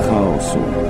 chaosu. Welcome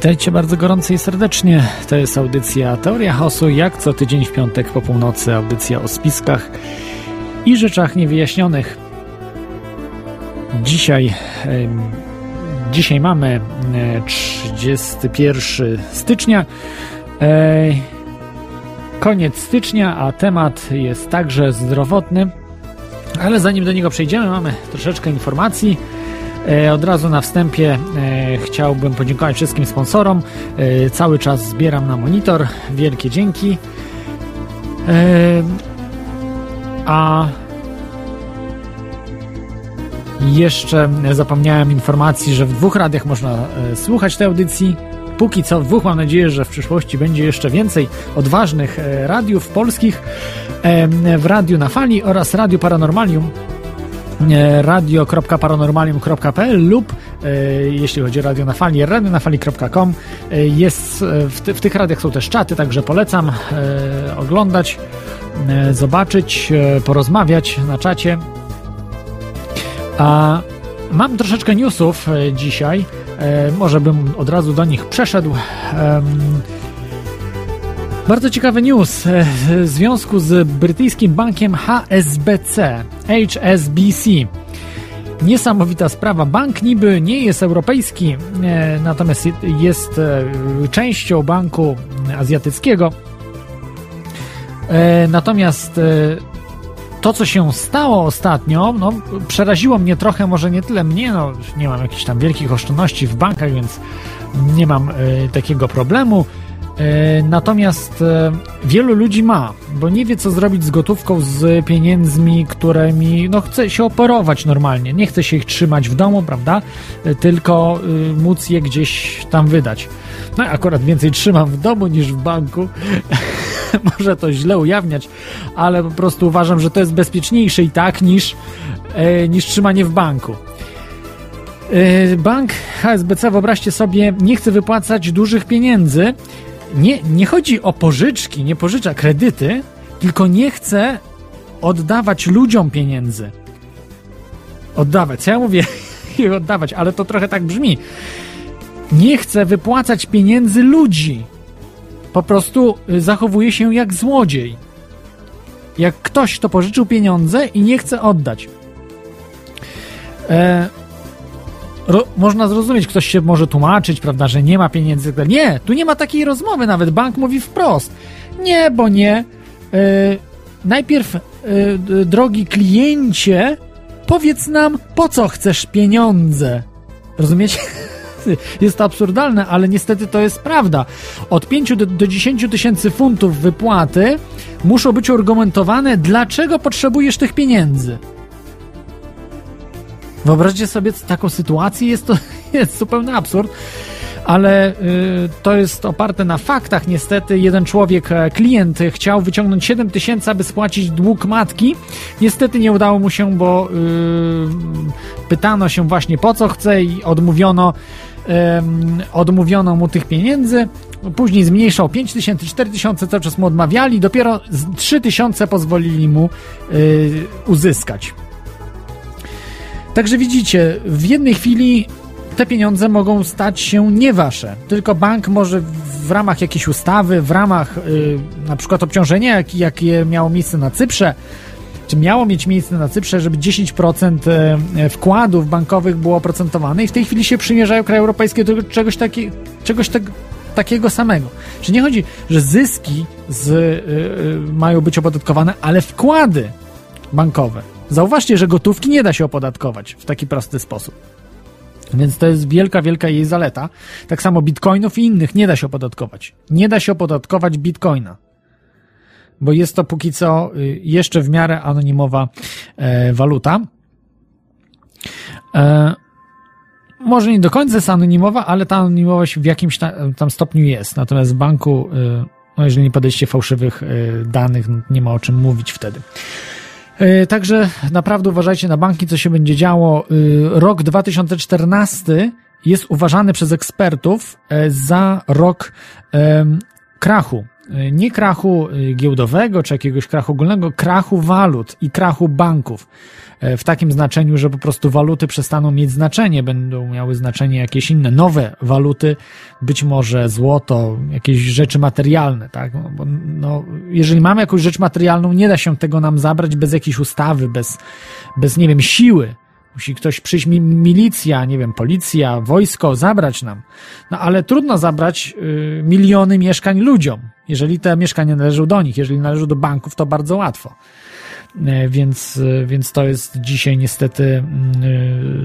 Witajcie bardzo gorąco i serdecznie. To jest audycja Teoria Chaosu, jak co tydzień w piątek po północy. Audycja o spiskach i rzeczach niewyjaśnionych. Dzisiaj, dzisiaj mamy e, 31 stycznia. E, Koniec stycznia, a temat jest także zdrowotny. Ale zanim do niego przejdziemy, mamy troszeczkę informacji. E, Od razu na wstępie e, chciałbym podziękować wszystkim sponsorom. E, Cały czas zbieram na monitor. Wielkie dzięki. A jeszcze zapomniałem informacji, że w dwóch radiach można słuchać tej audycji. Póki co w dwóch mam nadzieję, że w przyszłości będzie jeszcze więcej odważnych radiów polskich w Radiu na Fali oraz Radiu Paranormalium radio.paranormalium.pl lub e, jeśli chodzi o radio na fali, radionafali.com e, jest e, w, ty, w tych radiach są też czaty, także polecam e, oglądać, e, zobaczyć, e, porozmawiać na czacie. A mam troszeczkę newsów e, dzisiaj. E, może bym od razu do nich przeszedł. Bardzo ciekawy news e, w związku z brytyjskim bankiem HSBC, HSBC. Niesamowita sprawa. Bank niby nie jest europejski, e, natomiast jest e, częścią banku azjatyckiego. Natomiast to, co się stało ostatnio, no, przeraziło mnie trochę, może nie tyle mnie, no, nie mam jakichś tam wielkich oszczędności w bankach, więc nie mam e, takiego problemu. E, Natomiast e, wielu ludzi ma, bo nie wie, co zrobić z gotówką, z pieniędzmi, którymi no, chce się operować normalnie. Nie chce się ich trzymać w domu, prawda? E, Tylko móc je gdzieś tam wydać. No, akurat więcej trzymam w domu niż w banku. Może to źle ujawniać, ale po prostu uważam, że to jest bezpieczniejsze i tak niż, niż trzymanie w banku. Bank HSBC, wyobraźcie sobie, nie chce wypłacać dużych pieniędzy. Nie, nie chodzi o pożyczki, nie pożycza kredyty, tylko nie chce oddawać ludziom pieniędzy. Oddawać, co ja mówię? Oddawać, ale to trochę tak brzmi. Nie chce wypłacać pieniędzy ludzi. Po prostu y, zachowuje się jak złodziej. Jak ktoś, kto pożyczył pieniądze i nie chce oddać. E, ro, można zrozumieć, ktoś się może tłumaczyć, prawda, że nie ma pieniędzy. Nie, tu nie ma takiej rozmowy, nawet bank mówi wprost. Nie, bo nie. E, najpierw, d- drogi kliencie, powiedz nam, po co chcesz pieniądze. Rozumiecie? Jest to absurdalne, ale niestety to jest prawda. Od 5 do, do 10 tysięcy funtów wypłaty muszą być argumentowane, dlaczego potrzebujesz tych pieniędzy. Wyobraźcie sobie taką sytuację, jest to jest zupełny absurd, ale y, to jest oparte na faktach. Niestety, jeden człowiek, e, klient, chciał wyciągnąć 7 tysięcy, aby spłacić dług matki. Niestety nie udało mu się, bo y, pytano się właśnie po co chce i odmówiono, em, odmówiono mu tych pieniędzy. Później zmniejszał 5 tysięcy, 4 tysiące, cały czas mu odmawiali. Dopiero z 3 tysiące pozwolili mu y, uzyskać. Także widzicie, w jednej chwili te pieniądze mogą stać się nie wasze, tylko bank może w ramach jakiejś ustawy, w ramach y, na przykład obciążenia, jak, jakie miało miejsce na Cyprze, czy miało mieć miejsce na Cyprze, żeby 10% e, wkładów bankowych było oprocentowane i w tej chwili się przymierzają kraje europejskie do czegoś, taki, czegoś tak, takiego samego. Czy nie chodzi, że zyski z, y, y, mają być opodatkowane, ale wkłady bankowe. Zauważcie, że gotówki nie da się opodatkować w taki prosty sposób. Więc to jest wielka, wielka jej zaleta. Tak samo bitcoinów i innych nie da się opodatkować. Nie da się opodatkować bitcoina. Bo jest to póki co y, jeszcze w miarę anonimowa e, waluta. E, może nie do końca jest anonimowa, ale ta anonimowość w jakimś tam stopniu jest. Natomiast w banku, y, no jeżeli nie podejście fałszywych y, danych, no nie ma o czym mówić wtedy. E, także naprawdę uważajcie na banki, co się będzie działo. E, rok 2014 jest uważany przez ekspertów e, za rok krachu. Nie krachu giełdowego czy jakiegoś krachu ogólnego, krachu walut i krachu banków. E, w takim znaczeniu, że po prostu waluty przestaną mieć znaczenie, będą miały znaczenie jakieś inne, nowe waluty, być może złoto, jakieś rzeczy materialne, tak? No, bo, no, jeżeli mamy jakąś rzecz materialną, nie da się tego nam zabrać bez jakiejś ustawy, bez, bez nie wiem, siły. Musi ktoś przyjść, milicja, nie wiem, policja, wojsko, zabrać nam. No ale trudno zabrać y, miliony mieszkań ludziom, jeżeli te mieszkania należą do nich. Jeżeli należą do banków, to bardzo łatwo. E, więc, e, więc to jest dzisiaj niestety mm,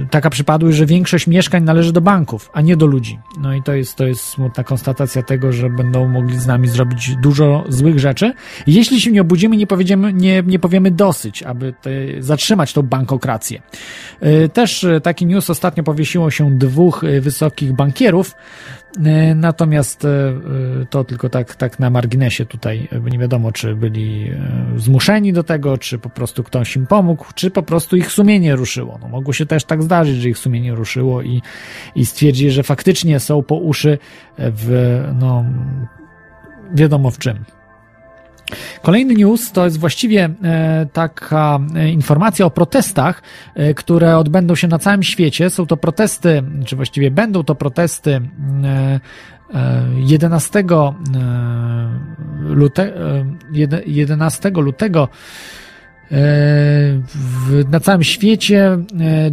e, taka przypadłość, że większość mieszkań należy do banków, a nie do ludzi. No i to jest, to jest smutna konstatacja tego, że będą mogli z nami zrobić dużo złych rzeczy. Jeśli się nie obudzimy, nie, powiedziemy, nie, nie powiemy dosyć, aby te, zatrzymać tą bankokrację. Też taki news ostatnio powiesiło się dwóch wysokich bankierów, natomiast e, e, to tylko tak, tak na marginesie tutaj, nie wiadomo, czy byli zmuszeni do tego, czy po prostu ktoś im pomógł, czy po prostu ich sumienie ruszyło. No, mogło się też tak zdarzyć, że ich sumienie ruszyło i, i stwierdzili, że faktycznie są po uszy w, no, wiadomo w czym. Kolejny news to jest właściwie e, taka e, informacja o protestach, e, które odbędą się na całym świecie. Są to protesty, czy właściwie będą to protesty 11 lutego, 11 lutego na całym świecie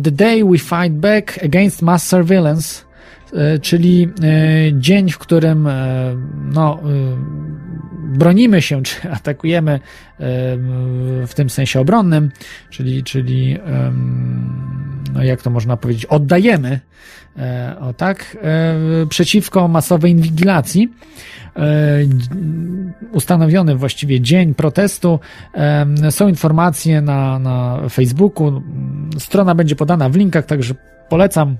The Day We Fight Back Against Mass Surveillance, czyli dzień, w którym no, bronimy się, czy atakujemy w tym sensie obronnym, czyli, czyli no jak to można powiedzieć, oddajemy e, o tak, e, przeciwko masowej inwigilacji. E, ustanowiony właściwie dzień protestu. Są informacje na, na Facebooku. Strona będzie podana w linkach, także polecam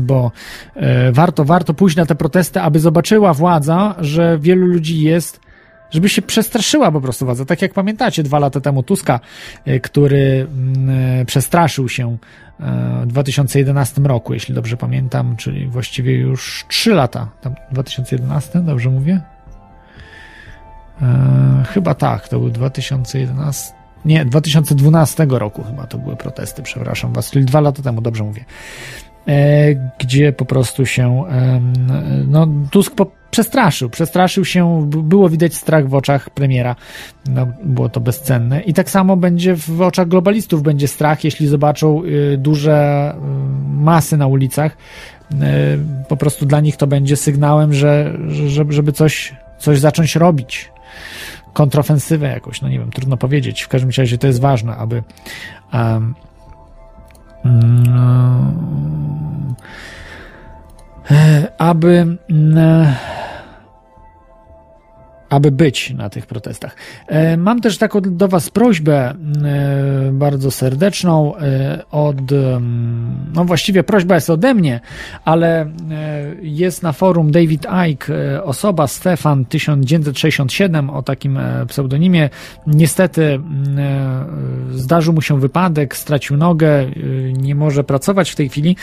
bo e, warto, warto pójść na te protesty, aby zobaczyła władza, że wielu ludzi jest, żeby się przestraszyła po prostu władza. Tak jak pamiętacie, dwa lata temu Tuska, e, który mm, e, przestraszył się w 2011 roku, jeśli dobrze pamiętam, czyli właściwie już trzy lata. Tam 2011, dobrze mówię? chyba tak, to był 2011. Nie, 2012 roku chyba to były protesty, przepraszam was, czyli dwa lata temu, dobrze mówię. E, gdzie po prostu się no, Tusk po, przestraszył, przestraszył się, było widać strach w oczach premiera, no, było to bezcenne. I tak samo będzie w oczach globalistów będzie strach, jeśli zobaczą y, duże y, masy na ulicach, y, po prostu dla nich to będzie sygnałem, że, że żeby coś, coś zacząć robić, kontrofensywę jakoś, no nie wiem, trudno powiedzieć, w każdym razie to jest ważne, aby um, aby aby być na tych protestach. E, mam też taką do Was prośbę e, bardzo serdeczną e, od, no właściwie prośba jest ode mnie, ale jest na forum David Icke osoba Stefan 1967 o takim pseudonimie. Niestety zdarzył mu się wypadek, stracił nogę, nie może pracować w tej chwili.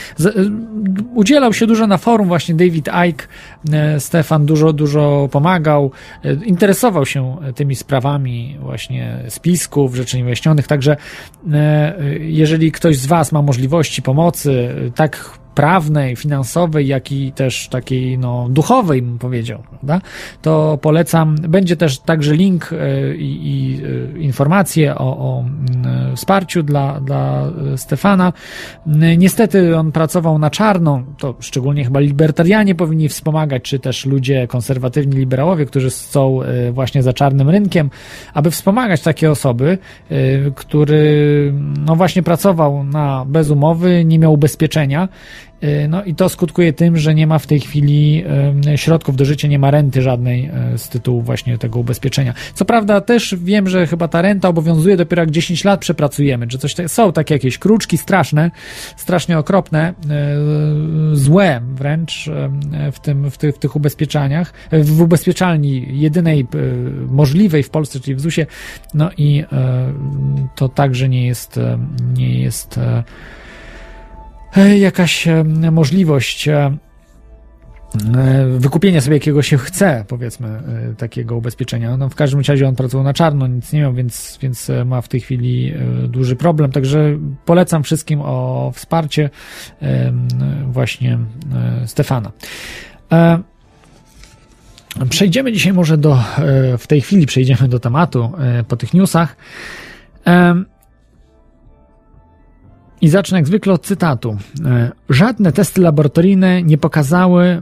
Udzielał się dużo na forum właśnie David Icke. Stefan dużo, dużo pomagał interesował się tymi sprawami właśnie spisków, rzeczy niewyjaśnionych, także e, jeżeli ktoś z Was ma możliwości pomocy, tak prawnej, finansowej, jak i też takiej no, duchowej, bym powiedział, prawda? to polecam. Będzie też także link e, i, i e, informacje o, o mm, wsparciu dla, dla Stefana. Niestety on pracował na czarno, to szczególnie chyba libertarianie powinni wspomagać, czy też ludzie konserwatywni, liberałowie, którzy są właśnie za czarnym rynkiem, aby wspomagać takie osoby, który no właśnie pracował na bez umowy, nie miał ubezpieczenia E, no i to skutkuje tym, że nie ma w tej chwili e, środków do życia, nie ma renty żadnej e, z tytułu właśnie tego ubezpieczenia. Co prawda też wiem, że chyba ta renta obowiązuje dopiero jak 10 lat przepracujemy, czy coś tak, są takie jakieś kruczki straszne, strasznie okropne, złe wręcz w, tym, w, tych, w tych ubezpieczeniach, w ubezpieczalni jedynej możliwej w Polsce, czyli w ZUS-ie, no i to także nie jest, nie jest E, jakaś e, możliwość e, wykupienia sobie jakiego się chce, powiedzmy, takiego ubezpieczenia. No, w każdym razie on pracował na czarno, nic nie miał, więc, więc ma w tej chwili duży problem. Także polecam wszystkim o wsparcie właśnie Stefana. Przejdziemy dzisiaj może do, w tej chwili przejdziemy do tematu po tych newsach. I zacznę jak zwykle od cytatu. E, żadne testy laboratoryjne nie pokazały, e,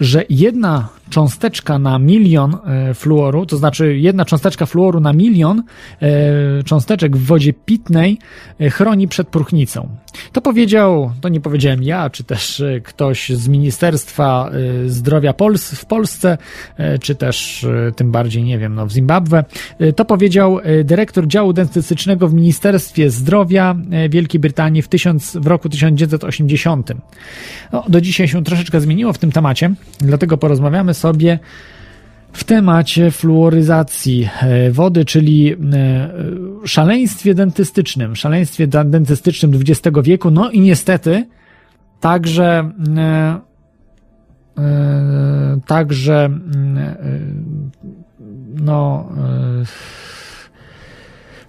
że jedna cząsteczka na milion e, fluoru, to znaczy jedna cząsteczka fluoru na milion e, cząsteczek w wodzie pitnej e, chroni przed próchnicą. To powiedział, to nie powiedziałem ja, czy też ktoś z Ministerstwa Zdrowia Pols w Polsce, czy też tym bardziej, nie wiem, no w Zimbabwe. To powiedział dyrektor działu dentystycznego w Ministerstwie Zdrowia Wielkiej Brytanii w, tysiąc, w roku 1980. No, do dzisiaj się troszeczkę zmieniło w tym temacie, dlatego porozmawiamy sobie w temacie fluoryzacji e, wody, czyli e, szaleństwie dentystycznym, szaleństwie dentystycznym XX wieku, no i niestety także e, także no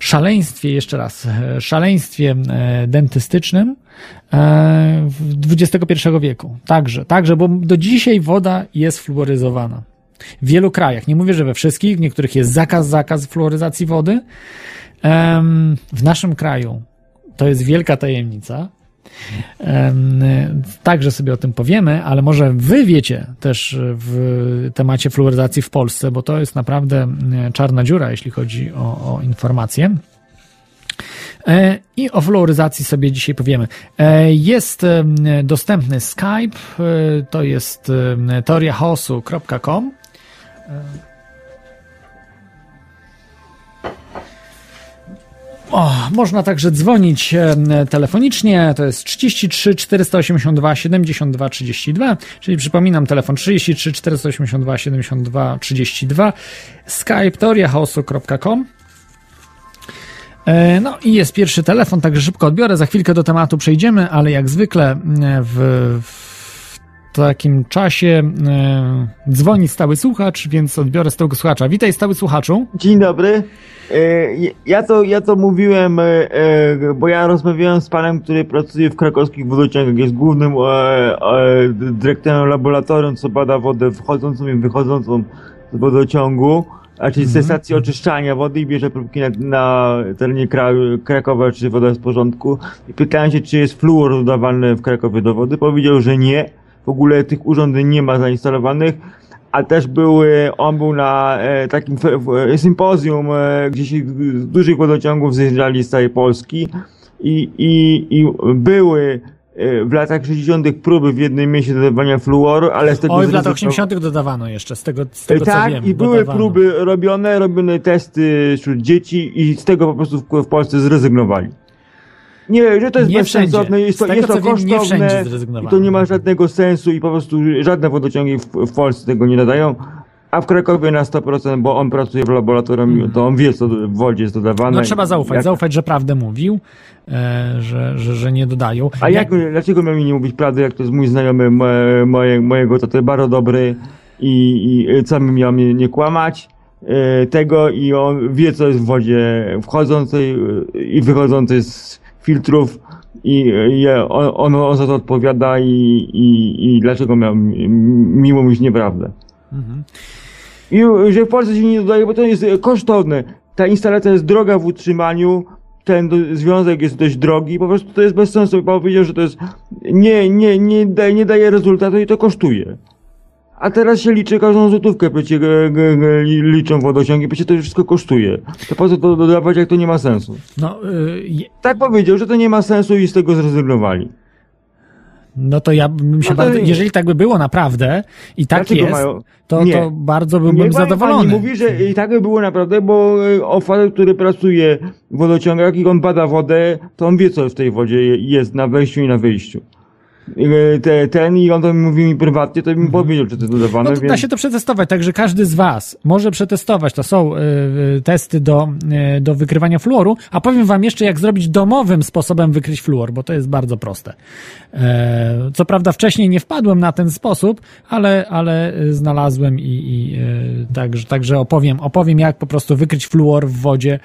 szaleństwie, jeszcze raz, szaleństwie dentystycznym XXI wieku. Także, także, bo do dzisiaj woda jest fluoryzowana. W wielu krajach, nie mówię, że we wszystkich, w niektórych jest zakaz, zakaz fluoryzacji wody. W naszym kraju to jest wielka tajemnica. Także sobie o tym powiemy, ale może wy wiecie też w temacie fluoryzacji w Polsce, bo to jest naprawdę czarna dziura, jeśli chodzi o, o informacje. E, I o fluoryzacji sobie dzisiaj powiemy. E, jest dostępny Skype, e, to jest teoriachaosu.com. O, można także dzwonić telefonicznie, to jest 33 482 72 32, czyli przypominam telefon 33 482 72 32, skype teoriachaosu.com E, no i jest pierwszy telefon, także szybko odbiorę. Za chwilkę do tematu przejdziemy, ale jak zwykle w, w takim czasie e, dzwoni stały słuchacz, więc odbiorę stałego słuchacza. Witaj, stały słuchaczu. Dzień dobry. E, ja to, ja to mówiłem, bo ja rozmawiałem z panem, który pracuje w krakowskich wodociągach, jest głównym dyrektorem laboratorium, co bada wodę wchodzącą i wychodzącą z wodociągu a czyli mhm. stacji oczyszczania wody i bierze próbki na, na terenie kraju, Krakowa, czy woda jest w porządku. I pytałem się, czy jest fluor dodawany w Krakowie do wody. Powiedział, że nie. W ogóle tych urządzeń nie ma zainstalowanych. A też były, on był na e, takim f, sympozjum, e, gdzie się z dużych wodociągów zjeżdżali z całej Polski i, i, i były E, w latach 60. próby w jednym mieście dodawania fluoru, ale z tego... Oj, w latach 80. dodawano jeszcze, z tego, z tego tak, co wiem. i były dodawano. próby robione, robione testy wśród dzieci i z tego po prostu w, w Polsce zrezygnowali. Nie, że to jest bezsensowne, jest to, jest to kosztowne i to nie ma żadnego sensu i po prostu żadne wodociągi w, w Polsce tego nie nadają. A w Krakowie na 100%, bo on pracuje w laboratorium, mm. to on wie, co w wodzie jest dodawane. No trzeba zaufać, jak... zaufać, że prawdę mówił, e, że, że, że nie dodają. A jak, jak dlaczego miał mi nie mówić prawdy, jak to jest mój znajomy moje, mojego taty, bardzo dobry i, i co mi miał mnie nie kłamać e, tego i on wie, co jest w wodzie wchodzącej i wychodzącej z filtrów, i, i on, on za to odpowiada i, i, i dlaczego miał mi mówić nieprawdę. I że w Polsce się nie dodaje, bo to jest kosztowne. Ta instalacja jest droga w utrzymaniu, ten do, związek jest dość drogi, po prostu to jest bez sensu. Powiedział, że to jest nie, nie, nie, daje, nie daje rezultatu i to kosztuje. A teraz się liczy każdą złotówkę, przecie g- g- liczą wodociągi, przecie to wszystko kosztuje. To po co to dodawać, jak to nie ma sensu? No, y, Tak powiedział, że to nie ma sensu i z tego zrezygnowali. no to ja bym się No bardzo, nie. jeżeli tak by było naprawdę i tak Dlaczego jest, mają- to, Nie. to bardzo byłbym pani- zadowolony. Pani mówi, że i tak by było naprawdę, bo y, o facet, który pracuje w wodociągach i on bada wodę, to on wie, co w tej wodzie je- jest na wejściu i na wyjściu. Y, Te, ten i on to mówi mi prywatnie, to bym powiedział, czy to jest dodawane, No to da więc... się to przetestować, także każdy z Was może przetestować. To są y, y, testy do, y, do wykrywania fluoru, a powiem Wam jeszcze, jak zrobić domowym sposobem wykryć fluor, bo to jest bardzo proste. E, co prawda wcześniej nie wpadłem na ten sposób, ale, ale y, znalazłem i, i y, także, także opowiem, opowiem, jak po prostu wykryć fluor w wodzie,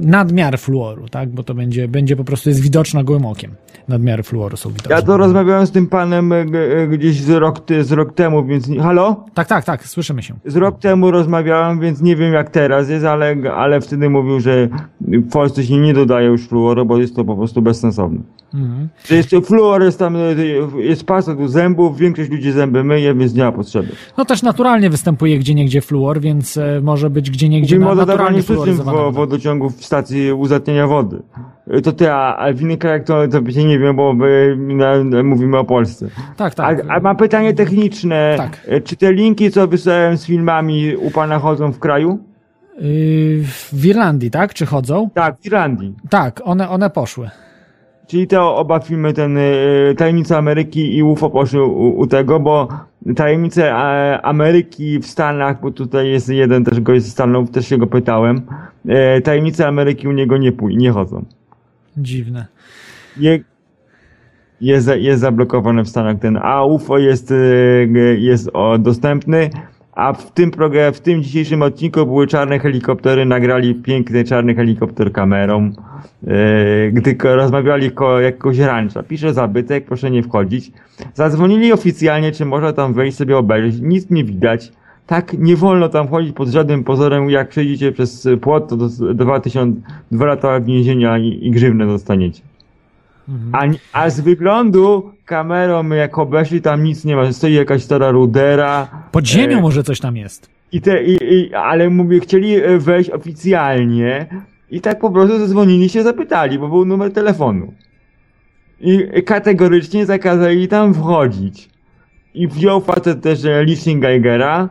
nadmiar fluoru, tak, bo to będzie, będzie po prostu jest widoczna gołym okiem. Nadmiary fluoru są. Ja to rozmawiałem z tym panem y, y, gdzieś z rok, z rok temu, więc... Halo? Tak, tak, tak, słyszymy się. Z rok temu rozmawiałem, więc nie wiem jak teraz jest, ale, ale wtedy mówił, że w Polsce się nie dodaje już fluoru, bo jest to po prostu bezsensowne. Mhm. Jest to fluor, jest tam, y, jest pasta do zębów, większość ludzi zęby myje, więc nie ma potrzeby. No też naturalnie występuje gdzie niegdzie fluor, więc e, może być gdzie niegdzie Mówimy na, o naturalnie fluoryzowana wo- woda. wodociągów w stacji uzatniania wody. Y, To ty, a, a w innych krajach to, to się nie wiem, bo my, na, na, mówimy o Polsce. Tak, tak. A, a mam pytanie techniczne. Tak. Czy te linki, co wysłałem z filmami u pana chodzą w kraju? Yy, w Irlandii, tak? Czy chodzą? Tak, w Irlandii. Tak, one, one poszły. Czyli te oba filmy, ten y, Tajemnica Ameryki i UFO poszły u, u tego, bo Tajemnice e, Ameryki w Stanach, bo tutaj jest jeden też gość z Stanów, też się go pytałem, e, Tajemnice Ameryki u niego nie pój, nie chodzą. Dziwne. Je, jest, jest zablokowany w Stanach ten, a UFO jest, y, jest o, dostępny, a w tym w tym dzisiejszym odcinku były czarne helikoptery, nagrali piękny czarny helikopter kamerą, y, gdy rozmawiali ko jakiegoś rancha. Pisze zabytek, proszę nie wchodzić. Zadzwonili oficjalnie, czy można tam wejść sobie obejrzeć, nic nie widać. Tak, nie wolno tam chodzić pod żadnym pozorem, jak przejdziecie przez płot, to do 2000, dwa lata więzienia i, i grzywne dostaniecie. A, a z wyglądu kamerą jak obeszli tam nic nie ma, stoi jakaś stara rudera. Pod ziemią e, może coś tam jest. I te, i, i, ale mówię, chcieli e, wejść oficjalnie i tak po prostu zadzwonili się, zapytali, bo był numer telefonu. I kategorycznie zakazali tam wchodzić. I wziął facet też e, licznik Geigera.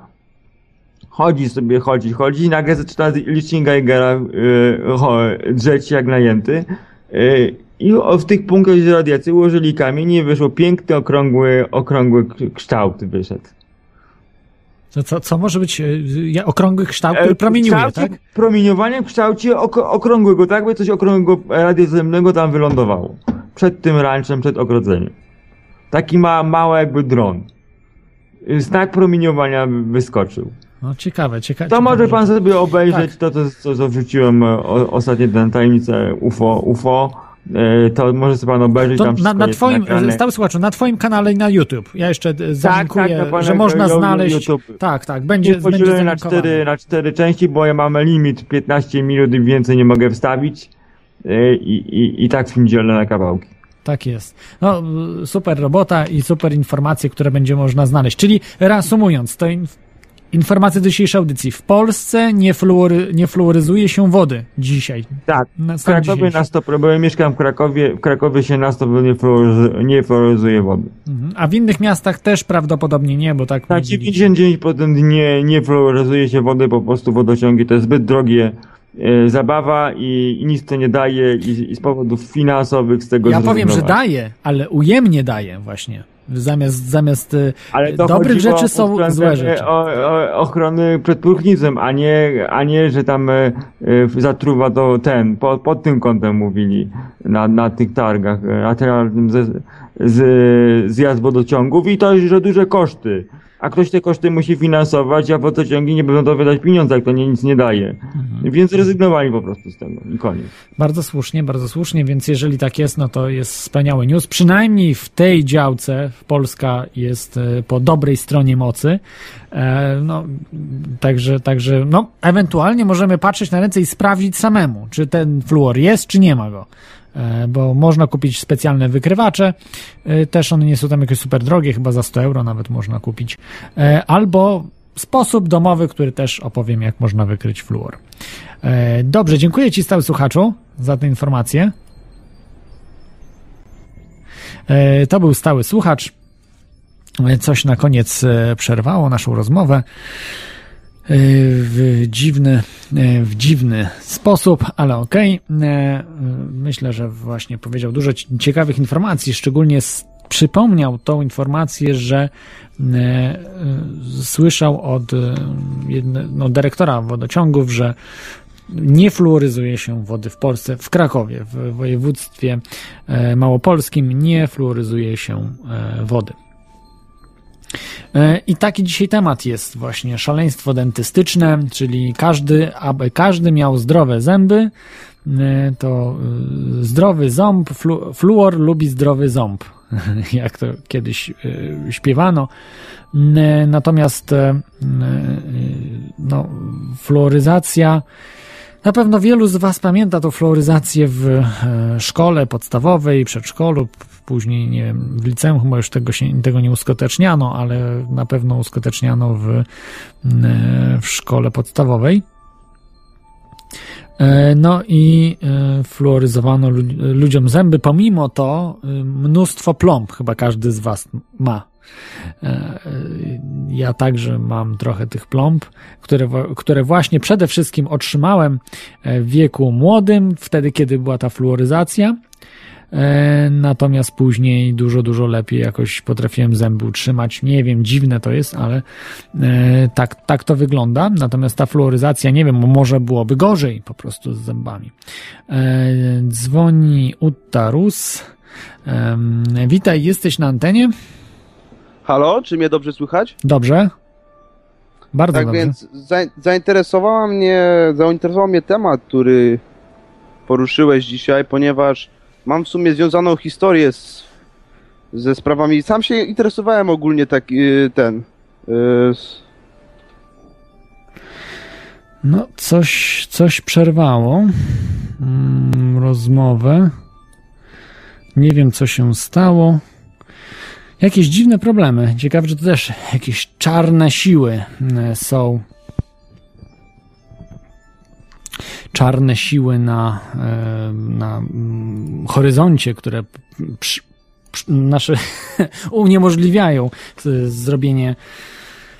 Chodzi sobie, chodzi, chodzi. I nagle zaczyna licznik Geigera yy, ho, drzeć jak najęty. Yy, I w tych punktach z radiacji ułożyli kamień i wyszło piękny, okrągły, okrągły kształt wyszedł. To co, co może być e, ja- okrągły kształt, który E, promieniuje, kształcie- tak? Promieniowanie w kształcie ok okrągłego, tak? By coś okrągłego radiozemnego tam wylądowało. Przed tym ranchem, przed ogrodzeniem. Taki ma mały jakby dron. Znak promieniowania wyskoczył. No ciekawe, ciekawe. To może pan sobie obejrzeć Tak. to, co, co wrzuciłem e, o, ostatnio tę tajemnicę UFO. UFO. E, to może sobie pan obejrzeć To tam na, na twoim, stały słuchaczu, na twoim kanale i na YouTube. Ja jeszcze e, zalinkuję, tak, pana że można znaleźć. YouTube. Tak, tak, będzie, będzie na cztery, na cztery części, bo ja mam limit 15 minut i więcej nie mogę wstawić. E, I, i, i tak film dzielę na kawałki. Tak jest. No, super robota i super informacje, które będzie można znaleźć. Czyli reasumując, to in, informacje dzisiejszej audycji. W Polsce nie, fluory, nie fluoryzuje się wody dzisiaj. Tak, Na w Krakowie na 100%, bo ja mieszkam w Krakowie, w Krakowie się na 100% nie, fluoryzuje, nie fluoryzuje wody. Mhm. A w innych miastach też prawdopodobnie nie, bo tak. Na mówiliście. 99% nie, nie fluoryzuje się wody, po prostu wodociągi to jest zbyt drogie e, zabawa i, i nic to nie daje i, i z powodów finansowych z tego Ja powiem, że daje, ale ujemnie daje właśnie. Zamiast, zamiast y, dobrych rzeczy pod są złe e, rzeczy. O, o, ochrony przed próchnicą, a nie, a nie że tam e, e, zatruwa to ten, po, pod tym kątem mówili na, na tych targach, e, a teraz z, z, zjazd wodociągów i to, że duże koszty. A ktoś te koszty musi finansować, a wodociągi nie będą to wydać pieniądze, jak to nie, nic nie daje. Więc rezygnowali po prostu z tego i koniec. Bardzo słusznie, bardzo słusznie, więc jeżeli tak jest, no to jest wspaniały news. Przynajmniej w tej działce Polska jest e, po dobrej stronie mocy. E, No, także, także, no, ewentualnie możemy patrzeć na ręce i sprawdzić samemu, czy ten fluor jest, czy nie ma go. E, Bo można kupić specjalne wykrywacze, e, też one nie są tam jakoś super drogie, chyba za 100 euro nawet można kupić. E, Albo sposób domowy, który też opowiem, jak można wykryć fluor. Dobrze, dziękuję Ci, stały słuchaczu, za tę informację. E, To był stały słuchacz. Coś na koniec przerwało naszą rozmowę w dziwny, e, w dziwny sposób, ale okej. E, e, Myślę, że właśnie powiedział dużo ci- ciekawych informacji, szczególnie s- przypomniał tą informację, że e, e, słyszał od e, jedne, no, dyrektora wodociągów, że nie fluoryzuje się wody w Polsce, w Krakowie, w województwie e, małopolskim nie fluoryzuje się e, wody. E, I taki dzisiaj temat jest właśnie szaleństwo dentystyczne, czyli każdy, aby każdy miał zdrowe zęby, e, to e, zdrowy ząb, flu, fluor lubi zdrowy ząb, jak to kiedyś śpiewano. Natomiast no, fluoryzacja na pewno wielu z Was pamięta tą fluoryzację w e, szkole podstawowej, przedszkolu, później, nie wiem, w liceum chyba już tego, się, tego nie uskuteczniano, ale na pewno uskuteczniano w, e, w szkole podstawowej. E, No i fluoryzowano lu- ludziom zęby. Pomimo to mnóstwo plomb chyba każdy z Was ma. E, Ja także mam trochę tych plomb, które, które właśnie przede wszystkim otrzymałem e, w wieku młodym, wtedy kiedy była ta fluoryzacja. E, Natomiast później dużo, dużo lepiej jakoś potrafiłem zęby utrzymać. Nie wiem, dziwne to jest, ale e, tak, tak to wygląda. Natomiast ta fluoryzacja, nie wiem, może byłoby gorzej po prostu z zębami. E, Dzwoni Uttarus. Witaj, jesteś na antenie? Halo, czy mnie dobrze słychać? Dobrze. Bardzo tak dobrze. więc za, zainteresowała mnie, zainteresował mnie temat, który poruszyłeś dzisiaj, ponieważ mam w sumie związaną historię z, ze sprawami. Sam się interesowałem ogólnie tak y, ten. y, No, coś, coś przerwało mm, rozmowę. Nie wiem, co się stało. Jakieś dziwne problemy. Ciekawe, czy to też jakieś czarne siły mm, są. Czarne siły na, e, na mm, horyzoncie, które przy, przy, nasze uniemożliwiają z- zrobienie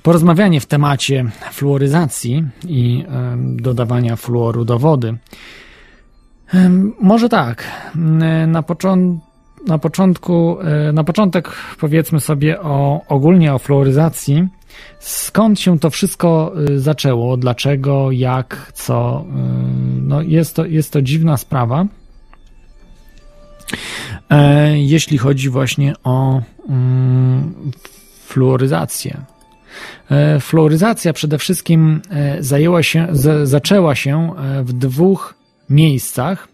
porozmawianie w temacie fluoryzacji i dodawania fluoru do wody. Może tak. Na, począ- na początku, e, na początek powiedzmy sobie o, ogólnie o fluoryzacji. Skąd się to wszystko y, zaczęło? Dlaczego? Jak? Co? Y, No jest to, jest to dziwna sprawa. E, Jeśli chodzi właśnie o mm, fluoryzację. E, Fluoryzacja przede wszystkim e, zajęła się, zaczęła się e, w dwóch miejscach.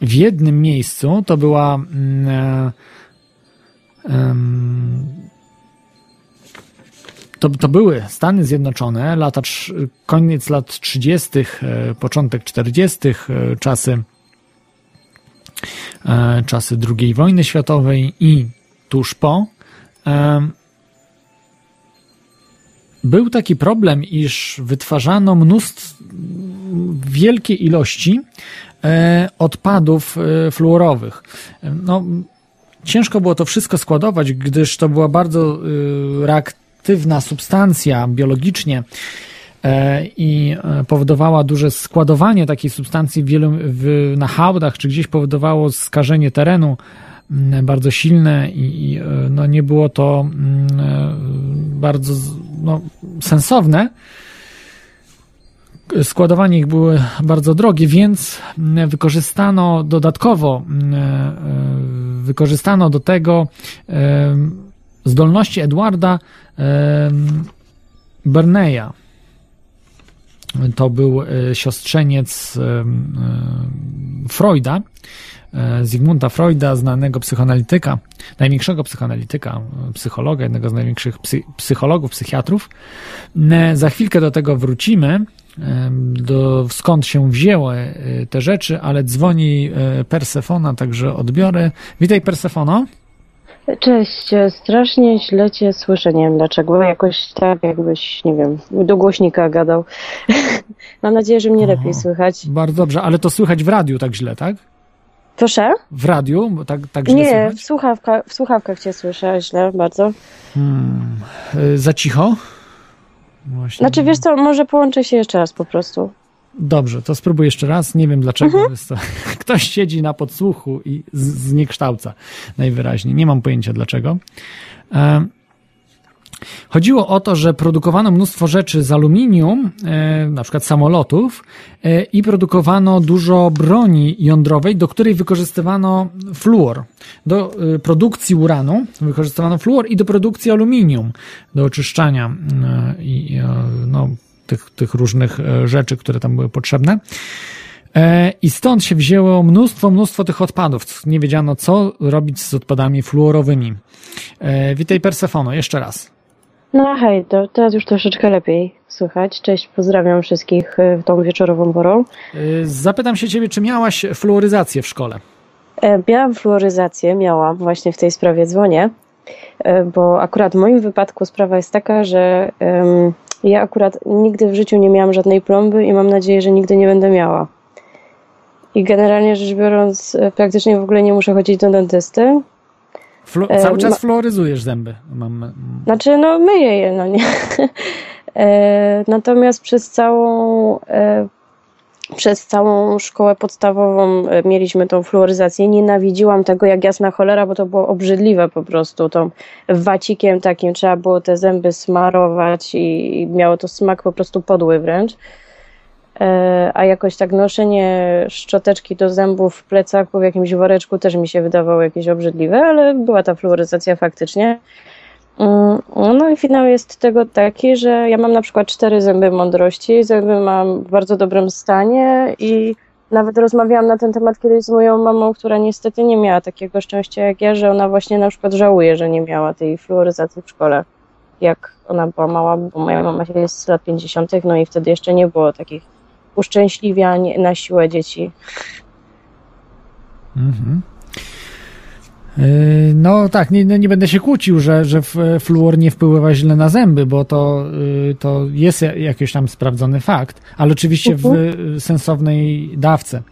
W jednym miejscu to była em, to, to były Stany Zjednoczone, lata, koniec lat 30., e, początek 40., e, czasy, czasy II wojny światowej i tuż po. Był taki problem, iż wytwarzano mnóstwo, wielkie ilości odpadów e, fluorowych. E, No, ciężko było to wszystko składować, gdyż to była bardzo e, reaktywna substancja biologicznie e, i e, powodowała duże składowanie takiej substancji w wielu, w, na hałdach, czy gdzieś powodowało skażenie terenu bardzo silne i, i e, no, nie było to e, bardzo no, sensowne. Składowanie ich było bardzo drogie, więc mm, wykorzystano dodatkowo, mm, e, wykorzystano do tego zdolności Edwarda Berneya. To był e, siostrzeniec Freuda, e, Zygmunta Freuda, znanego psychoanalityka, największego psychoanalityka, e, psychologa, jednego z największych psy, psychologów, psychiatrów. E, Za chwilkę do tego wrócimy, do skąd się wzięły e, te rzeczy, ale dzwoni e, Persefona, także odbiorę. Witaj Persefono. Cześć, strasznie źle cię słyszę, nie wiem dlaczego, jakoś tak jakbyś, nie wiem, do głośnika gadał. Mam nadzieję, że mnie Aha. lepiej słychać. Bardzo dobrze, ale to słychać w radiu tak źle, tak? Proszę? W radiu? Bo Tak, tak źle Nie, słychać? w, słuchawka, w słuchawkach cię słyszę źle bardzo. Hmm. Za cicho? Właśnie. Znaczy wiesz co, może połączę się jeszcze raz po prostu. Dobrze, to spróbuj jeszcze raz. Nie wiem dlaczego. Mhm. To... Ktoś siedzi na podsłuchu i z- zniekształca najwyraźniej. Nie mam pojęcia dlaczego. E, Chodziło o to, że produkowano mnóstwo rzeczy z aluminium, e, na przykład samolotów, e, i produkowano dużo broni jądrowej, do której wykorzystywano fluor. Do e, produkcji uranu wykorzystywano fluor i do produkcji aluminium, do oczyszczania i no, tych, tych różnych rzeczy, które tam były potrzebne. I stąd się wzięło mnóstwo, mnóstwo tych odpadów. Nie wiedziano, co robić z odpadami fluorowymi. Witaj Persefono, jeszcze raz. No hej, to teraz już troszeczkę lepiej słychać. Cześć, pozdrawiam wszystkich y, tą wieczorową porą. E, Zapytam się ciebie, czy miałaś fluoryzację w szkole? E, Miałam fluoryzację, miałam, właśnie w tej sprawie dzwonię, e, bo akurat w moim wypadku sprawa jest taka, że ja akurat nigdy w życiu nie miałam żadnej plomby i mam nadzieję, że nigdy nie będę miała. I generalnie rzecz biorąc, e, praktycznie w ogóle nie muszę chodzić do dentysty. Flu- E, cały czas fluoryzujesz zęby. Mam, Znaczy, no myję je, no nie. E, Natomiast przez całą, e, przez całą szkołę podstawową mieliśmy tą fluoryzację. Nienawidziłam tego jak jasna cholera, bo to było obrzydliwe po prostu. Tą wacikiem takim trzeba było te zęby smarować i miało to smak po prostu podły wręcz. E, A jakoś tak noszenie szczoteczki do zębów w plecaku w jakimś woreczku też mi się wydawało jakieś obrzydliwe, ale była ta fluoryzacja faktycznie. Mm, No i finał jest tego taki, że ja mam na przykład cztery zęby mądrości, zęby mam w bardzo dobrym stanie i nawet rozmawiałam na ten temat kiedyś z moją mamą, która niestety nie miała takiego szczęścia jak ja, że ona właśnie na przykład żałuje, że nie miała tej fluoryzacji w szkole, jak ona była mała, bo moja mama jest z lat 50., no i wtedy jeszcze nie było takich uszczęśliwiań na siłę dzieci. Mhm. Yy, No tak, nie, no nie będę się kłócił, że, że fluor nie wpływa źle na zęby, bo to, yy, to jest ja- jakiś tam sprawdzony fakt, ale oczywiście w y, sensownej dawce.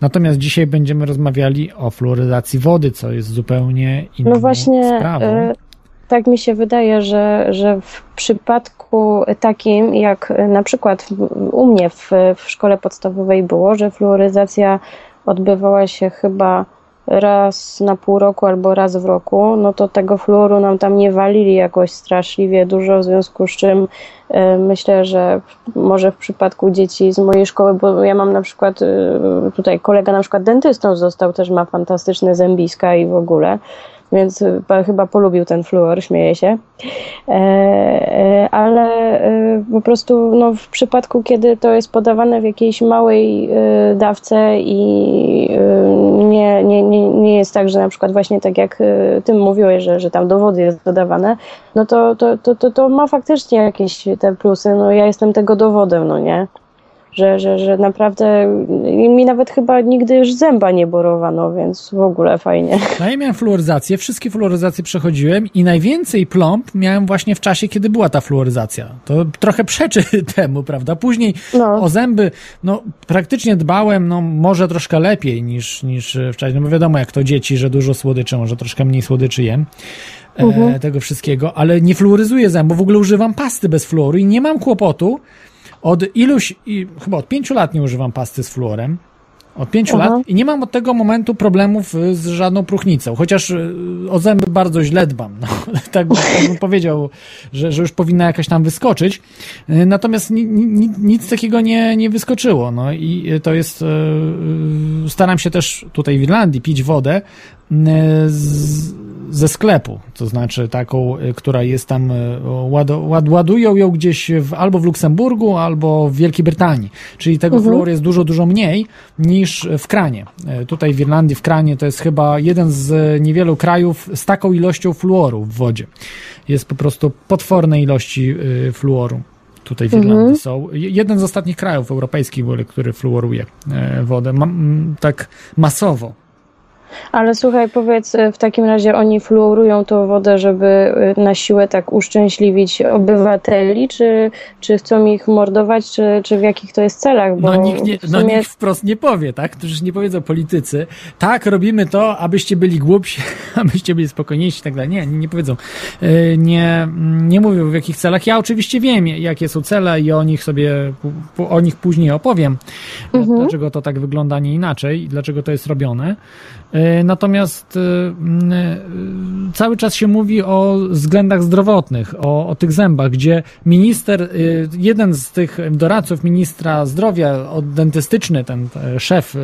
Natomiast dzisiaj będziemy rozmawiali o fluoryzacji wody, co jest zupełnie inną No właśnie, sprawą. Tak mi się wydaje, że, że w przypadku takim, jak na przykład u mnie w, w szkole podstawowej było, że fluoryzacja odbywała się chyba raz na pół roku albo raz w roku, no to tego fluoru nam tam nie walili jakoś straszliwie dużo, w związku z czym e, myślę, że może w przypadku dzieci z mojej szkoły, bo ja mam na przykład e, tutaj kolega na przykład dentystą został, też ma fantastyczne zębiska i w ogóle, więc y, chyba polubił ten fluor, śmieję się. E, e, ale e, po prostu no, w przypadku, kiedy to jest podawane w jakiejś małej e, dawce i nie, nie, nie, nie jest tak, że na przykład właśnie tak jak ty mówiłeś, że, że tam do wody jest dodawane, no to, to, to, to, to ma faktycznie jakieś te plusy. No ja jestem tego dowodem, no nie? Że, że, że naprawdę mi nawet chyba nigdy już zęba nie borowano, więc w ogóle fajnie. No ja miałem fluoryzację, wszystkie fluoryzacje przechodziłem i najwięcej plomb miałem właśnie w czasie, kiedy była ta fluoryzacja. To trochę przeczy temu, prawda? Później No. o zęby, no praktycznie dbałem, no może troszkę lepiej niż, niż w czasie, no bo wiadomo jak to dzieci, że dużo słodyczy, może troszkę mniej słodyczy jem. E, tego wszystkiego, ale nie fluoryzuję zębów, w ogóle używam pasty bez fluoru i nie mam kłopotu. Od iluś, i, chyba od pięciu lat nie używam pasty z fluorem. Od pięciu Aha. lat i nie mam od tego momentu problemów y, z żadną próchnicą, chociaż y, o zęby bardzo źle dbam. No, tak, bym- powiedział, że, że już powinna jakaś tam wyskoczyć. Y, Natomiast ni, ni, nic takiego nie, nie wyskoczyło. No i to jest. Staram się też tutaj w Irlandii pić wodę z, ze sklepu, to znaczy taką, e, która jest tam, e, ład, ład, ładują ją gdzieś w, albo w Luksemburgu, albo w Wielkiej Brytanii. Czyli tego Mhm. fluoru jest dużo, dużo mniej niż w kranie. E, Tutaj w Irlandii w kranie to jest chyba jeden z niewielu krajów z taką ilością fluoru w wodzie. Jest po prostu potworne ilości fluoru. Tutaj w Irlandii Mhm. są. Je- Jeden z ostatnich krajów europejskich, który fluoruje wodę. Tak masowo. Ale słuchaj, powiedz, y, w takim razie oni fluorują tą wodę, żeby y, na siłę tak uszczęśliwić obywateli, czy, czy chcą ich mordować, czy, czy w jakich to jest celach? Bo No nikt, nie, no sumie- nikt wprost nie powie, tak? Przecież nie powiedzą politycy, tak, robimy to, abyście byli głupsi, abyście byli spokojniejsi i tak dalej. Nie, nie, powiedzą. Yy, Nie, nie mówią w jakich celach. Ja oczywiście wiem, jakie są cele i o nich sobie, o nich później opowiem. Mhm. Dlaczego to tak wygląda, a nie inaczej i dlaczego to jest robione. Yy, Natomiast yy, yy, cały czas się mówi o względach zdrowotnych, o, o tych zębach, gdzie minister, jeden z tych doradców ministra zdrowia, dentystyczny, ten e, szef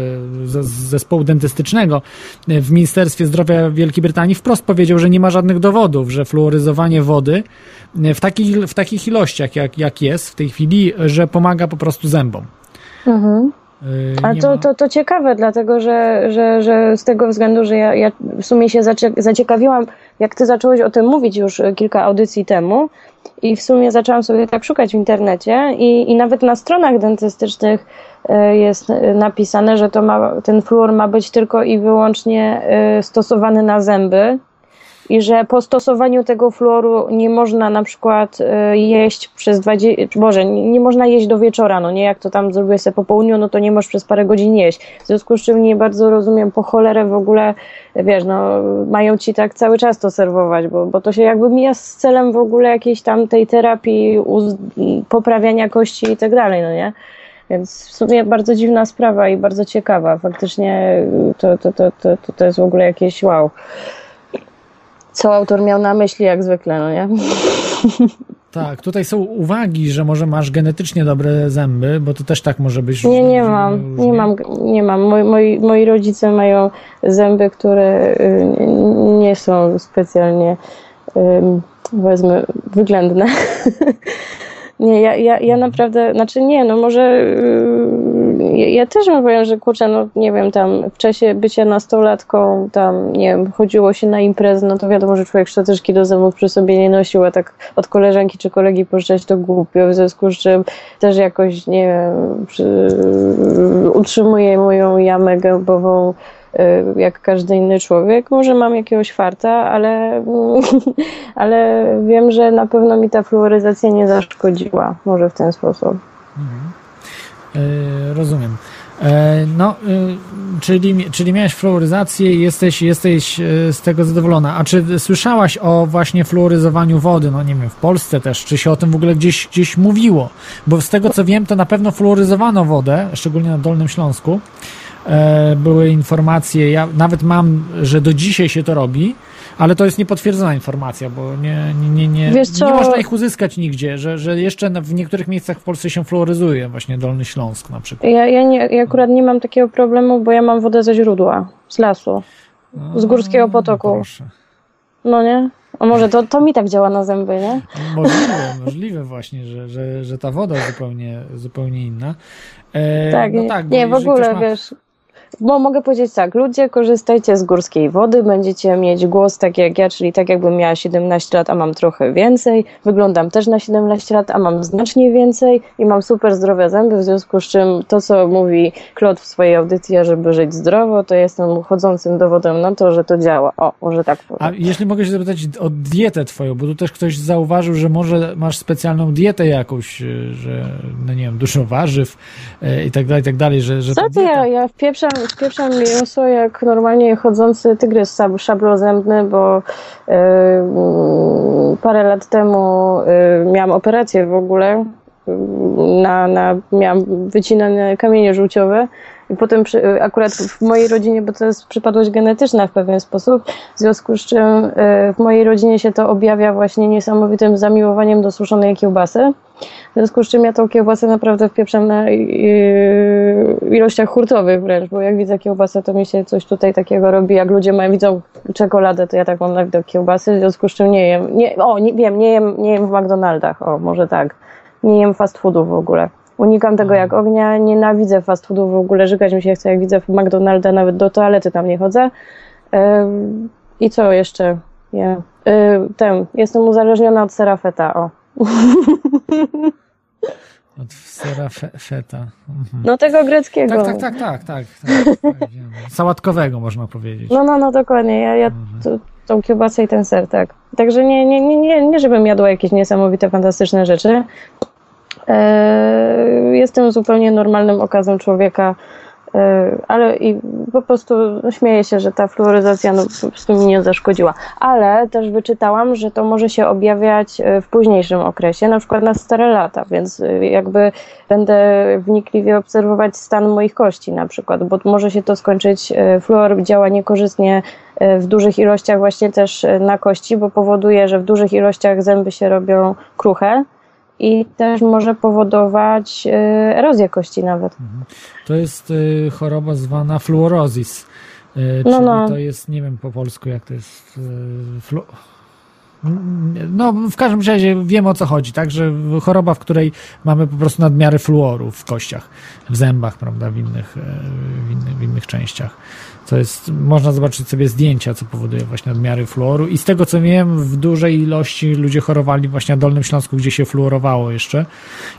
zespołu dentystycznego w Ministerstwie Zdrowia Wielkiej Brytanii wprost powiedział, że nie ma żadnych dowodów, że fluoryzowanie wody w takich, w takich ilościach, jak, jak jest w tej chwili, że pomaga po prostu zębom. Mhm. Yy, A nie to, ma- to, to ciekawe, dlatego że, że, że z tego względu, że ja, ja w sumie się zacie, zaciekawiłam, jak ty zacząłeś o tym mówić już kilka audycji temu i w sumie zaczęłam sobie tak szukać w internecie i, i nawet na stronach dentystycznych e, jest napisane, że to ma, ten fluor ma być tylko i wyłącznie stosowany na zęby i że po stosowaniu tego fluoru nie można na przykład e, jeść przez 20, Boże, nie, nie można jeść do wieczora, no nie, jak to tam zrobiłeś sobie po południu, no to nie możesz przez parę godzin jeść. W związku z czym nie bardzo rozumiem po cholerę w ogóle, wiesz, no mają ci tak cały czas to serwować, bo, bo to się jakby mija z celem w ogóle jakiejś tam tej terapii, uz, poprawiania kości i tak dalej, no nie? Więc w sumie bardzo dziwna sprawa i bardzo ciekawa. Faktycznie to, to, to, to, to jest w ogóle jakieś wow. Co autor miał na myśli, jak zwykle, no nie? Tak, tutaj są uwagi, że może masz genetycznie dobre zęby, bo to też tak może być. Nie, nie mam, nie mam, nie mam. Moi, moi, moi rodzice mają zęby, które y, nie są specjalnie, powiedzmy, wyględne. Nie, ja, ja, ja naprawdę, znaczy nie, no może yy, ja, też bym powiem, że kurczę, no nie wiem, tam w czasie bycia nastolatką, tam nie wiem, chodziło się na imprezy, no to wiadomo, że człowiek szczoteczki do zębów przy sobie nie nosił, a tak od koleżanki czy kolegi pożyczać to głupio, w związku z czym też jakoś, nie wiem, przy, utrzymuję moją jamę gębową y, jak każdy inny człowiek. Może mam jakiegoś farta, ale, ale wiem, że na pewno mi ta fluoryzacja nie zaszkodziła. Może w ten sposób. E, rozumiem. E, no, e, czyli, czyli miałeś fluoryzację i jesteś, jesteś e, z tego zadowolona. A czy słyszałaś o właśnie fluoryzowaniu wody? No nie wiem, w Polsce też, czy się o tym w ogóle gdzieś, gdzieś mówiło? Bo z tego co wiem, to na pewno fluoryzowano wodę, szczególnie na Dolnym Śląsku. E, były informacje, ja nawet mam, że do dzisiaj się to robi, ale to jest niepotwierdzona informacja, bo nie, nie, nie, nie, Wiesz co? nie można ich uzyskać nigdzie, że, że jeszcze w niektórych miejscach w Polsce się fluoryzuje, właśnie Dolny Śląsk na przykład. Ja, ja, nie, ja akurat nie mam takiego problemu, bo ja mam wodę ze źródła, z lasu. Z Górskiego Potoku. No, proszę. No nie? A może to, to mi tak działa na zęby, nie? Możliwe, możliwe właśnie, że, że, że ta woda zupełnie, zupełnie inna. E, Tak, no nie, tak, nie w ogóle, ma- wiesz. Bo mogę powiedzieć tak, ludzie korzystajcie z górskiej wody, będziecie mieć głos tak jak ja, czyli tak jakbym miała 17 lat, a mam trochę więcej, wyglądam też na 17 lat, a mam znacznie więcej i mam super zdrowe zęby, w związku z czym to, co mówi Klot w swojej audycji, żeby żyć zdrowo, to jestem chodzącym dowodem na to, że to działa. O, może tak powiem. A jeśli mogę się zapytać o dietę twoją, bo tu też ktoś zauważył, że może masz specjalną dietę jakąś, e, że no nie wiem, dużo warzyw e, i tak dalej, i tak dalej, że, że Co ty, ja, ja wpieprzam, wpieprzam mięso jak normalnie chodzący tygrys szab- szablozębny, bo y, mm, parę lat temu y, miałam operację w ogóle na, na, miałam wycinane kamienie żółciowe i potem przy, akurat w mojej rodzinie, bo to jest przypadłość genetyczna w pewien sposób, w związku z czym e, w mojej rodzinie się to objawia właśnie niesamowitym zamiłowaniem do suszonej kiełbasy. W związku z czym ja tą kiełbasę naprawdę wpieprzam na ilościach hurtowych wręcz, bo jak widzę kiełbasę, to mi się coś tutaj takiego robi. Jak ludzie mają, widzą czekoladę, to ja tak mam na widok kiełbasy, w związku z czym nie jem. Nie, o, nie, wiem, nie jem, nie jem w McDonaldach, o, może tak. Nie jem fast foodów w ogóle. Unikam tego jak ognia, nienawidzę fast foodów w ogóle, żygać mi się chce, jak widzę w McDonalda, nawet do toalety tam nie chodzę. I co jeszcze? Ja, y, ten, jestem uzależniona od sera feta, o. Od sera fe, feta. Mhm. No tego greckiego. Tak, tak, tak, tak, tak. tak, tak wiem. Sałatkowego można powiedzieć. No, no, no, dokładnie. Ja, ja t- tą kiełbasę i ten ser, tak. Także nie, nie, nie, nie, nie żebym jadła jakieś niesamowite, fantastyczne rzeczy. Eee, jestem zupełnie normalnym okazem człowieka, eee, ale i po prostu śmieję się, że ta fluoryzacja no, po prostu mi nie zaszkodziła. Ale też wyczytałam, że to może się objawiać e, w późniejszym okresie, na przykład na stare lata, więc e, jakby będę wnikliwie obserwować stan moich kości na przykład, bo może się to skończyć, e, fluor działa niekorzystnie e, w dużych ilościach właśnie też e, na kości, bo powoduje, że w dużych ilościach zęby się robią kruche i też może powodować e, erozję kości nawet. To jest y, choroba zwana fluorozis. Y, No, czyli no. to jest, nie wiem po polsku jak to jest. Y, flu... No, w każdym razie wiemy o co chodzi, tak? Że choroba, w której mamy po prostu nadmiary fluoru w kościach, w zębach, prawda, w innych, w innych, w innych częściach. To jest, można zobaczyć sobie zdjęcia, co powoduje właśnie nadmiary fluoru. I z tego co wiem, w dużej ilości ludzie chorowali właśnie na Dolnym Śląsku, gdzie się fluorowało jeszcze.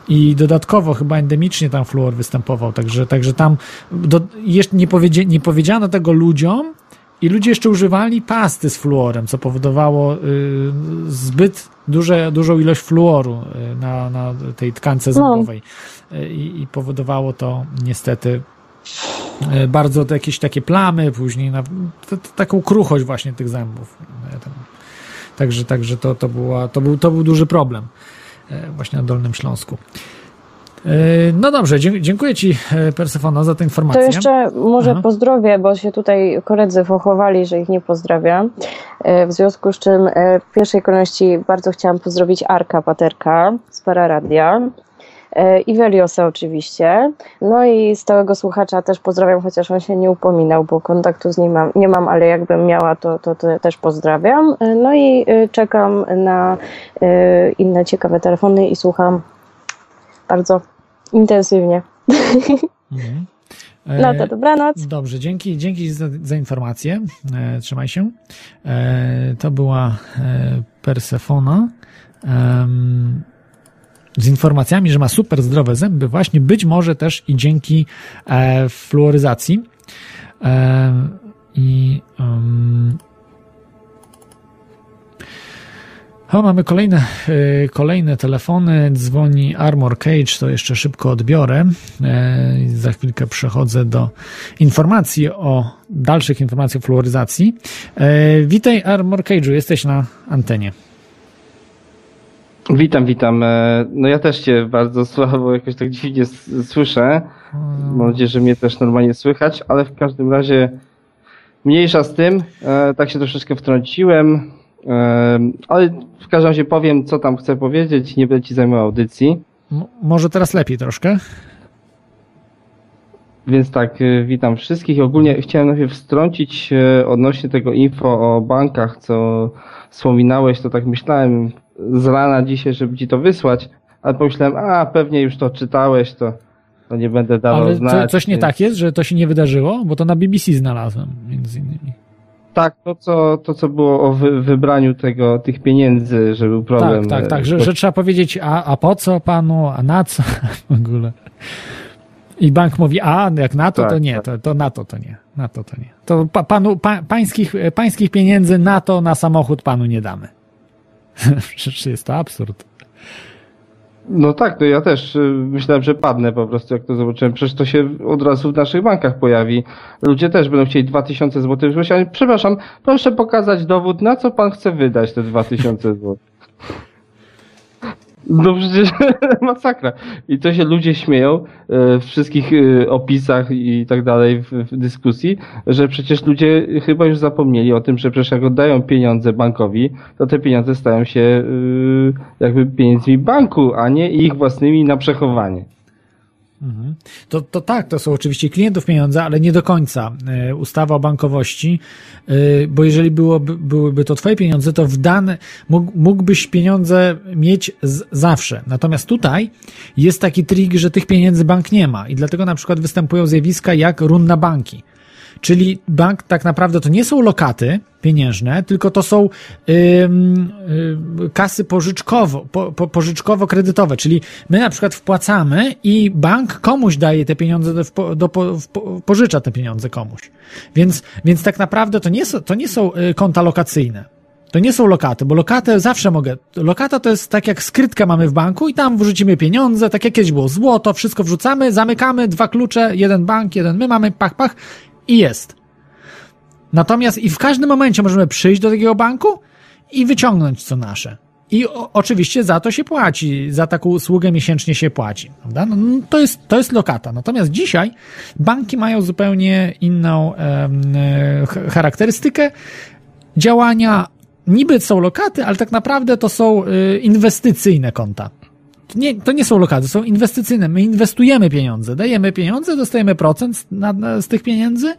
I dodatkowo chyba endemicznie tam fluor występował, także, także tam do, jeszcze nie, powiedzie, nie powiedziano tego ludziom, i ludzie jeszcze używali pasty z fluorem, co powodowało y, zbyt duże, dużą ilość fluoru y, na, na tej tkance zębowej. Y, I, I powodowało to niestety bardzo to jakieś takie plamy, później na, to, to, taką kruchość właśnie tych zębów. Tam. Także, także to, to, była, to, był, to był duży problem y, właśnie na Dolnym Śląsku. No dobrze, dziękuję Ci, Persefono, za tę To informację. jeszcze może Aha. pozdrowię, bo się tutaj koledzy fochowali, że ich nie pozdrawiam. E, W związku z czym e, w pierwszej kolejności bardzo chciałam pozdrowić Arka Paterka z Pararadia. E, I oczywiście. No i stałego słuchacza też pozdrawiam, chociaż on się nie upominał, bo kontaktu z nim mam, nie mam, ale jakbym miała, to, to, to też pozdrawiam. E, No i e, czekam na inne ciekawe telefony i słucham bardzo intensywnie. Mhm. No to dobranoc. Dobrze, dzięki, dzięki za, za informację. E, trzymaj się. E, to była e, Persefona. Z informacjami, że ma super zdrowe zęby, właśnie być może też i dzięki e, fluoryzacji. E, I em, o, mamy kolejne, e, kolejne telefony. Dzwoni Armor Cage, to jeszcze szybko odbiorę. E, Za chwilkę przechodzę do informacji o dalszych informacji o fluoryzacji. E, Witaj Armor Cage'u, jesteś na antenie. Witam, witam. E, No ja też cię bardzo słabo jakoś tak dziwnie słyszę. Mam nadzieję, że mnie też normalnie słychać, ale w każdym razie mniejsza z tym. E, Tak się troszeczkę wtrąciłem, E, ale w każdym razie powiem, co tam chcę powiedzieć. Nie będę ci zajmował audycji. Może teraz lepiej troszkę? Więc tak, witam wszystkich. Ogólnie chciałem najpierw wtrącić e, odnośnie tego info o bankach, co wspominałeś, to tak myślałem z rana dzisiaj, żeby ci to wysłać, ale pomyślałem, a pewnie już to czytałeś, to, to nie będę dawał Ale znać. co, coś nie więc- tak jest, że to się nie wydarzyło? Bo to na BBC znalazłem, między innymi. Tak, to co, to co było o wy, wybraniu tego, tych pieniędzy, że był problem. tak, tak, tak, że, że trzeba powiedzieć, a, a po co panu, a na co w ogóle. I bank mówi, a jak na to, Tak, to nie, tak. to, to na to, to nie, na to, to nie. To pa, panu, pa, pańskich, pańskich pieniędzy na to, na samochód panu nie damy. Przecież jest to absurd. No tak, no ja też y, myślałem, że padnę po prostu, jak to zobaczyłem. Przecież to się od razu w naszych bankach pojawi. Ludzie też będą chcieli 2000 zł. Przepraszam, proszę pokazać dowód, na co pan chce wydać te 2000 zł. No przecież masakra. I to się ludzie śmieją e, w wszystkich e, opisach i tak dalej w, dyskusji, że przecież ludzie chyba już zapomnieli o tym, że przecież jak oddają pieniądze bankowi, to te pieniądze stają się e, jakby pieniędzmi banku, a nie ich własnymi na przechowanie. Mhm. To, to tak, to są oczywiście klientów pieniądze, ale nie do końca. E, Ustawa o bankowości, e, bo jeżeli byłoby, byłyby to twoje pieniądze, to w dane mógł, mógłbyś pieniądze mieć zawsze. Natomiast tutaj jest taki trik, że tych pieniędzy bank nie ma i dlatego na przykład występują zjawiska jak run na banki. Czyli bank tak naprawdę to nie są lokaty pieniężne, tylko to są ym, y, kasy pożyczkowo, po, po, pożyczkowo-kredytowe. Czyli my na przykład wpłacamy i bank komuś daje te pieniądze, do, do, po, pożycza te pieniądze komuś. Więc, więc tak naprawdę to nie, są, to nie są y, konta lokacyjne. To nie są lokaty, bo lokatę zawsze mogę. Lokata to jest tak jak skrytkę mamy w banku i tam wrzucimy pieniądze, tak jak kiedyś było złoto, wszystko wrzucamy, zamykamy, dwa klucze, jeden bank, jeden my mamy, pach, pach i jest. Natomiast i w każdym momencie możemy przyjść do takiego banku i wyciągnąć co nasze. I o, oczywiście za to się płaci, za taką usługę miesięcznie się płaci. Prawda? No, no, to, jest, to jest lokata. Natomiast dzisiaj banki mają zupełnie inną e, charakterystykę działania. Niby są lokaty, ale tak naprawdę to są e, inwestycyjne konta to nie, to nie są lokaty, są inwestycyjne. My inwestujemy pieniądze, dajemy pieniądze, dostajemy procent na, na, z tych pieniędzy,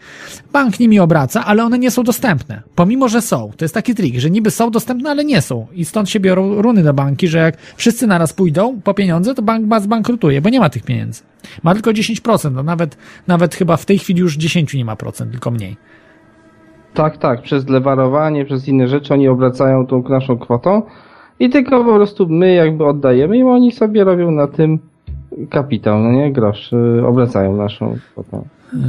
bank nimi obraca, ale one nie są dostępne. Pomimo, że są. To jest taki trik, że niby są dostępne, ale nie są. I stąd się biorą runy na banki, że jak wszyscy naraz pójdą po pieniądze, to bank zbankrutuje, bo nie ma tych pieniędzy. Ma tylko 10%, no nawet, nawet chyba w tej chwili już 10 nie ma procent, tylko mniej. Tak, tak, przez lewarowanie, przez inne rzeczy oni obracają tą naszą kwotą, i tylko po prostu my jakby oddajemy i oni sobie robią na tym kapitał, no nie, grosz, y, obracają naszą kwotę. Yy,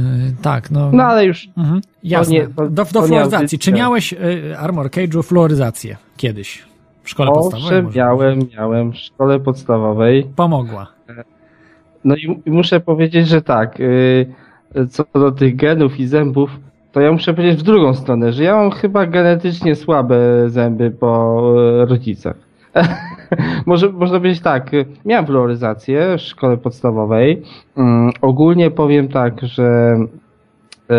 tak, no. No ale już. Mhm, jasne. Nie, to, do, do fluoryzacji. Czy miałeś y, Armor Cage'u fluoryzację kiedyś? W szkole Owszem, podstawowej? Owszem, miałem, miałem w szkole podstawowej. Pomogła. No i, i muszę powiedzieć, że tak, y, co do tych genów i zębów, to ja muszę powiedzieć w drugą stronę, że ja mam chyba genetycznie słabe zęby po e, rodzicach. Może, można powiedzieć tak, miałem fluoryzację w szkole podstawowej. Um, ogólnie powiem tak, że y,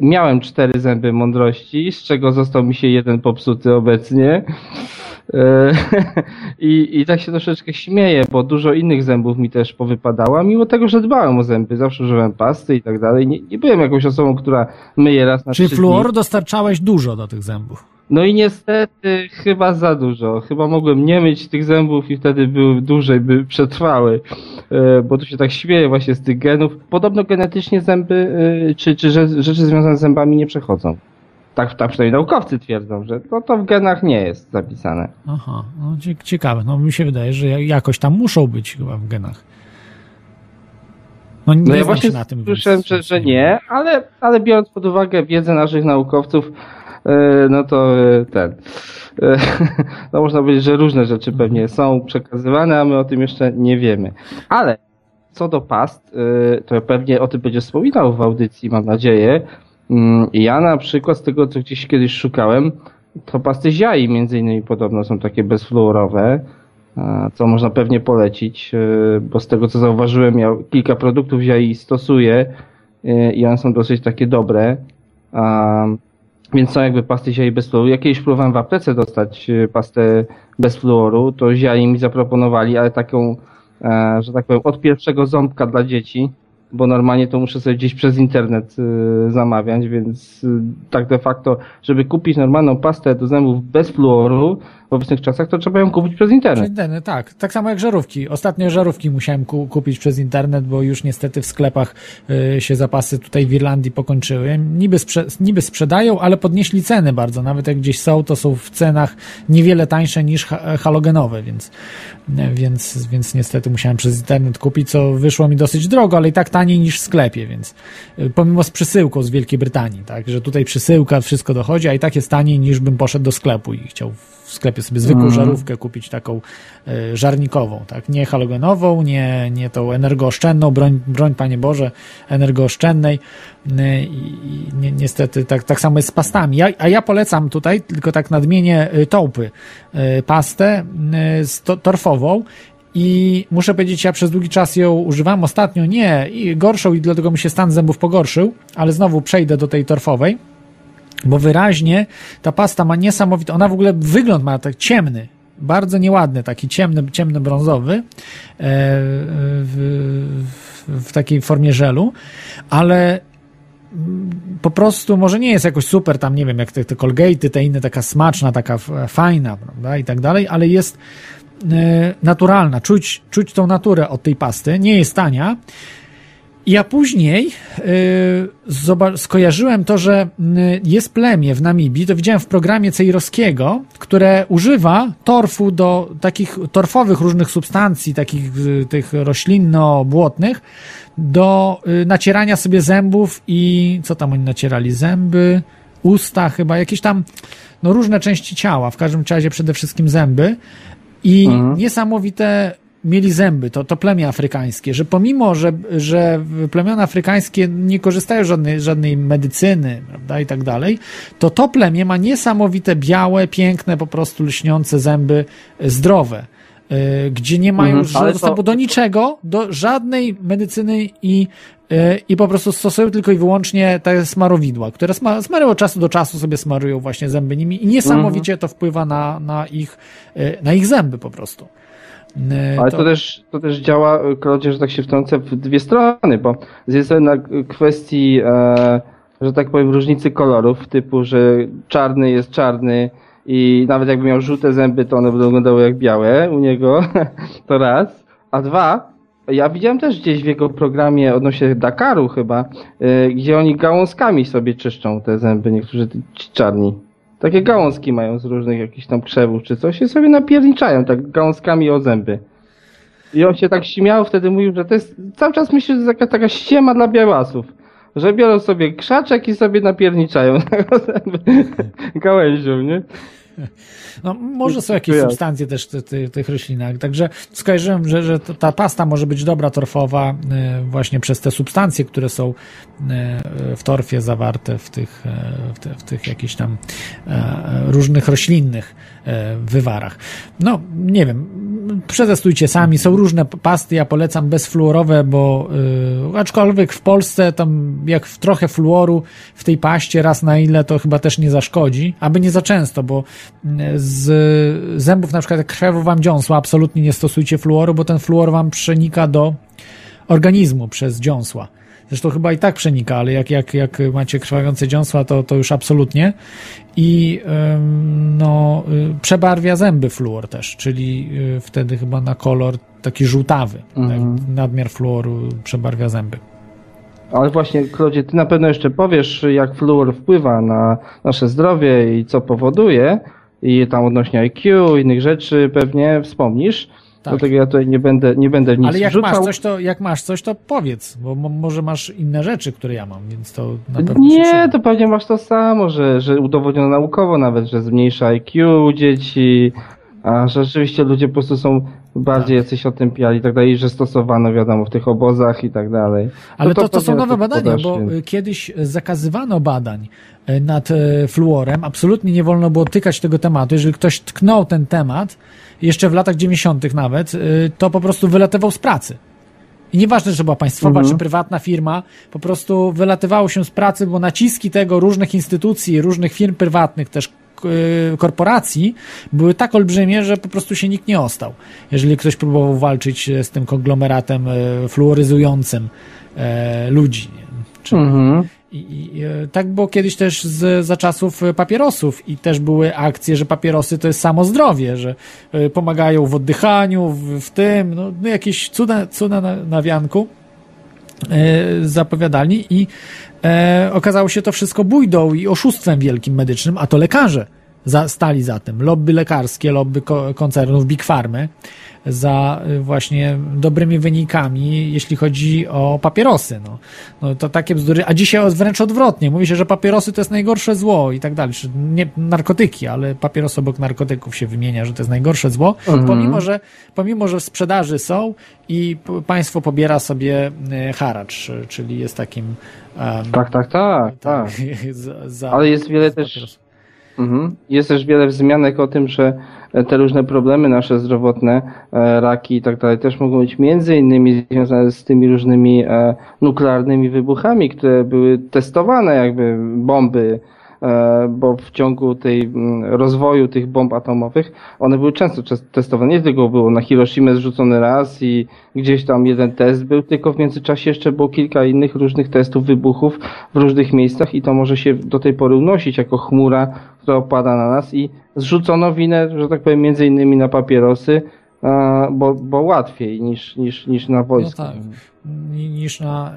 miałem cztery zęby mądrości, z czego został mi się jeden popsuty obecnie. E, I, I tak się troszeczkę śmieję, bo dużo innych zębów mi też powypadało, mimo tego, że dbałem o zęby, zawsze używałem pasty i tak dalej. Nie, nie byłem jakąś osobą, która myje raz na Czyli fluoru dni. dostarczałeś dużo do tych zębów? No i niestety chyba za dużo. Chyba mogłem nie myć tych zębów i wtedy były dłużej, by przetrwały. E, bo tu się tak śmieje właśnie z tych genów. Podobno genetycznie zęby, e, czy, czy rzeczy związane z zębami nie przechodzą. Tak, tak przynajmniej naukowcy twierdzą, że to, to w genach nie jest zapisane. Aha, no ciekawe. No mi się wydaje, że jakoś tam muszą być chyba w genach. No, nie no ja właśnie na tym, słyszałem, więc, że, że nie, ale, ale biorąc pod uwagę wiedzę naszych naukowców, e, no to e, ten. E, no można powiedzieć, że różne rzeczy pewnie są przekazywane, a my o tym jeszcze nie wiemy. Ale co do past, to pewnie o tym będzie wspominał w audycji, mam nadzieję. Mm, ja na przykład z tego, co gdzieś kiedyś szukałem, to pasty ziai między innymi podobno są takie bezfluorowe, co można pewnie polecić, e, bo z tego co zauważyłem, ja kilka produktów ziai stosuję e, i one są dosyć takie dobre. Więc są jakby pasty ziai bez fluoru. Ja kiedyś próbowałem w aptece dostać e, pastę bez fluoru, to ziai mi zaproponowali, ale taką, że tak powiem, od pierwszego ząbka dla dzieci, bo normalnie to muszę sobie gdzieś przez internet y, zamawiać, więc y, tak de facto, żeby kupić normalną pastę do zębów bez fluoru w obecnych czasach, to trzeba ją kupić przez internet. Przez internet, tak. Tak samo jak żarówki. Ostatnio żarówki musiałem ku kupić przez internet, bo już niestety w sklepach y, się zapasy tutaj w Irlandii pokończyły. Niby, sprze niby sprzedają, ale podnieśli ceny bardzo. Nawet jak gdzieś są, to są w cenach niewiele tańsze niż ha halogenowe, więc, więc, więc niestety musiałem przez internet kupić, co wyszło mi dosyć drogo, ale i tak taniej niż w sklepie, więc y, pomimo z przesyłką z Wielkiej Brytanii, tak, że tutaj przesyłka, wszystko dochodzi, a i tak jest taniej niż bym poszedł do sklepu i chciał w sklepie sobie zwykłą mm. żarówkę kupić, taką y, żarnikową, tak? Nie halogenową, nie, nie tą energooszczędną, broń, broń Panie Boże, energooszczędnej. Y, I, ni, niestety tak, tak samo jest z pastami. Ja, a ja polecam tutaj, tylko tak nadmienię, y, tołpy. Y, pastę y, torfową I muszę powiedzieć, ja przez długi czas ją używam, ostatnio nie, i gorszą i dlatego mi się stan zębów pogorszył, ale znowu przejdę do tej torfowej, bo wyraźnie ta pasta ma niesamowity, ona w ogóle wygląd ma tak ciemny, bardzo nieładny, taki ciemny, ciemny brązowy e, w, w, takiej formie żelu, ale po prostu może nie jest jakoś super tam, nie wiem, jak te, te Colgate'y, te inne, taka smaczna, taka fajna, prawda, i tak dalej, ale jest e, naturalna, czuć, czuć tą naturę od tej pasty, nie jest tania. Ja później y, skojarzyłem to, że y, jest plemię w Namibii, to widziałem w programie Cejrowskiego, które używa torfu do takich torfowych różnych substancji, takich y, tych roślinno-błotnych, do y, nacierania sobie zębów i co tam oni nacierali? Zęby, usta chyba, jakieś tam no różne części ciała, w każdym razie przede wszystkim zęby i niesamowite mieli zęby, to, to plemię afrykańskie, że pomimo, że, że plemiona afrykańskie nie korzystają z żadnej, żadnej medycyny, prawda, i tak dalej, to to plemię ma niesamowite, białe, piękne, po prostu lśniące zęby, e, zdrowe, e, gdzie nie mają Mhm, ale to- dostępu do niczego, do żadnej medycyny i, e, i po prostu stosują tylko i wyłącznie te smarowidła, które sma, smarują od czasu do czasu sobie smarują właśnie zęby nimi i niesamowicie to wpływa na, na, ich, na ich zęby po prostu. E, Ale to, też, to też działa, Klodzie, że tak się wtrącę, w dwie strony, bo z jednej strony na kwestii, e, że tak powiem, różnicy kolorów, typu, że czarny jest czarny i nawet jakby miał żółte zęby, to one będą wyglądały jak białe u niego, to raz. A dwa, ja widziałem też gdzieś w jego programie odnośnie Dakaru chyba, e, gdzie oni gałązkami sobie czyszczą te zęby, niektórzy ci czarni. Takie gałązki mają z różnych jakichś tam krzewów czy coś i sobie napierniczają tak gałązkami o zęby. I on się tak śmiał, wtedy mówił, że to jest, cały czas myślę, że taka, taka ściema dla białasów. Że biorą sobie krzaczek i sobie napierniczają gałęzią, nie? No, może są jakieś Ja. substancje też w ty- ty- tych roślinach. Także skojarzyłem, że, że ta pasta może być dobra torfowa e, właśnie przez te substancje, które są e, w torfie zawarte w tych, e, w, te, w tych jakichś tam różnych roślinnych wywarach. No, nie wiem. Przetestujcie sami. Są różne pasty. Ja polecam bezfluorowe, bo aczkolwiek w Polsce tam jak w trochę fluoru w tej paście raz na ile to chyba też nie zaszkodzi, aby nie za często, bo z zębów na przykład jak krzewu wam dziąsła, absolutnie nie stosujcie fluoru, bo ten fluor wam przenika do organizmu przez dziąsła. Zresztą chyba i tak przenika, ale jak, jak, jak macie krwawiące dziąsła, to, to już absolutnie. I ym, no, y, przebarwia zęby fluor też, czyli y, wtedy chyba na kolor taki żółtawy. Mhm. Tak, nadmiar fluoru przebarwia zęby. Ale właśnie, Klodzie, ty na pewno jeszcze powiesz, jak fluor wpływa na nasze zdrowie i co powoduje. I tam odnośnie IQ, innych rzeczy pewnie wspomnisz. Tak. Dlatego ja tutaj nie będę, nie będę nic Ale jak wrzucał. masz, coś, to, jak masz coś, to powiedz, bo mo- może masz inne rzeczy, które ja mam, więc to na pewno Nie, to pewnie masz to samo, że, że udowodniono naukowo nawet, że zmniejsza IQ u dzieci, a że rzeczywiście ludzie po prostu są bardziej Tak. jacyś otępiali i tak dalej, że stosowano wiadomo w tych obozach i tak dalej. Ale No to, to są pewnie nowe to badania, bo więc- y, kiedyś zakazywano badań y, nad y, fluorem. Absolutnie nie wolno było tykać tego tematu. Jeżeli ktoś tknął ten temat, jeszcze w latach 90. nawet, to po prostu wylatywał z pracy. I nieważne, że była państwowa Mhm. czy prywatna firma, po prostu wylatywało się z pracy, bo naciski tego różnych instytucji, różnych firm prywatnych też korporacji były tak olbrzymie, że po prostu się nikt nie ostał. Jeżeli ktoś próbował walczyć e, z tym konglomeratem e, fluoryzującym e, ludzi. Czy, Mhm. i, i, tak było kiedyś też z, za czasów papierosów i też były akcje, że papierosy to jest samo zdrowie, że e, pomagają w oddychaniu, w, w tym, no, no jakieś cuda, cuda na, na wianku e, zapowiadali i e, okazało się to wszystko bójdą i oszustwem wielkim medycznym, a to lekarze za, stali za tym. Lobby lekarskie, lobby ko, koncernów Big Farmy za y, właśnie dobrymi wynikami, jeśli chodzi o papierosy. No, no to takie bzdury, a dzisiaj wręcz odwrotnie. Mówi się, że papierosy to jest najgorsze zło i tak dalej. Czy Nie narkotyki, ale papierosy obok narkotyków się wymienia, że to jest najgorsze zło, Mhm. pomimo, że, pomimo, że w sprzedaży są i państwo pobiera sobie y, haracz, czyli jest takim em, Tak, tak, tak, tak. za, za, Ale jest wiele też-. Mhm. Jest też wiele wzmianek o tym, że e, te różne problemy nasze zdrowotne, e, raki i tak dalej, też mogą być między innymi związane z tymi różnymi e, nuklearnymi wybuchami, które były testowane, jakby bomby, bo w ciągu tej mm, rozwoju tych bomb atomowych one były często testowane. Nie tylko było na Hiroshima zrzucony raz i gdzieś tam jeden test był, tylko w międzyczasie jeszcze było kilka innych różnych testów wybuchów w różnych miejscach i to może się do tej pory unosić jako chmura, która opada na nas i zrzucono winę, że tak powiem, między innymi na papierosy, e, bo, bo łatwiej niż, niż, niż na No wojsko. tak, ni- niż na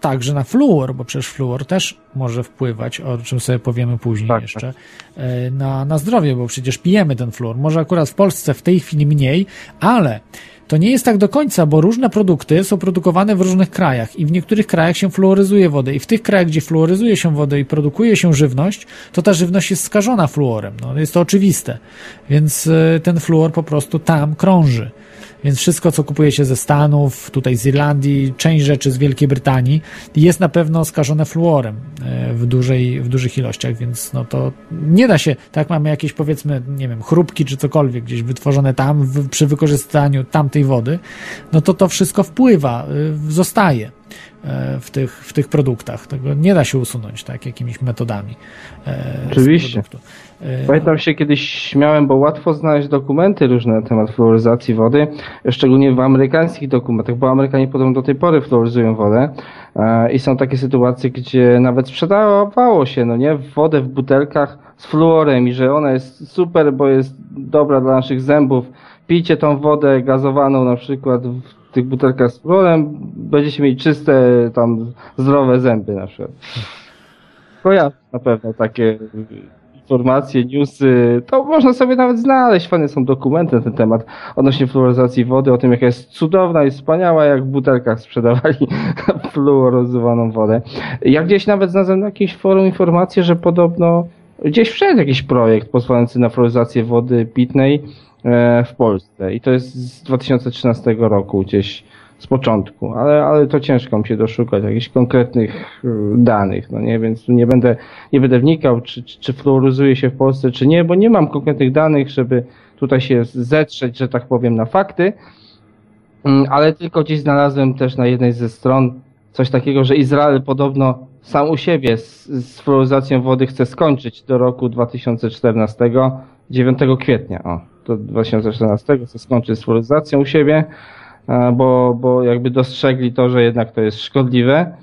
także na fluor, bo przecież fluor też może wpływać, o czym sobie powiemy później Tak, jeszcze, e, na, na zdrowie, bo przecież pijemy ten fluor. Może akurat w Polsce w tej chwili mniej, ale to nie jest tak do końca, bo różne produkty są produkowane w różnych krajach i w niektórych krajach się fluoryzuje wodę i w tych krajach, gdzie fluoryzuje się wodę i produkuje się żywność, to ta żywność jest skażona fluorem. No, jest to oczywiste. Więc e, ten fluor po prostu tam krąży. Więc wszystko, co kupuje się ze Stanów, tutaj z Irlandii, część rzeczy z Wielkiej Brytanii, jest na pewno skażone fluorem e, w, dużej, w dużych ilościach, więc no to nie da się, tak mamy jakieś powiedzmy, nie wiem, chrupki czy cokolwiek gdzieś wytworzone tam w, przy wykorzystaniu tamtej wody, no to to wszystko wpływa, y, zostaje. e, w tych, w tych produktach. Tego nie da się usunąć tak jakimiś metodami. e, Oczywiście. E, Pamiętam się kiedyś śmiałem, bo łatwo znaleźć dokumenty różne na temat fluoryzacji wody, szczególnie w amerykańskich dokumentach, bo Amerykanie podobno do tej pory fluoryzują wodę e, i są takie sytuacje, gdzie nawet sprzedawało się, no nie, wodę w butelkach z fluorem i że ona jest super, bo jest dobra dla naszych zębów. Pijcie tą wodę gazowaną na przykład w tych butelkach z fluorem, będziecie mieli czyste, tam zdrowe zęby na przykład. Kojarzę na pewno takie informacje, newsy, to można sobie nawet znaleźć, fajne są dokumenty na ten temat odnośnie fluoryzacji wody, o tym jaka jest cudowna i wspaniała, jak w butelkach sprzedawali fluoryzowaną wodę. Ja gdzieś nawet znalazłem na jakimś forum informację, że podobno gdzieś wszedł jakiś projekt pozwalający na fluoryzację wody pitnej w Polsce. I to jest z 2013 roku gdzieś z początku, ale, ale to ciężko mi się doszukać jakichś konkretnych y, danych, no nie, więc nie będę, nie będę wnikał, czy, czy, czy fluoryzuje się w Polsce, czy nie, bo nie mam konkretnych danych, żeby tutaj się zetrzeć, że tak powiem, na fakty, Mm, ale tylko gdzieś znalazłem też na jednej ze stron coś takiego, że Izrael podobno sam u siebie z, z fluoryzacją wody chce skończyć do roku 2014, 9 kwietnia, o, do 2014 chce skończyć z fluoryzacją u siebie, e, bo, bo jakby dostrzegli to, że jednak to jest szkodliwe.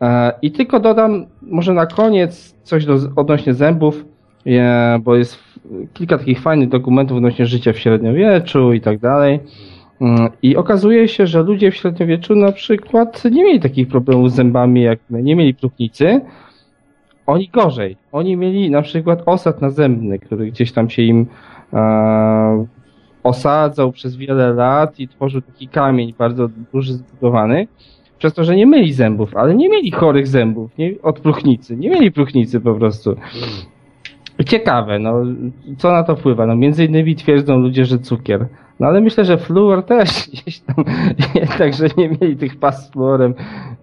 E, I tylko dodam może na koniec coś do, odnośnie zębów, e, bo jest kilka takich fajnych dokumentów odnośnie życia w średniowieczu i tak dalej. I okazuje się, że ludzie w średniowieczu na przykład nie mieli takich problemów z zębami jak my, nie mieli próchnicy. Oni gorzej. Oni mieli na przykład osad nazębny, który gdzieś tam się im osadzał przez wiele lat i tworzył taki kamień bardzo duży, zbudowany. Przez to, że nie mieli zębów, ale nie mieli chorych zębów nie, od próchnicy. Nie mieli próchnicy po prostu. Ciekawe, no, co na to wpływa? No, między innymi twierdzą ludzie, że cukier. No ale myślę, że fluor też gdzieś tam, także nie mieli tych pas z fluorem,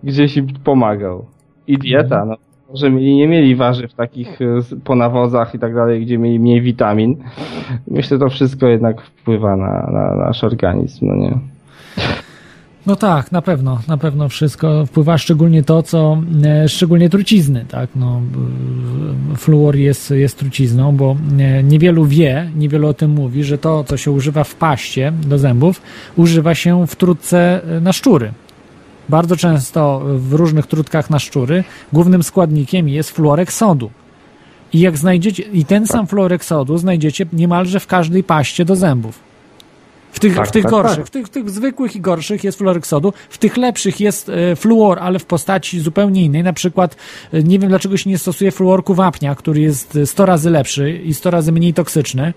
gdzieś im pomagał. I dieta, no. Że mieli, nie mieli warzyw takich e, po nawozach i tak dalej, gdzie mieli mniej witamin. Myślę, że to wszystko jednak wpływa na, na nasz organizm, no nie? No tak, na pewno, na pewno wszystko wpływa, szczególnie to, co, e, szczególnie trucizny, tak, no, fluor jest, jest trucizną, bo e, niewielu wie, niewielu o tym mówi, że to, co się używa w paście do zębów, używa się w trutce na szczury. Bardzo często w różnych trutkach na szczury głównym składnikiem jest fluorek sodu. I jak znajdziecie, i ten sam fluorek sodu znajdziecie niemalże w każdej paście do zębów. W tych, Tak, w tych tak, gorszych, tak. W, tych, w tych zwykłych i gorszych jest fluorek sodu, w tych lepszych jest e, fluor, ale w postaci zupełnie innej. Na przykład, e, nie wiem dlaczego się nie stosuje fluorku wapnia, który jest e, 100 razy lepszy i 100 razy mniej toksyczny.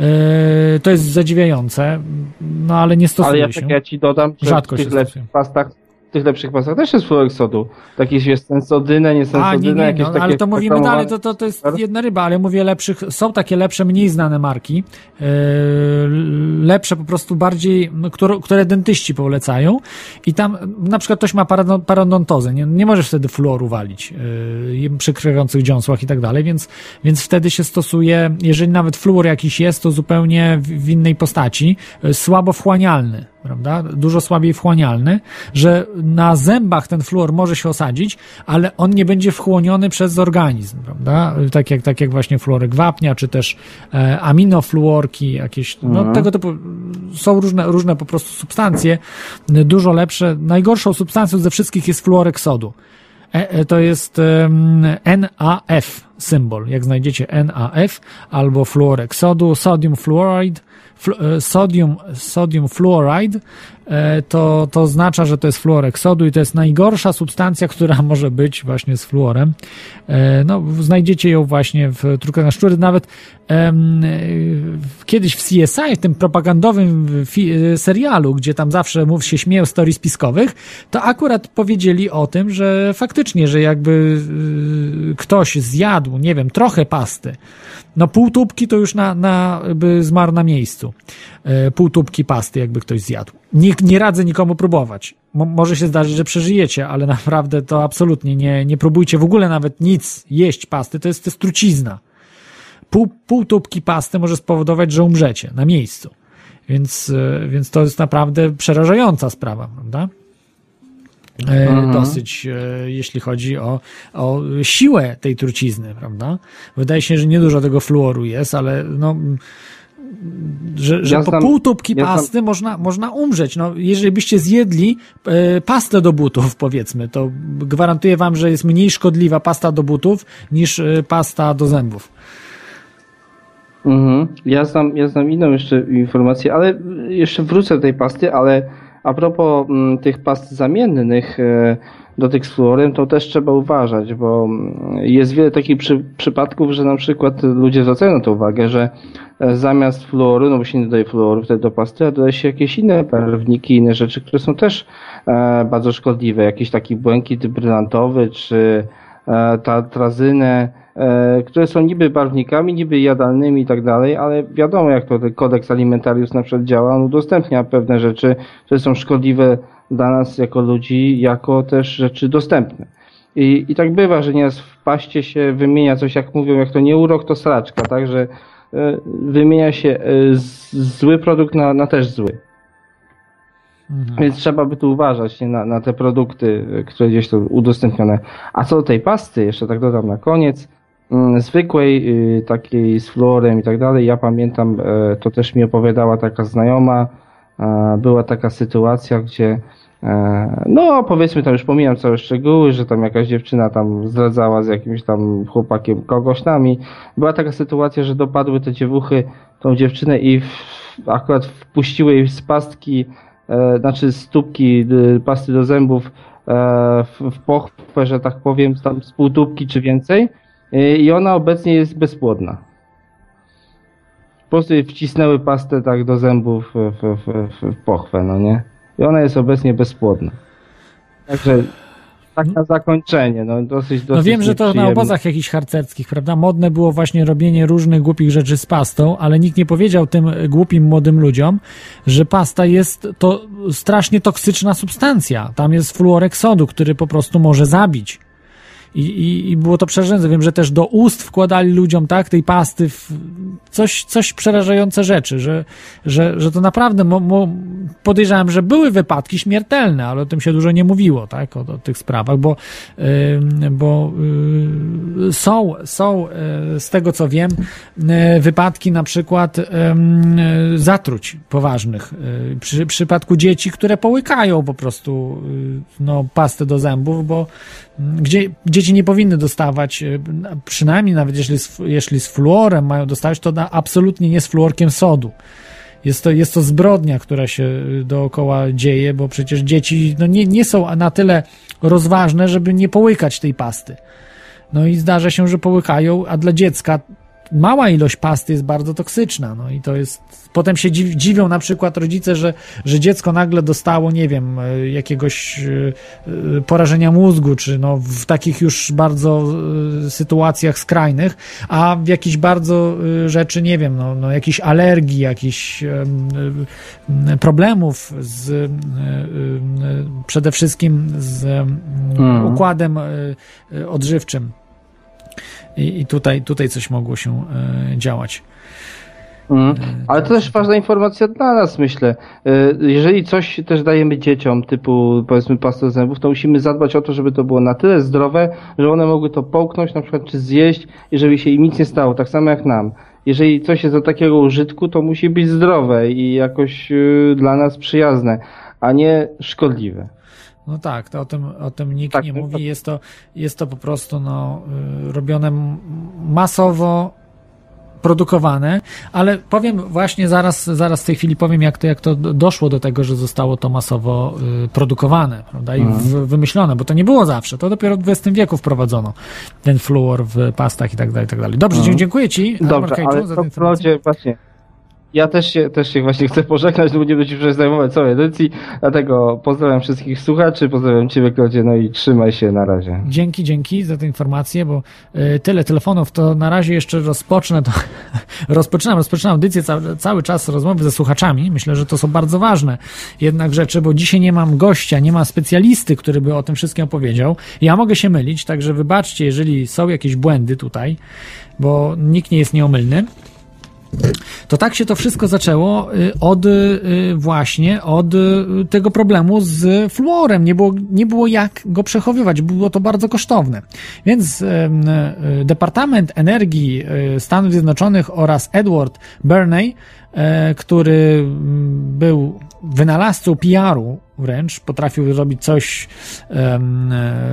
E, To jest zadziwiające, no ale nie stosuje Ale ja się. tak ja ci dodam, że Rzadko w tych się lepszych stosuje. pastach tych lepszych pastach też jest fluorek sodu. Jakieś jest sensodynę, A, nie, nie, no, ale to mówimy dalej, to, to, to jest jedna ryba, ale mówię lepszych, są takie lepsze, mniej znane marki, yy, lepsze po prostu bardziej, no, które, które dentyści polecają i tam na przykład ktoś ma parodontozę, nie, nie możesz wtedy fluoru walić yy, przy krwiących dziąsłach i tak dalej, więc, więc wtedy się stosuje, jeżeli nawet fluor jakiś jest, to zupełnie w, w innej postaci, yy, słabo wchłanialny, prawda? Dużo słabiej wchłanialny, że na zębach ten fluor może się osadzić, ale on nie będzie wchłoniony przez organizm, prawda? Tak jak, tak jak właśnie fluorek wapnia, czy też e, aminofluorki, jakieś, no Mhm. tego typu, są różne, różne po prostu substancje, dużo lepsze. Najgorszą substancją ze wszystkich jest fluorek sodu. E, e, to jest em, NAF symbol. Jak znajdziecie NAF albo fluorek sodu, sodium fluoride, fl, sodium, sodium fluoride, e, to, to oznacza, że to jest fluorek sodu i to jest najgorsza substancja, która może być właśnie z fluorem. E, No, znajdziecie ją właśnie w trukach na szczury. Nawet em, e, kiedyś w CSI, w tym propagandowym e, serialu, gdzie tam zawsze mów się śmieją teorii spiskowych, to akurat powiedzieli o tym, że faktycznie, że jakby ktoś zjadł, nie wiem, trochę pasty, no pół tubki to już na, na, by zmarł na miejscu. E, Pół tubki pasty, jakby ktoś zjadł. Nie, nie radzę nikomu próbować. Mo, może się zdarzyć, że przeżyjecie, ale naprawdę to absolutnie nie, nie próbujcie w ogóle nawet nic jeść pasty. To jest, to jest trucizna. Pół, pół tubki pasty może spowodować, że umrzecie na miejscu. Więc, e, więc to jest naprawdę przerażająca sprawa, prawda? E, Mhm. Dosyć, e, jeśli chodzi o, o siłę tej trucizny, prawda? Wydaje się, że niedużo tego fluoru jest, ale no, że, że Ja po znam- pół tubki ja znam- pasty można, można umrzeć. No, jeżeli byście zjedli e, pastę do butów, powiedzmy, to gwarantuję wam, że jest mniej szkodliwa pasta do butów niż e, pasta do zębów. Mhm. Ja znam, ja znam inną jeszcze informację, ale jeszcze wrócę do tej pasty, ale a propos mm, tych past zamiennych e, do tych z fluorem, to też trzeba uważać, bo mm, jest wiele takich przy, przypadków, że na przykład ludzie zwracają na to uwagę, że e, zamiast fluoru, no bo się nie dodaje fluoru wtedy do pasty, a dodaje się jakieś inne barwniki, inne rzeczy, które są też e, bardzo szkodliwe, jakiś taki błękit brylantowy, czy tatrazynę, e, które są niby barwnikami, niby jadalnymi i tak dalej, ale wiadomo jak to ten kodeks alimentarius na przykład działa, on udostępnia pewne rzeczy, które są szkodliwe dla nas jako ludzi, jako też rzeczy dostępne. I, I tak bywa, że nieraz w paście się wymienia coś, jak mówią, jak to nie urok, to sraczka, tak, że e, wymienia się e, z, zły produkt na, na też zły. Więc trzeba by tu uważać nie, na, na te produkty, y, które gdzieś tu udostępnione. A co do tej pasty, jeszcze tak dodam na koniec, zwykłej, y, takiej z fluorem i tak dalej, ja pamiętam, e, to też mi opowiadała taka znajoma, e, była taka sytuacja, gdzie e, no powiedzmy tam już pomijam całe szczegóły, że tam jakaś dziewczyna tam zdradzała z jakimś tam chłopakiem kogoś tam i była taka sytuacja, że dopadły te dziewuchy tą dziewczynę i w, akurat wpuściły jej z pastki e, znaczy stópki y, pasty do zębów e, w, w pochwę, że tak powiem, tam z półtubki czy więcej i ona obecnie jest bezpłodna. Po prostu wcisnęły pastę tak do zębów w, w, w, w pochwę, no nie? I ona jest obecnie bezpłodna. Także tak na zakończenie, no dosyć, dosyć No wiem, że to na obozach jakichś harcerskich, prawda? Modne było właśnie robienie różnych głupich rzeczy z pastą, ale nikt nie powiedział tym głupim młodym ludziom, że pasta jest to strasznie toksyczna substancja. Tam jest fluorek sodu, który po prostu może zabić. I, i, I było to przerażające. Wiem, że też do ust wkładali ludziom, tak, tej pasty, w coś, coś przerażające rzeczy, że, że, że to naprawdę mo, mo, że były wypadki śmiertelne, ale o tym się dużo nie mówiło, tak, o, o tych sprawach, bo, ym, bo y, są, są y, z tego co wiem, y, wypadki na przykład y, zatruć poważnych. Y, przy przypadku dzieci, które połykają po prostu no, pastę do zębów, bo gdzie dzieci nie powinny dostawać, y, przynajmniej nawet jeśli z, jeśli z fluorem mają dostawać, to na, absolutnie nie z fluorkiem sodu. Jest to, jest to zbrodnia, która się y, dookoła dzieje, bo przecież dzieci no nie, nie są na tyle rozważne, żeby nie połykać tej pasty. No i zdarza się, że połykają, a dla dziecka mała ilość pasty jest bardzo toksyczna, no i to jest, potem się dziw, dziwią na przykład rodzice, że, że dziecko nagle dostało, nie wiem, e, jakiegoś e, e, porażenia mózgu, czy no w takich już bardzo sytuacjach skrajnych, a w jakichś bardzo rzeczy, nie wiem, no, no jakichś alergii, jakichś em, problemów z przede wszystkim z Mhm. układem odżywczym. I, i tutaj, tutaj coś mogło się e, działać. Mm. Ale to też ważna informacja dla nas, myślę. Y, Jeżeli coś też dajemy dzieciom, typu powiedzmy pastę zębów, to musimy zadbać o to, żeby to było na tyle zdrowe, że one mogły to połknąć na przykład, czy zjeść i żeby się im nic nie stało, tak samo jak nam. Jeżeli coś jest do takiego użytku, to musi być zdrowe i jakoś y, dla nas przyjazne, a nie szkodliwe. No tak, to o tym, o tym nikt Tak, nie mówi. tak. Jest to, jest to po prostu no, y, robione masowo produkowane, ale powiem właśnie zaraz, zaraz w tej chwili powiem, jak to, jak to do- doszło do tego, że zostało to masowo y, produkowane, prawda, i w, wymyślone, bo to nie było zawsze, to dopiero w XX wieku wprowadzono ten fluor w pastach i tak dalej, i tak dalej. Dobrze, dzie- dziękuję Ci, Dobrze, Markejczu, ale za to tę informację. właśnie. Ja też się, też się właśnie chcę pożegnać, bo nie ci przecież zajmować całej edycji, dlatego pozdrawiam wszystkich słuchaczy, pozdrawiam Ciebie Klodzie, no i trzymaj się na razie. Dzięki, dzięki za tę informację, bo y, tyle telefonów, to na razie jeszcze rozpocznę to, rozpoczynam, rozpoczynam audycję, cały, cały czas rozmowy ze słuchaczami. Myślę, że to są bardzo ważne jednak rzeczy, bo dzisiaj nie mam gościa, nie ma specjalisty, który by o tym wszystkim opowiedział. Ja mogę się mylić, także wybaczcie, jeżeli są jakieś błędy tutaj, bo nikt nie jest nieomylny. To tak się to wszystko zaczęło y, od y, właśnie od y, tego problemu z fluorem. Nie było, nie było jak go przechowywać, było to bardzo kosztowne. Więc Departament Energii Stanów Zjednoczonych oraz Edward Bernay, e, który mm, był wynalazcą PR-u wręcz, potrafił zrobić coś,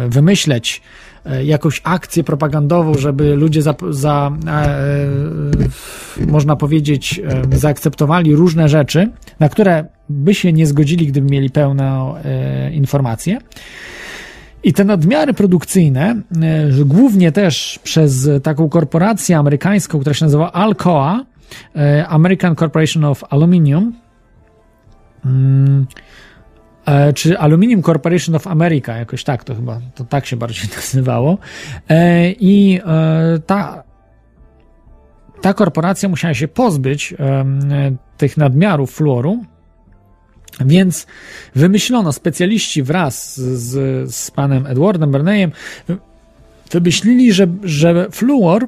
wymyśleć jakąś akcję propagandową, żeby ludzie za, za e, można powiedzieć, e, zaakceptowali różne rzeczy, na które by się nie zgodzili, gdyby mieli pełną e, informację. I te nadmiary produkcyjne, e, głównie też przez taką korporację amerykańską, która się nazywa Alcoa, e, American Corporation of Aluminium, mm, e, czy Aluminium Corporation of America, jakoś tak to chyba, to tak się bardziej nazywało. E, I e, ta, ta korporacja musiała się pozbyć tych nadmiarów fluoru, więc wymyślono, specjaliści wraz z, z panem Edwardem Bernayem wymyślili, że, że fluor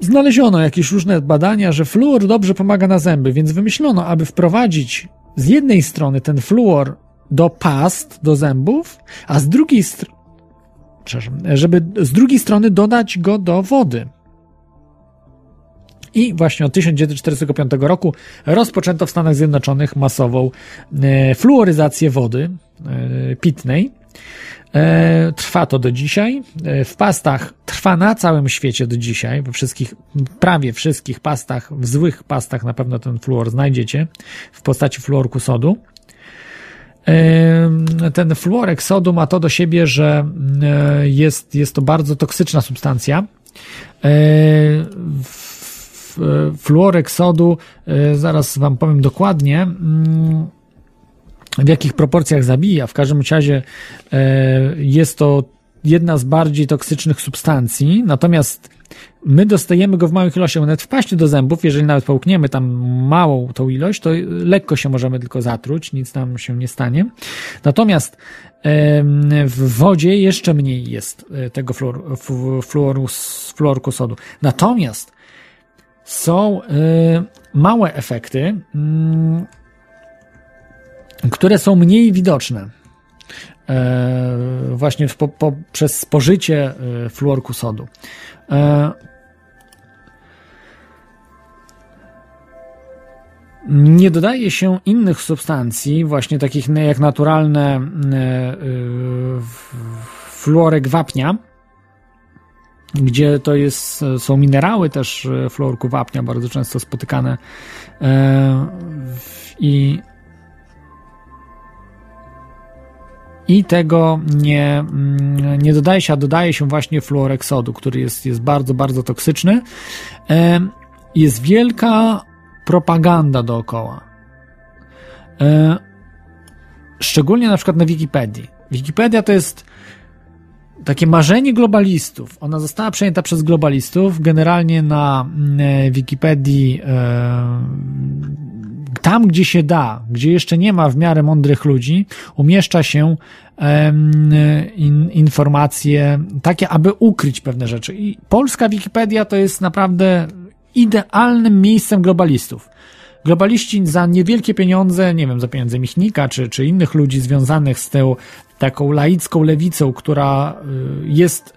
znaleziono jakieś różne badania, że fluor dobrze pomaga na zęby, więc wymyślono, aby wprowadzić z jednej strony ten fluor do past, do zębów, a z drugiej strony, żeby z drugiej strony dodać go do wody. I właśnie od 1945 roku rozpoczęto w Stanach Zjednoczonych masową e, fluoryzację wody e, pitnej. E, Trwa to do dzisiaj. E, W pastach trwa na całym świecie do dzisiaj. We wszystkich, prawie wszystkich pastach, w złych pastach na pewno ten fluor znajdziecie w postaci fluorku sodu. Em, Ten fluorek sodu ma to do siebie, że e, jest, jest to bardzo toksyczna substancja. E, Fluorek sodu, e, zaraz wam powiem dokładnie, mm, w jakich proporcjach zabija. W każdym razie e, jest to jedna z bardziej toksycznych substancji, natomiast my dostajemy go w małych ilościach, nawet w paście do zębów, jeżeli nawet połkniemy tam małą tą ilość, to lekko się możemy tylko zatruć, nic nam się nie stanie. Natomiast w wodzie jeszcze mniej jest e, tego fluor, fluoru, fluorku sodu. Natomiast są e, małe efekty, mm, które są mniej widoczne. E, właśnie po, po, przez spożycie e, fluorku sodu. E, nie dodaje się innych substancji, właśnie takich jak naturalne fluorek wapnia, gdzie to jest, są minerały też fluorku wapnia, bardzo często spotykane i i tego nie, mm, nie dodaje się, a dodaje się właśnie fluoreksodu, który jest, jest bardzo, bardzo toksyczny. Jest wielka propaganda dookoła. Szczególnie na przykład na Wikipedii. Wikipedia to jest takie marzenie globalistów. Ona została przejęta przez globalistów. Generalnie na e, Wikipedii tam, gdzie się da, gdzie jeszcze nie ma w miarę mądrych ludzi, umieszcza się in, informacje takie, aby ukryć pewne rzeczy. I polska Wikipedia to jest naprawdę idealnym miejscem globalistów. Globaliści za niewielkie pieniądze, nie wiem, za pieniądze Michnika czy, czy innych ludzi związanych z tą taką laicką lewicą, która y, jest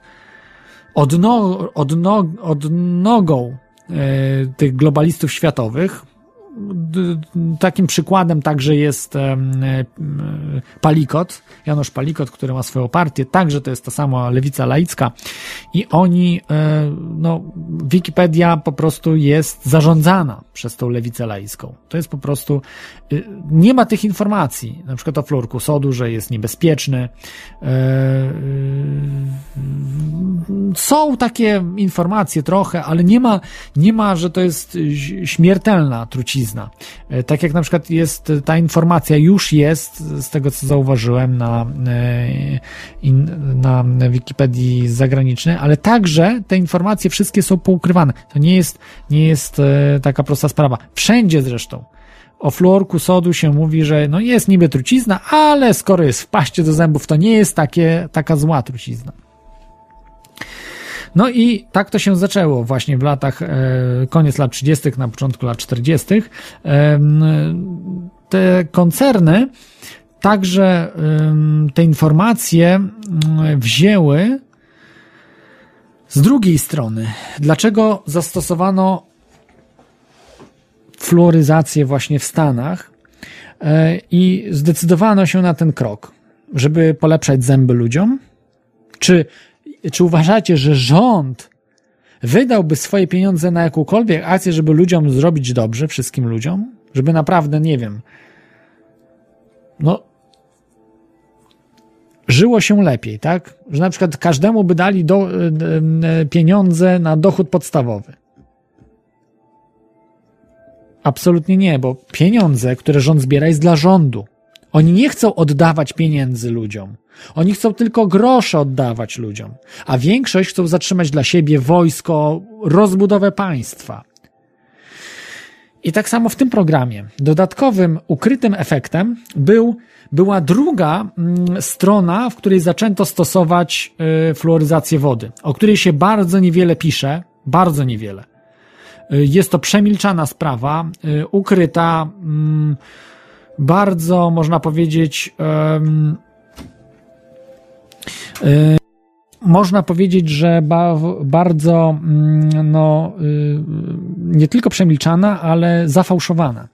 odno, odno, odnogą y, tych globalistów światowych, takim przykładem także jest e, Palikot, Janusz Palikot, który ma swoją partię, także to jest ta sama lewica laicka. I oni, e, no, Wikipedia po prostu jest zarządzana przez tą lewicę laicką. To jest po prostu, y, nie ma tych informacji, na przykład o florku sodu, że jest niebezpieczny. E, są takie informacje trochę, ale nie ma, nie ma, że to jest śmiertelna trucizna E, tak jak na przykład jest ta informacja, już jest, z tego co zauważyłem na, e, na Wikipedii zagranicznej, ale także te informacje wszystkie są poukrywane. To nie jest, nie jest taka prosta sprawa. Wszędzie zresztą. O fluorku sodu się mówi, że no jest niby trucizna, ale skoro jest w paście do zębów, to nie jest takie, taka zła trucizna. No i tak to się zaczęło właśnie w latach, e, koniec lat 30., na początku lat 40. E, te koncerny także te informacje wzięły z drugiej strony. Dlaczego zastosowano fluoryzację właśnie w Stanach e, i zdecydowano się na ten krok, żeby polepszać zęby ludziom? Czy czy uważacie, że rząd wydałby swoje pieniądze na jakąkolwiek akcję, żeby ludziom zrobić dobrze, wszystkim ludziom? Żeby naprawdę, nie wiem, no, żyło się lepiej, tak? Że na przykład każdemu by dali do, e, e, pieniądze na dochód podstawowy. Absolutnie nie, bo pieniądze, które rząd zbiera, jest dla rządu. Oni nie chcą oddawać pieniędzy ludziom. Oni chcą tylko grosze oddawać ludziom, a większość chcą zatrzymać dla siebie wojsko, rozbudowę państwa. I tak samo w tym programie. Dodatkowym, ukrytym efektem był, była druga mm, strona, w której zaczęto stosować y, fluoryzację wody, o której się bardzo niewiele pisze, bardzo niewiele. Y, jest to przemilczana sprawa, y, ukryta, mm, bardzo, można powiedzieć, Y, można powiedzieć, że ba bardzo mm, no, nie tylko przemilczana, ale zafałszowana.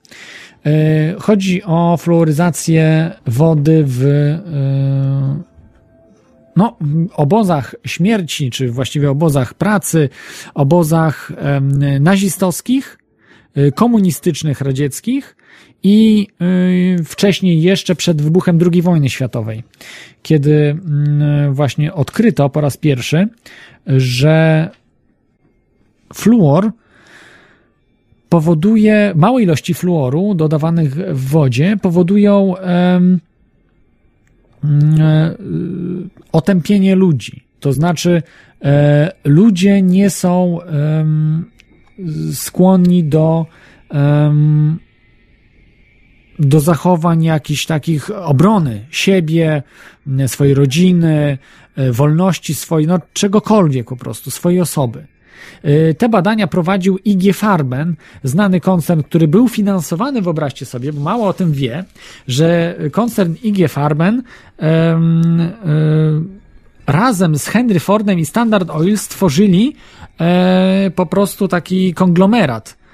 Chodzi o fluoryzację wody w no, obozach śmierci, czy właściwie obozach pracy, obozach nazistowskich, komunistycznych, radzieckich i y, wcześniej jeszcze przed wybuchem II wojny światowej, kiedy mm, właśnie odkryto po raz pierwszy, że fluor powoduje, małe ilości fluoru dodawanych w wodzie powodują otępienie ludzi. To znaczy, e, ludzie nie są skłonni do do zachowań jakichś takich obrony siebie, swojej rodziny, e, wolności swojej, no czegokolwiek po prostu, swojej osoby. E, te badania prowadził IG Farben, znany koncern, który był finansowany, wyobraźcie sobie, bo mało o tym wie, że koncern IG Farben um, um, razem z Henry Fordem i Standard Oil stworzyli e, po prostu taki konglomerat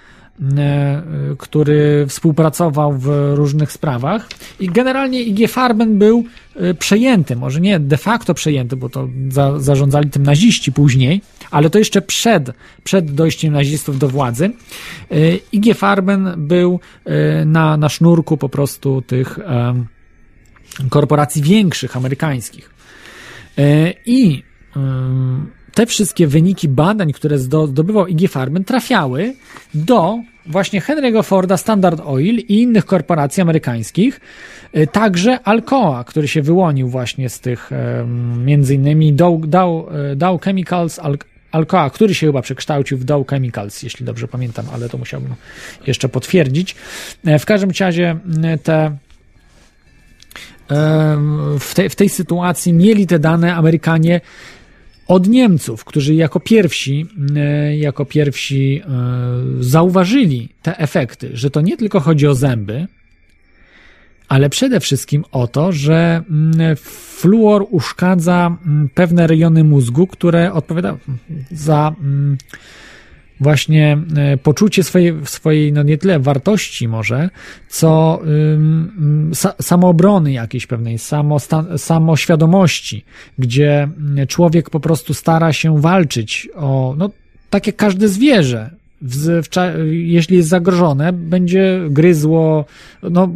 który współpracował w różnych sprawach. I generalnie IG Farben był przejęty, może nie de facto przejęty, bo to za, zarządzali tym naziści później, ale to jeszcze przed, przed dojściem nazistów do władzy. E, IG Farben był na, na sznurku po prostu tych korporacji większych, amerykańskich. E, I te wszystkie wyniki badań, które zdo- zdobywał IG Farben, trafiały do właśnie Henry'ego Forda, Standard Oil i innych korporacji amerykańskich, także Alcoa, który się wyłonił właśnie z tych, między innymi Dow, Dow, e, Dow Chemicals, Al- Alcoa, który się chyba przekształcił w Dow Chemicals, jeśli dobrze pamiętam, ale to musiałbym jeszcze potwierdzić. E, W każdym razie m, te w tej, w tej sytuacji mieli te dane Amerykanie od Niemców, którzy jako pierwsi, e, jako pierwsi e, zauważyli te efekty, że to nie tylko chodzi o zęby, ale przede wszystkim o to, że mm, fluor uszkadza mm, pewne rejony mózgu, które odpowiada za mm, właśnie e, poczucie swojej, swojej no nie tyle wartości może, co ym, sa, samoobrony jakiejś pewnej, samostan, samoświadomości, gdzie człowiek po prostu stara się walczyć o, no tak jak każde zwierzę, w, w, jeśli jest zagrożone, będzie gryzło, no,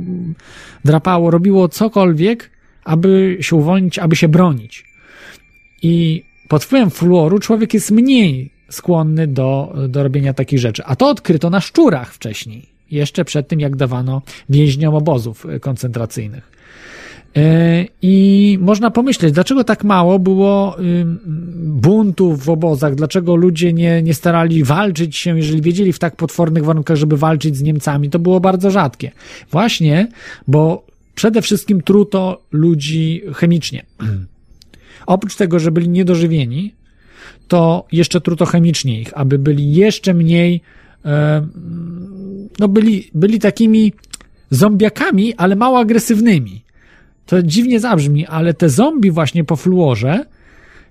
drapało, robiło cokolwiek, aby się uwolnić, aby się bronić. I pod wpływem fluoru człowiek jest mniej skłonny do, do robienia takich rzeczy. A to odkryto na szczurach wcześniej, jeszcze przed tym, jak dawano więźniom obozów koncentracyjnych. E, I można pomyśleć, dlaczego tak mało było buntów w obozach, dlaczego ludzie nie, nie starali walczyć się, jeżeli wiedzieli w tak potwornych warunkach, żeby walczyć z Niemcami. To było bardzo rzadkie. Właśnie, bo przede wszystkim truto ludzi chemicznie. Oprócz tego, że byli niedożywieni, to jeszcze truto chemicznie ich, aby byli jeszcze mniej, e, no byli, byli takimi zombiakami, ale mało agresywnymi. To dziwnie zabrzmi, ale te zombie właśnie po fluorze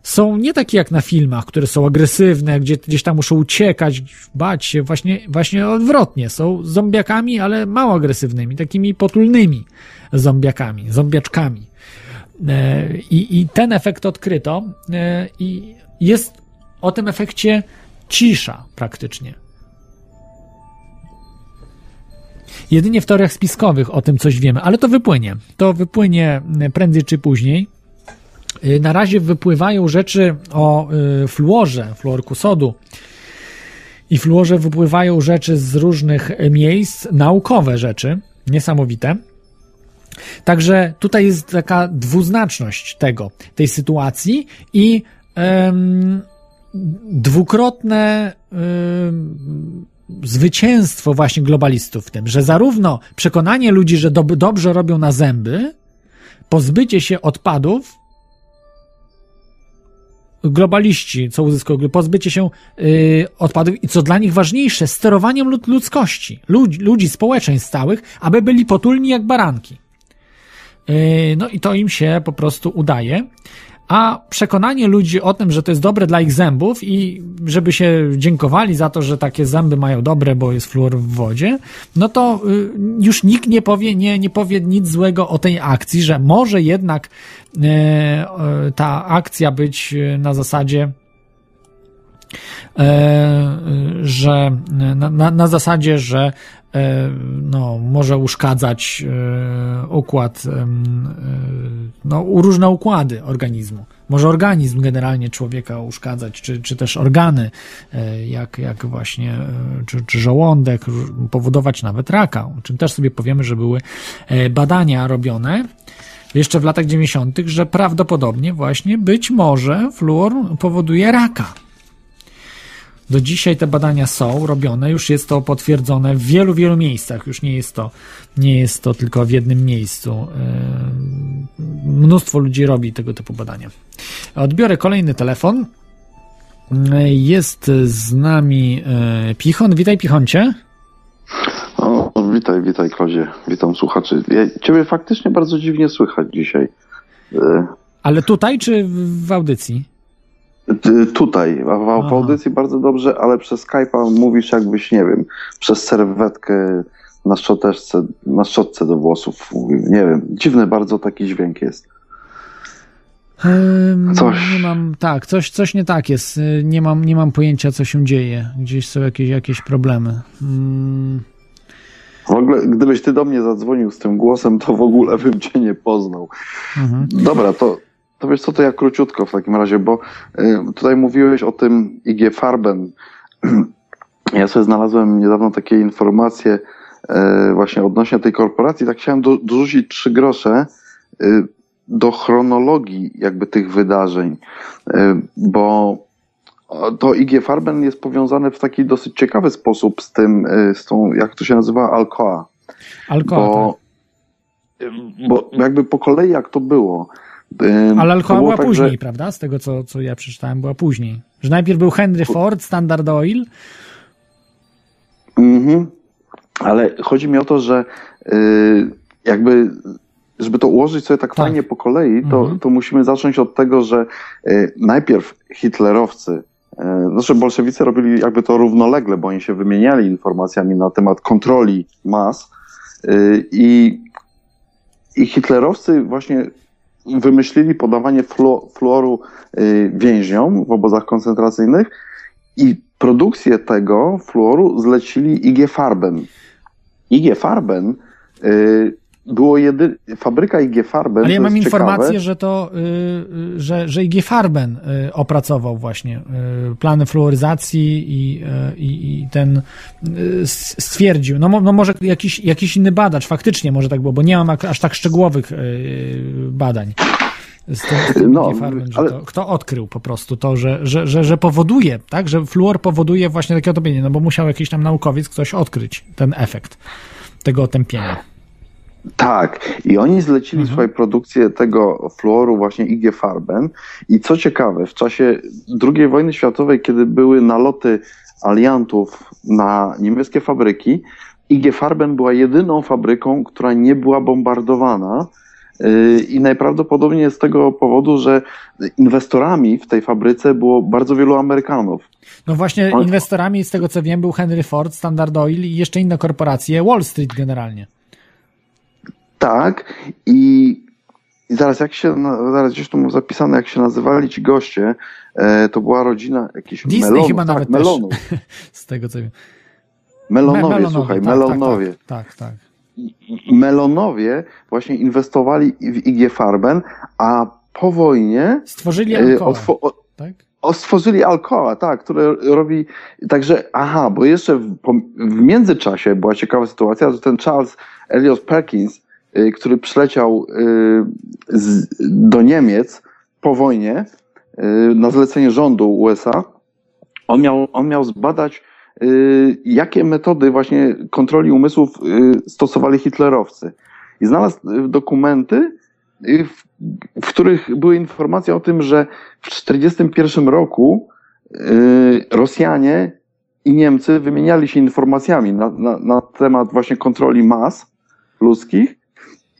są nie takie jak na filmach, które są agresywne, gdzie gdzieś tam muszą uciekać, bać się, właśnie, właśnie odwrotnie. Są zombiakami, ale mało agresywnymi, takimi potulnymi zombiakami, zombiaczkami. E, I, I ten efekt odkryto e, i jest o tym efekcie cisza praktycznie. Jedynie w teoriach spiskowych o tym coś wiemy, ale to wypłynie. To wypłynie prędzej czy później. Y, Na razie wypływają rzeczy o y, fluorze, fluorku sodu. I fluorze wypływają rzeczy z różnych miejsc, naukowe rzeczy, niesamowite. Także tutaj jest taka dwuznaczność tego, tej sytuacji i em, dwukrotne zwycięstwo właśnie globalistów w tym, że zarówno przekonanie ludzi, że dob- dobrze robią na zęby, pozbycie się odpadów, globaliści, co uzyskują, pozbycie się y, odpadów i co dla nich ważniejsze, sterowaniem lud- ludzkości, ludzi, ludzi, społeczeństw całych, aby byli potulni jak baranki. Y, no i to im się po prostu udaje. A przekonanie ludzi o tym, że to jest dobre dla ich zębów i żeby się dziękowali za to, że takie zęby mają dobre, bo jest fluor w wodzie, no to y, już nikt nie powie, nie, nie powie nic złego o tej akcji, że może jednak e, e, ta akcja być na zasadzie że na, na, na zasadzie, że no, może uszkadzać e, układ, e, no, różne układy organizmu. Może organizm generalnie człowieka uszkadzać, czy, czy też organy, e, jak, jak właśnie, e, czy, czy żołądek, powodować nawet raka, o czym też sobie powiemy, że były e, badania robione jeszcze w latach 90., że prawdopodobnie właśnie być może fluor powoduje raka. Do dzisiaj te badania są robione, już jest to potwierdzone w wielu, wielu miejscach. Już nie jest to, nie jest to tylko w jednym miejscu. Yy, Mnóstwo ludzi robi tego typu badania. Odbiorę kolejny telefon. Yy, Jest z nami yy, Pichon. Witaj, Pichoncie. O, witaj, witaj Kozie, witam słuchaczy. Ciebie faktycznie bardzo dziwnie słychać dzisiaj. Ale tutaj czy w audycji? Tutaj, w, w audycji bardzo dobrze, ale przez Skype'a mówisz jakbyś, nie wiem, przez serwetkę na szczoteczce, na szczotce do włosów. Nie wiem, dziwny bardzo taki dźwięk jest. Coś. Nie mam, tak, coś, coś nie tak jest. Y, Nie mam, nie mam pojęcia, co się dzieje. Gdzieś są jakieś, jakieś problemy. Mm. W ogóle, gdybyś ty do mnie zadzwonił z tym głosem, to w ogóle bym cię nie poznał. Mhm. Dobra, to, to wiesz co, to ja króciutko w takim razie, bo y, tutaj mówiłeś o tym IG Farben. Ja sobie znalazłem niedawno takie informacje y, właśnie odnośnie tej korporacji. Tak chciałem do, dorzucić trzy grosze y, do chronologii jakby tych wydarzeń, bo to IG Farben jest powiązane w taki dosyć ciekawy sposób z tym, z tą, jak to się nazywa, Alcoa. Alkohol. Bo, bo jakby po kolei jak to było. Ale było była tak, później, że- prawda? Z tego, co, co ja przeczytałem, była później. Że najpierw był Henry Ford, Standard Oil. Mhm. Ale chodzi mi o to, że y, jakby, żeby to ułożyć sobie tak, fajnie po kolei, to, Mhm. to musimy zacząć od tego, że y, najpierw hitlerowcy, y, znaczy bolszewicy robili jakby to równolegle, bo oni się wymieniali informacjami na temat kontroli mas i, i hitlerowcy właśnie wymyślili podawanie flu, fluoru y, więźniom w obozach koncentracyjnych i produkcję tego fluoru zlecili IG Farben. IG Farben y, było jedy... fabryka IG Farben. Ale ja mam informację, ciekawe, że to, y, y, że, że IG Farben y, opracował właśnie y, plany fluoryzacji i, y, i, i ten stwierdził, no, no może jakiś, jakiś inny badacz, faktycznie może tak było, bo nie mam aż tak szczegółowych badań. Z tym, No, Farben, ale- to, kto odkrył po prostu to, że, że, że, że powoduje, tak, że fluor powoduje właśnie takie otępienie, no bo musiał jakiś tam naukowiec ktoś odkryć ten efekt tego otępienia. Tak, i oni zlecili Mhm. swoją produkcję tego fluoru właśnie IG Farben i co ciekawe, w czasie II wojny światowej, kiedy były naloty aliantów na niemieckie fabryki, IG Farben była jedyną fabryką, która nie była bombardowana yy, i najprawdopodobniej z tego powodu, że inwestorami w tej fabryce było bardzo wielu Amerykanów. No właśnie inwestorami, z tego co wiem, był Henry Ford, Standard Oil i jeszcze inne korporacje, Wall Street generalnie. Tak, i, i zaraz jak się, zaraz gdzieś tu mam zapisane, jak się nazywali ci goście, e, to była rodzina jakichś Disney melonów, chyba tak, nawet melonów. też. Z tego co wiem. Melonowie, Me- słuchaj, tak, melonowie. Tak, tak. tak. Melonowie właśnie inwestowali w IG Farben, a po wojnie Stworzyli e, Alcoa, o- tak? o, stworzyli Alcoa, tak, które robi, także, aha, bo jeszcze w, w międzyczasie była ciekawa sytuacja, że ten Charles Eliot Perkins, który przyleciał y, do Niemiec po wojnie y, na zlecenie rządu USA, on miał, on miał zbadać, y, jakie metody właśnie kontroli umysłów y, stosowali hitlerowcy. I znalazł y, dokumenty, y, w, w których były informacje o tym, że w 1941 roku y, Rosjanie i Niemcy wymieniali się informacjami na, na, na temat właśnie kontroli mas ludzkich.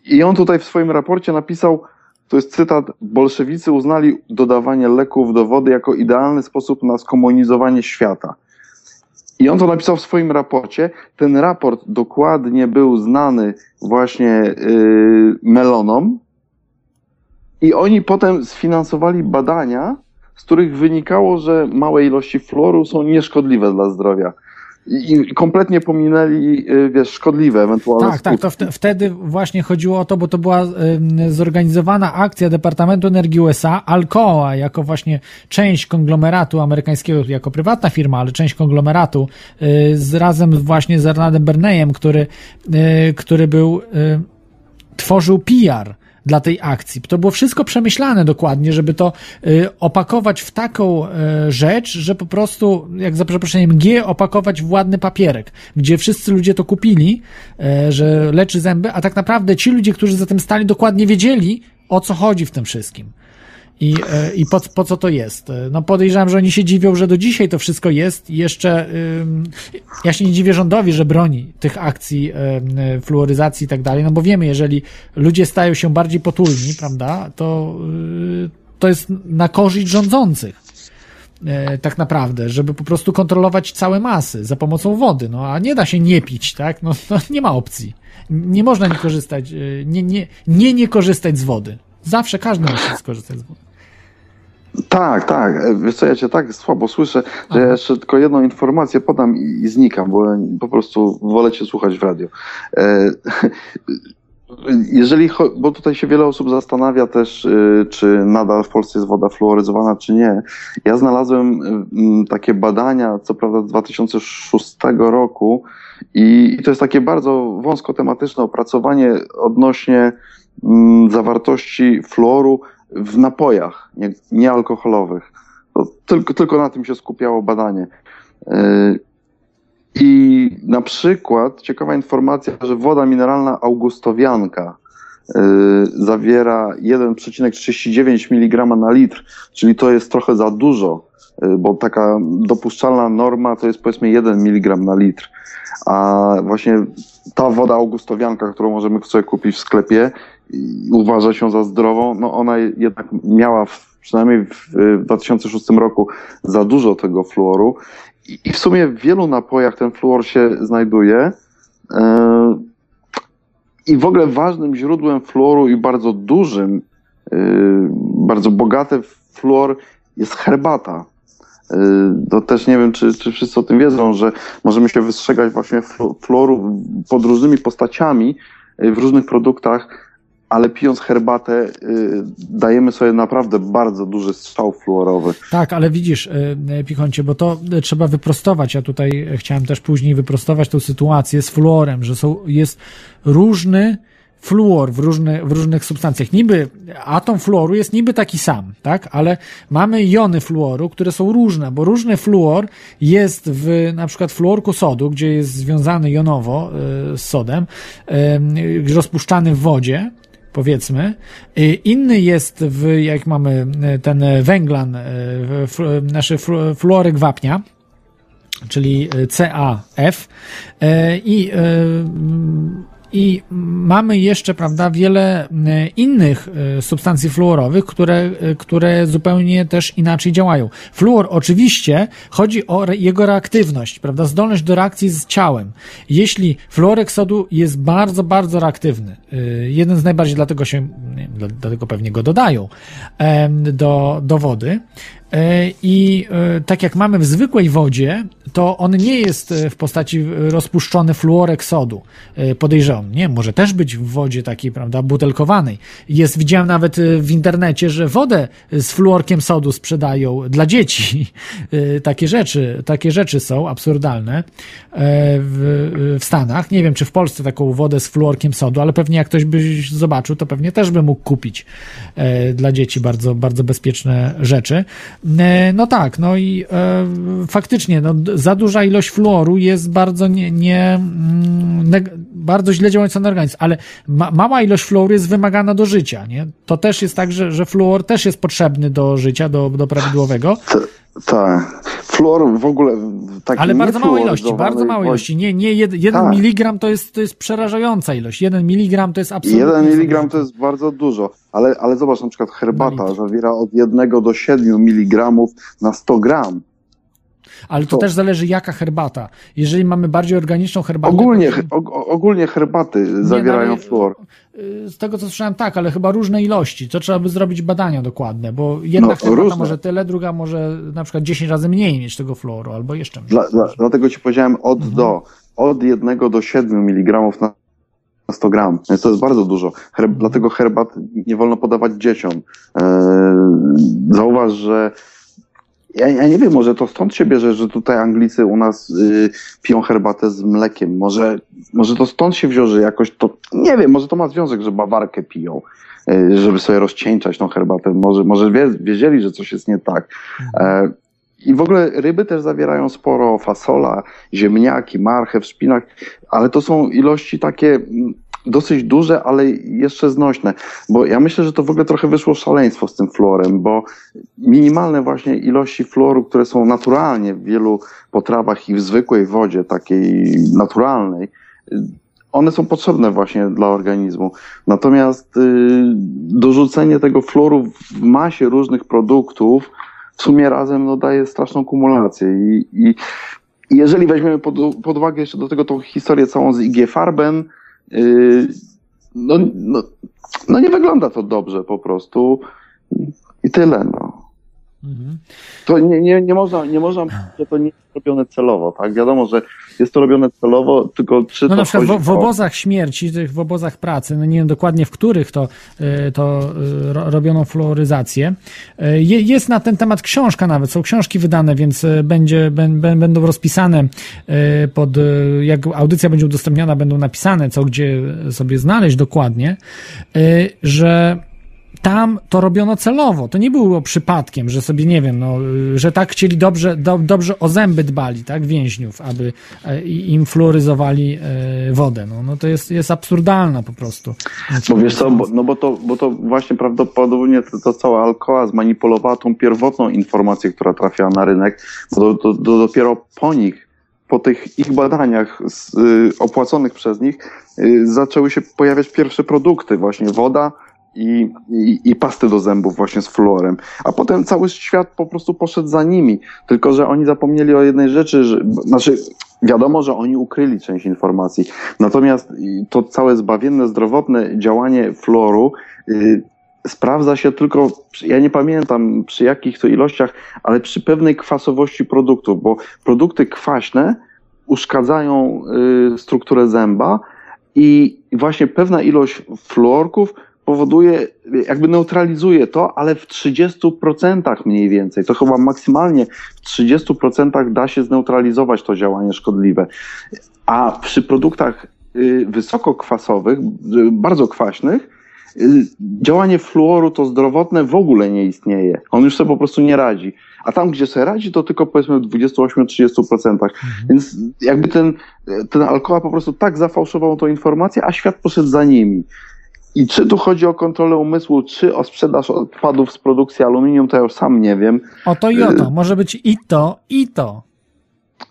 I on tutaj w swoim raporcie napisał, to jest cytat, bolszewicy uznali dodawanie leków do wody jako idealny sposób na skomunizowanie świata. I on to napisał w swoim raporcie. Ten raport dokładnie był znany właśnie yy, melonom, i oni potem sfinansowali badania, z których wynikało, że małe ilości fluoru są nieszkodliwe dla zdrowia. I kompletnie pominęli, y, wiesz, szkodliwe ewentualne Tak, tak, to skutki. wte- wtedy właśnie chodziło o to, bo to była zorganizowana akcja Departamentu Energii USA, Alcoa, jako właśnie część konglomeratu amerykańskiego, jako prywatna firma, ale część konglomeratu, y, z, razem właśnie z Arnoldem Bernayem, który, y, który był, tworzył PR dla tej akcji. To było wszystko przemyślane dokładnie, żeby to y, opakować w taką y, rzecz, że po prostu, jak za przeproszeniem, G opakować w ładny papierek, gdzie wszyscy ludzie to kupili, y, że leczy zęby, a tak naprawdę ci ludzie, którzy za tym stali, dokładnie wiedzieli, o co chodzi w tym wszystkim. I, e, i po, po co to jest? E, No podejrzewam, że oni się dziwią, że do dzisiaj to wszystko jest i jeszcze ja się nie dziwię rządowi, że broni tych akcji y, fluoryzacji i tak dalej, no bo wiemy, jeżeli ludzie stają się bardziej potulni, prawda, to, y, to jest na korzyść rządzących. E, tak naprawdę, żeby po prostu kontrolować całe masy za pomocą wody, no a nie da się nie pić, tak? No, no nie ma opcji. Nie można nie korzystać, e, nie, nie, nie, nie korzystać z wody. Zawsze każdy musi skorzystać z wody. Tak, tak. E, Wiesz co, ja cię tak słabo słyszę, że ja jeszcze tylko jedną informację podam i, i znikam, bo po prostu wolę cię słuchać w radio. E, Jeżeli, bo tutaj się wiele osób zastanawia też, y, czy nadal w Polsce jest woda fluoryzowana, czy nie. Ja znalazłem mm, takie badania, co prawda z 2006 roku i, to jest takie bardzo wąsko tematyczne opracowanie odnośnie zawartości fluoru w napojach nie, niealkoholowych. To tylko, tylko na tym się skupiało badanie. Y, I na przykład ciekawa informacja, że woda mineralna augustowianka y, zawiera 1,39 mg na litr, czyli to jest trochę za dużo, y, bo taka dopuszczalna norma to jest powiedzmy 1 mg na litr. A właśnie ta woda augustowianka, którą możemy sobie kupić w sklepie, uważa się za zdrową, no ona jednak miała w, przynajmniej w, w 2006 roku za dużo tego fluoru i, w sumie w wielu napojach ten fluor się znajduje. E, I w ogóle ważnym źródłem fluoru i bardzo dużym, e, bardzo bogate w fluor jest herbata. E, To też nie wiem, czy, czy wszyscy o tym wiedzą, że możemy się wystrzegać właśnie flu- fluoru pod różnymi postaciami w różnych produktach, ale pijąc herbatę e, dajemy sobie naprawdę bardzo duży strzał fluorowy. Tak, ale widzisz, y, Pichoncie, bo to y, trzeba wyprostować. Ja tutaj chciałem też później wyprostować tą sytuację z fluorem, że są, jest różny fluor w, różny, w różnych substancjach. Niby atom fluoru jest niby taki sam, tak? Ale mamy jony fluoru, które są różne, bo różny fluor jest w na przykład fluorku sodu, gdzie jest związany jonowo y, z sodem, y, rozpuszczany w wodzie, powiedzmy. Y, Inny jest w, jak mamy y, ten węglan, y, fl- fluoryk wapnia, czyli CAF i i mamy jeszcze, prawda, wiele y, innych y, substancji fluorowych, które, y, które zupełnie też inaczej działają. Fluor oczywiście chodzi o jego reaktywność, prawda, zdolność do reakcji z ciałem. Jeśli fluorek sodu jest bardzo, bardzo reaktywny, jeden z najbardziej, dlatego się, dlatego pewnie go dodają do, do wody, E, I e, tak jak mamy w zwykłej wodzie, to on nie jest e, w postaci e, rozpuszczony fluorek sodu. E, Podejrzewam, nie, może też być w wodzie takiej, prawda, butelkowanej. Jest, widziałem nawet e, w internecie, że wodę z fluorkiem sodu sprzedają dla dzieci. E, Takie rzeczy, takie rzeczy są absurdalne e, w, w Stanach. Nie wiem, czy w Polsce taką wodę z fluorkiem sodu, ale pewnie jak ktoś by zobaczył, to pewnie też by mógł kupić e, dla dzieci bardzo, bardzo bezpieczne rzeczy. E, No tak, no i e, faktycznie, no, za duża ilość fluoru jest bardzo nie, nie mm, neg- bardzo źle działająca na organizm, ale ma, mała ilość fluoru jest wymagana do życia, nie? To też jest tak, że, że fluor też jest potrzebny do życia, do, do prawidłowego, Tak. Fluor w ogóle taki ale bardzo małe ilości, bardzo małe ilości. Nie, nie, jed, jeden Tak. miligram to jest, to jest przerażająca ilość. Jeden miligram to jest absolutnie... Jeden miligram to jest bardzo dużo, ale, ale zobacz, na przykład herbata zawiera od 1 do 7 miligramów na 100 gram. Ale to To- też zależy jaka herbata. Jeżeli mamy bardziej organiczną herbatę... Ogólnie, to- og, ogólnie herbaty zawierają no, fluor. y, Z tego co słyszałem, tak, ale chyba różne ilości. To trzeba by zrobić badania dokładne, bo jedna No, herbata różne. może tyle, druga może na przykład 10 razy mniej mieć tego fluoru, albo jeszcze mniej. Dla, dla, dlatego ci powiedziałem od Mhm. do. Od 1 do 7 miligramów na na 100 gram. Więc to jest bardzo dużo. Her, Mhm. Dlatego herbat nie wolno podawać dzieciom. Eee, zauważ, że ja, ja nie wiem, może to stąd się bierze, że tutaj Anglicy u nas y, piją herbatę z mlekiem. Może, może to stąd się wziął, że jakoś to, nie wiem, może to ma związek, że bawarkę piją, y, żeby sobie rozcieńczać tą herbatę. Może, może wie, wiedzieli, że coś jest nie tak. E, I w ogóle ryby też zawierają sporo fasola, ziemniaki, marchew, szpinak, ale to są ilości takie mm, dosyć duże, ale jeszcze znośne. Bo ja myślę, że to w ogóle trochę wyszło szaleństwo z tym fluorem, bo minimalne właśnie ilości fluoru, które są naturalnie w wielu potrawach i w zwykłej wodzie, takiej naturalnej, one są potrzebne właśnie dla organizmu. Natomiast y, dorzucenie tego fluoru w masie różnych produktów w sumie razem no, daje straszną kumulację. I, i, jeżeli weźmiemy pod, pod uwagę jeszcze do tego tą historię całą z IG Farben, no, no, no nie wygląda to dobrze po prostu. I tyle, no. To nie, nie, nie można, nie można mówić, że to nie jest robione celowo, tak? Wiadomo, że jest to robione celowo, tylko czy No to na przykład w, w obozach śmierci, w obozach pracy, no nie wiem dokładnie w których to, y, to y, ro- robiono fluoryzację. Y, je- Jest na ten temat książka nawet, są książki wydane, więc będzie, bę- bę- będą rozpisane pod, jak audycja będzie udostępniona, będą napisane, co gdzie sobie znaleźć dokładnie, że tam to robiono celowo. To nie było przypadkiem, że sobie, nie wiem, no, y, że tak chcieli dobrze, do, dobrze o zęby dbali, tak, więźniów, aby e, im fluoryzowali e, wodę. No, no to jest, jest absurdalna po prostu. Bo wiesz co, bo, no bo to, bo to właśnie prawdopodobnie to, to cała Alcoa zmanipulowała tą pierwotną informację, która trafiała na rynek, bo to, to, to dopiero po nich, po tych ich badaniach y, opłaconych przez nich, y, zaczęły się pojawiać pierwsze produkty, właśnie woda i, i, i pasty do zębów właśnie z fluorem. A potem cały świat po prostu poszedł za nimi. Tylko, że oni zapomnieli o jednej rzeczy, że, znaczy wiadomo, że oni ukryli część informacji. Natomiast to całe zbawienne, zdrowotne działanie fluoru y, sprawdza się tylko, ja nie pamiętam przy jakich to ilościach, ale przy pewnej kwasowości produktów, bo produkty kwaśne uszkadzają y, strukturę zęba i właśnie pewna ilość fluorków powoduje, jakby neutralizuje to, ale w 30% mniej więcej. To chyba maksymalnie w 30% da się zneutralizować to działanie szkodliwe. A przy produktach y, wysokokwasowych, y, bardzo kwaśnych, y, działanie fluoru to zdrowotne w ogóle nie istnieje. On już sobie po prostu nie radzi. A tam, gdzie sobie radzi, to tylko powiedzmy w 28-30%. Więc jakby ten, ten alkohol po prostu tak zafałszował tą informację, a świat poszedł za nimi. I czy tu chodzi o kontrolę umysłu, czy o sprzedaż odpadów z produkcji aluminium, to ja już sam nie wiem. O to i o to. Może być i to, i to.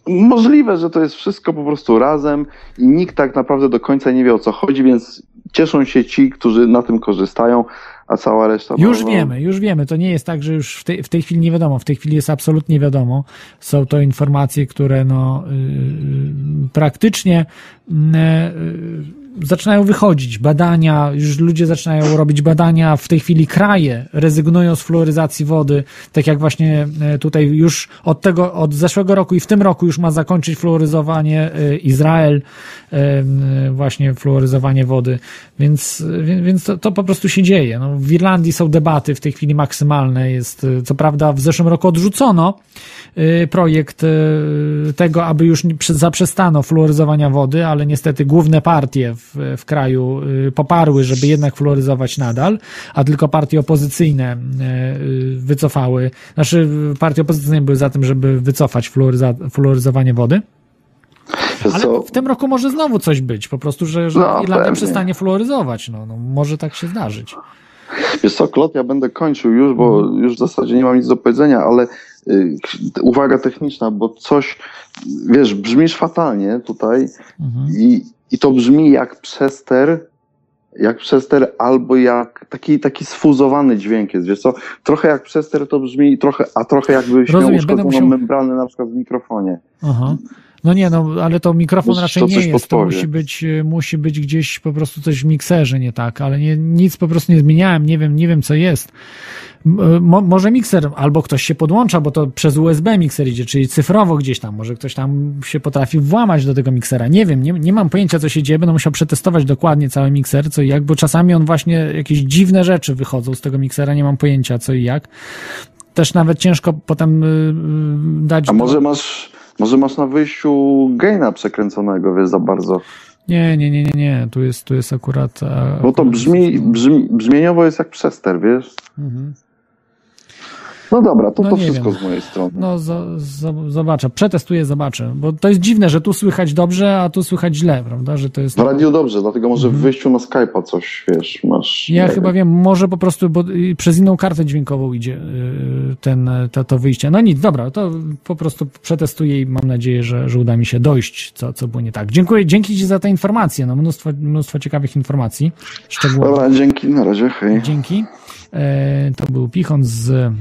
Możliwe, że to jest wszystko po prostu razem i nikt tak naprawdę do końca nie wie o co chodzi, więc cieszą się ci, którzy na tym korzystają, a cała reszta. Już wiemy, już wiemy. To nie jest tak, że już w tej, w tej chwili nie wiadomo. W tej chwili jest absolutnie wiadomo. Są to informacje, które no, yy, praktycznie yy, zaczynają wychodzić. Badania, już ludzie zaczynają robić badania. W tej chwili kraje rezygnują z fluoryzacji wody. Tak jak właśnie e, tutaj już od tego, od zeszłego roku i w tym roku już ma zakończyć fluoryzowanie e, Izrael, e, właśnie fluoryzowanie wody. Więc, więc to, to po prostu się dzieje. No, w Irlandii są debaty w tej chwili maksymalne. Jest, co prawda w zeszłym roku odrzucono projekt tego, aby już zaprzestano fluoryzowania wody, ale niestety główne partie w, w kraju e, poparły, żeby jednak fluoryzować nadal, a tylko partie opozycyjne e, e, wycofały, znaczy partie opozycyjne były za tym, żeby wycofać fluoryza, fluoryzowanie wody. Ale w tym roku może znowu coś być, po prostu, że, że No, Irlandia pewnie. przestanie fluoryzować. No, no, może tak się zdarzyć. Wiesz co, Klot, ja będę kończył już, bo już w zasadzie nie mam nic do powiedzenia, ale y, uwaga techniczna, bo coś, wiesz, brzmisz fatalnie tutaj i, i to brzmi jak przester, jak przester albo jak taki, taki sfuzowany dźwięk jest, wiesz co, trochę jak przester to brzmi, trochę, a trochę jakbyś Rozumiem, miał uszkodzoną musiał- membranę na przykład w mikrofonie. Aha. No nie, no, ale to mikrofon Może raczej to nie coś jest. To musi być, e, musi być gdzieś po prostu coś w mikserze nie tak, ale nie, nic po prostu nie zmieniałem, nie wiem, nie wiem co jest. Mo, może mikser, albo ktoś się podłącza, bo to przez USB mikser idzie, czyli cyfrowo gdzieś tam, może ktoś tam się potrafi włamać do tego miksera. Nie wiem, nie, nie mam pojęcia co się dzieje, będę musiał przetestować dokładnie cały mikser, co i jak, bo czasami on właśnie, jakieś dziwne rzeczy wychodzą z tego miksera, nie mam pojęcia co i jak. Też nawet ciężko potem y, y, dać... A do- może masz, może masz na wyjściu gaina przekręconego, wiesz, za bardzo. Nie, nie, nie, nie, nie. Tu jest, tu jest akurat. Bo to brzmi, brzmi brzmieniowo jest jak przester, wiesz? Mhm. No dobra, to No to wszystko wiem. z mojej strony. No, zo- zo- zobaczę, przetestuję, zobaczę. Bo to jest dziwne, że tu słychać dobrze, a tu słychać źle, prawda? Że to jest. W radiu dobrze, dlatego może w wyjściu na Skype'a coś, wiesz, masz... Mhm. Ja chyba wiem, może po prostu, bo przez inną kartę dźwiękową idzie y, ten, to, to wyjście. No nic, dobra, to po prostu przetestuję i mam nadzieję, że, że uda mi się dojść, co, co było nie tak. Dziękuję, dzięki Ci za te informacje, no mnóstwo, mnóstwo ciekawych informacji, szczegółowych. Dobra, dzięki, na razie, hej. Dzięki. E, To był Pichon z e,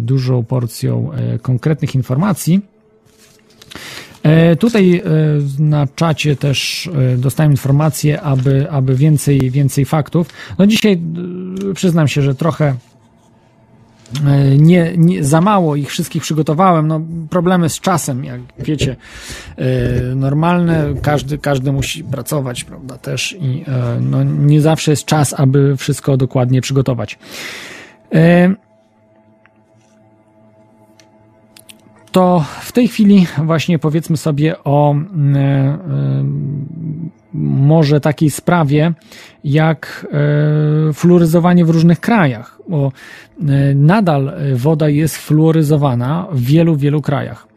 dużą porcją e, konkretnych informacji. Tutaj na czacie też dostałem informację, aby, aby więcej, więcej faktów. No dzisiaj przyznam się, że trochę nie, nie, za mało ich wszystkich przygotowałem. No, problemy z czasem, jak wiecie, e, normalne, każdy, każdy musi pracować, prawda, też i e, no, nie zawsze jest czas, aby wszystko dokładnie przygotować. To w tej chwili właśnie powiedzmy sobie o może takiej sprawie jak fluoryzowanie w różnych krajach, bo nadal woda jest fluoryzowana w wielu, wielu krajach.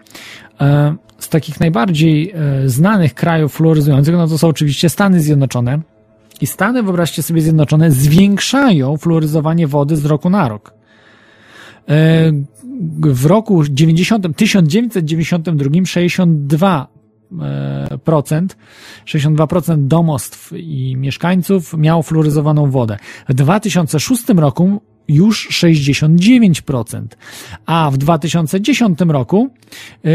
Z takich najbardziej znanych krajów fluoryzujących, no to są oczywiście Stany Zjednoczone. I Stany, wyobraźcie sobie, Zjednoczone zwiększają fluoryzowanie wody z roku na rok. W roku 90, 1992 62 procent, 62% domostw i mieszkańców miało fluoryzowaną wodę. W 2006 roku już 69%, a w 2010 roku yy,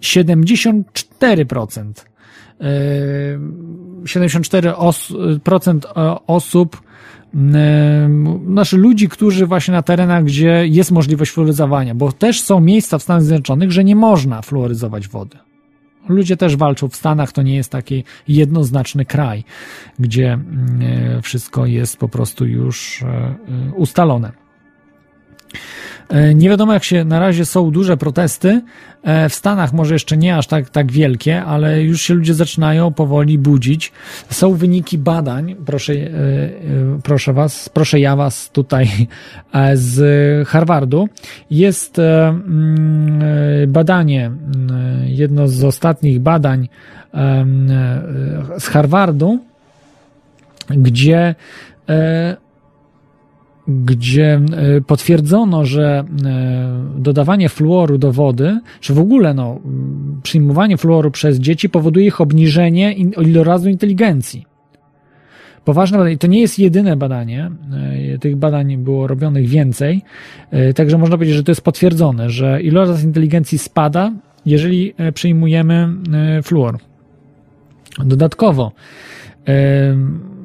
74%. Yy, 74% osób znaczy ludzi, którzy właśnie na terenach, gdzie jest możliwość fluoryzowania, bo też są miejsca w Stanach Zjednoczonych, że nie można fluoryzować wody. Ludzie też walczą w Stanach, to nie jest taki jednoznaczny kraj, gdzie wszystko jest po prostu już ustalone. Nie wiadomo, jak się na razie są duże protesty. W Stanach może jeszcze nie aż tak, tak wielkie, ale już się ludzie zaczynają powoli budzić. Są wyniki badań, proszę, proszę was, proszę ja was tutaj z Harvardu. Jest badanie, jedno z ostatnich badań z Harvardu, gdzie gdzie e, potwierdzono, że e, dodawanie fluoru do wody, czy w ogóle no, przyjmowanie fluoru przez dzieci powoduje ich obniżenie ilorazu inteligencji. Poważne badanie. To nie jest jedyne badanie. E, tych badań było robionych więcej. Także można powiedzieć, że to jest potwierdzone, że iloraz inteligencji spada, jeżeli przyjmujemy fluor. Dodatkowo,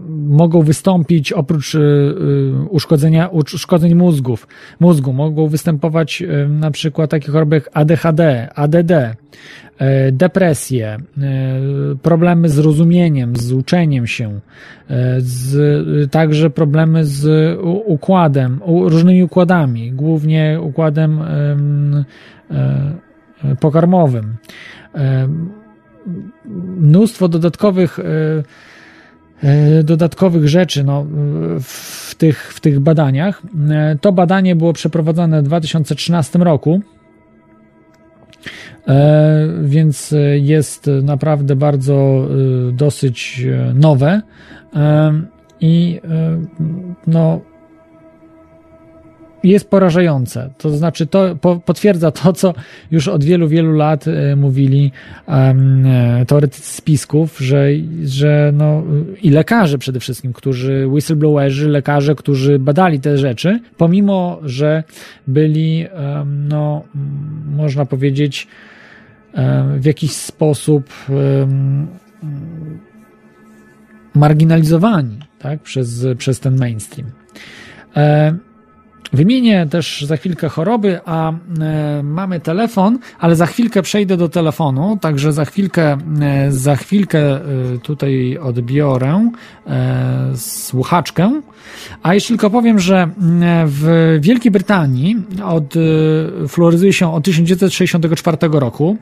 mogą wystąpić oprócz y, y, uszkodzenia, uszkodzeń mózgów, mózgu, mogą występować y, na przykład takie choroby jak ADHD, ADD, depresje, problemy z rozumieniem, z uczeniem się, z, także problemy z układem, różnymi układami, głównie układem pokarmowym. Mnóstwo dodatkowych dodatkowych rzeczy no, w, tych, w tych badaniach. E, to badanie było przeprowadzone w 2013 roku, e, więc jest naprawdę bardzo dosyć nowe i no, jest porażające. To znaczy, to potwierdza to, co już od wielu, wielu lat e, mówili um, teoretycy spisków, że, że no, i lekarze przede wszystkim, którzy, whistleblowerzy, lekarze, którzy badali te rzeczy, pomimo, że byli, um, no, można powiedzieć, w jakiś sposób marginalizowani tak, przez, przez ten mainstream. Wymienię też za chwilkę choroby, a e, mamy telefon, ale za chwilkę przejdę do telefonu, także za chwilkę, e, za chwilkę e, tutaj odbiorę słuchaczkę. A jeszcze tylko powiem, że w Wielkiej Brytanii od, e, fluoryzuje się od 1964 roku.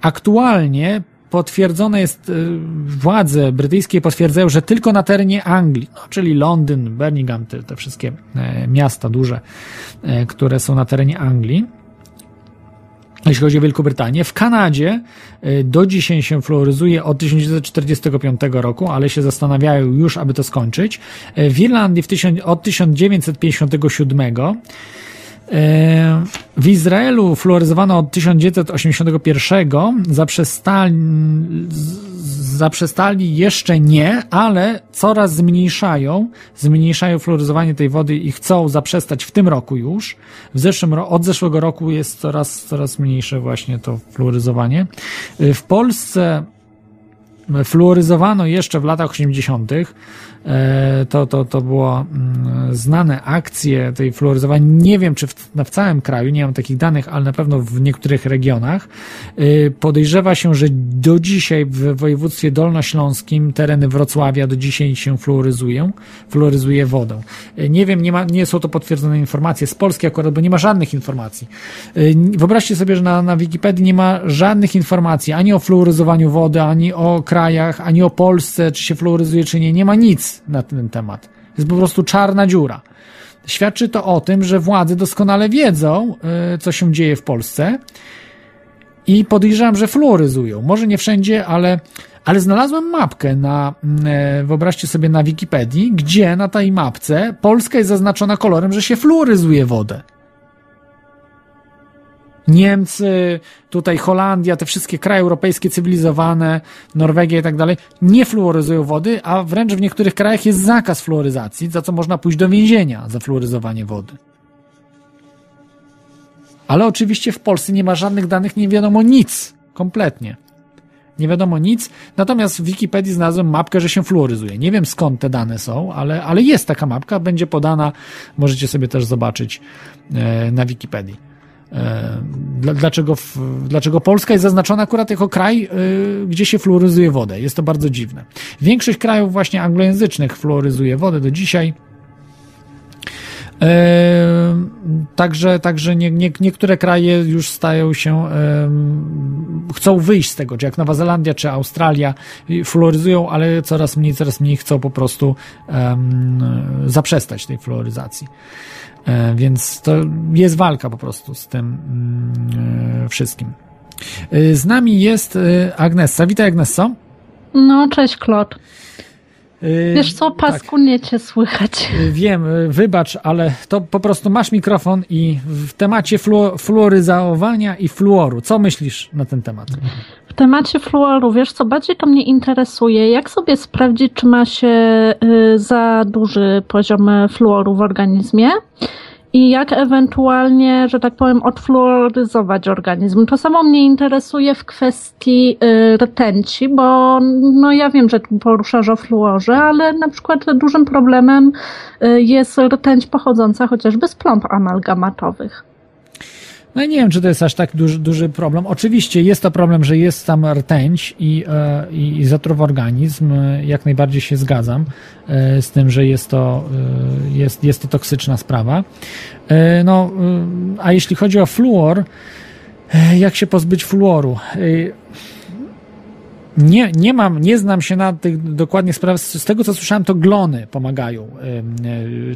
Aktualnie potwierdzone jest, y, władze brytyjskie potwierdzają, że tylko na terenie Anglii, no, czyli Londyn, Birmingham, te, te wszystkie e, miasta duże, e, które są na terenie Anglii, jeśli chodzi o Wielką Brytanię. W Kanadzie e, do dzisiaj się fluoryzuje od 1945 roku, ale się zastanawiają już, aby to skończyć. W Irlandii w od 1957 w Izraelu fluoryzowano od 1981, zaprzestali, zaprzestali jeszcze nie, ale coraz zmniejszają, zmniejszają fluoryzowanie tej wody i chcą zaprzestać w tym roku już. W zeszłym, od zeszłego roku jest coraz, coraz mniejsze właśnie to fluoryzowanie. W Polsce fluoryzowano jeszcze w latach 80. E, to, to, to było mm, znane akcje tej fluoryzowania. Nie wiem, czy w, w całym kraju, nie mam takich danych, ale na pewno w niektórych regionach. Y, podejrzewa się, że do dzisiaj w województwie dolnośląskim tereny Wrocławia do dzisiaj się fluoryzują, fluoryzuje wodą. Y, nie wiem, nie, ma, nie są to potwierdzone informacje z Polski akurat, bo nie ma żadnych informacji. Wyobraźcie sobie, że na, na Wikipedii nie ma żadnych informacji ani o fluoryzowaniu wody, ani o krajach, ani o Polsce, czy się fluoryzuje, czy nie. Nie ma nic na ten temat. Jest po prostu czarna dziura. Świadczy to o tym, że władze doskonale wiedzą, y, co się dzieje w Polsce i podejrzewam, że fluoryzują. Może nie wszędzie, ale, ale znalazłem mapkę na, y, wyobraźcie sobie na Wikipedii, gdzie na tej mapce Polska jest zaznaczona kolorem, że się fluoryzuje wodę. Niemcy, tutaj Holandia, te wszystkie kraje europejskie cywilizowane, Norwegia i tak dalej, nie fluoryzują wody, a wręcz w niektórych krajach jest zakaz fluoryzacji, za co można pójść do więzienia za fluoryzowanie wody. Ale oczywiście w Polsce nie ma żadnych danych, nie wiadomo nic. Kompletnie. Nie wiadomo nic. Natomiast w Wikipedii znalazłem mapkę, że się fluoryzuje. Nie wiem skąd te dane są, ale, ale jest taka mapka, będzie podana. Możecie sobie też zobaczyć e, na Wikipedii. E, dlaczego, dlaczego Polska jest zaznaczona akurat jako kraj, e, gdzie się fluoryzuje wodę? Jest to bardzo dziwne. Większość krajów właśnie anglojęzycznych fluoryzuje wodę do dzisiaj. E, także także nie, nie, niektóre kraje już stają się, chcą wyjść z tego, czy jak Nowa Zelandia, czy Australia fluoryzują, ale coraz mniej, coraz mniej chcą po prostu zaprzestać tej fluoryzacji. E, więc to jest walka po prostu z tym mm, e, wszystkim. E, z nami jest Agnesa. Witaj Agnesso. No, cześć Klot. Wiesz co, paskudnie tak. cię słychać. Wiem, wybacz, ale to po prostu masz mikrofon i w temacie flu fluoryzowania i fluoru. Co myślisz na ten temat? W temacie fluoru, wiesz co, bardziej to mnie interesuje, jak sobie sprawdzić, czy ma się y, za duży poziom fluoru w organizmie i jak ewentualnie, że tak powiem, odfluoryzować organizm. To samo mnie interesuje w kwestii y, rtęci, bo no ja wiem, że poruszasz o fluorze, ale na przykład dużym problemem y, jest rtęć pochodząca chociażby z plomb amalgamatowych. No nie wiem, czy to jest aż tak duży, duży problem. Oczywiście jest to problem, że jest tam rtęć i, e, i, i zatruwa organizm. Jak najbardziej się zgadzam e, z tym, że jest to, e, jest, jest to toksyczna sprawa. No, a jeśli chodzi o fluor, jak się pozbyć fluoru? nie, nie mam, nie znam się na tych dokładnie spraw. Z tego, co słyszałem, to glony pomagają.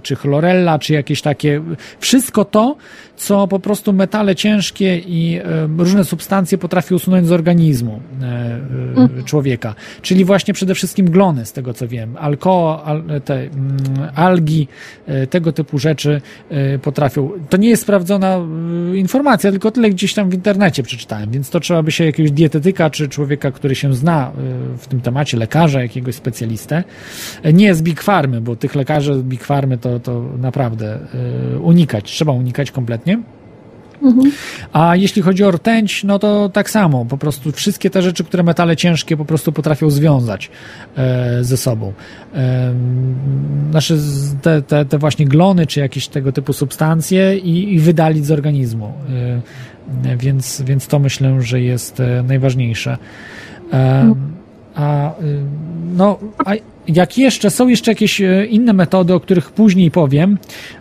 Czy chlorella, czy jakieś takie. Wszystko to, co po prostu metale ciężkie i różne substancje potrafi usunąć z organizmu e, e, mhm. człowieka. Czyli właśnie przede wszystkim glony, z tego co wiem. Alko, te mm, algi, tego typu rzeczy potrafią. To nie jest sprawdzona informacja, tylko tyle gdzieś tam w internecie przeczytałem, więc to trzeba by się jakiegoś dietetyka, czy człowieka, który się zna w tym temacie, lekarza, jakiegoś specjalistę. Nie z Big Farmy, bo tych lekarzy z Big Farmy to, to naprawdę unikać, trzeba unikać kompletnie. Mhm. A jeśli chodzi o rtęć, no to tak samo, po prostu wszystkie te rzeczy, które metale ciężkie po prostu potrafią związać e, ze sobą. E, znaczy te, te, te właśnie glony, czy jakieś tego typu substancje i, i wydalić z organizmu. E, więc, więc to myślę, że jest e, najważniejsze. A, y, no, a jak jeszcze, są jeszcze jakieś e, inne metody, o których później powiem,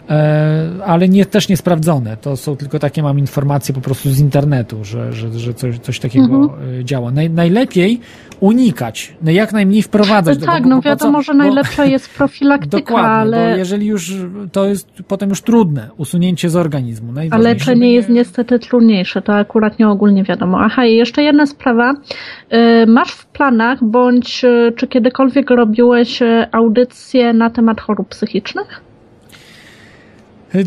e, ale nie, też nie sprawdzone. To są tylko takie, mam informacje po prostu z internetu, że, że, że coś, coś takiego mhm. E, działa. Naj, najlepiej unikać, no jak najmniej wprowadzać. No tak, no wiadomo, co, że najlepsza jest profilaktyka, dokładnie, ale... bo jeżeli już, to jest potem już trudne, usunięcie z organizmu. A leczenie jest niestety trudniejsze, to akurat nie ogólnie wiadomo. Aha, i jeszcze jedna sprawa. Masz planach, bądź czy kiedykolwiek robiłeś audycję na temat chorób psychicznych?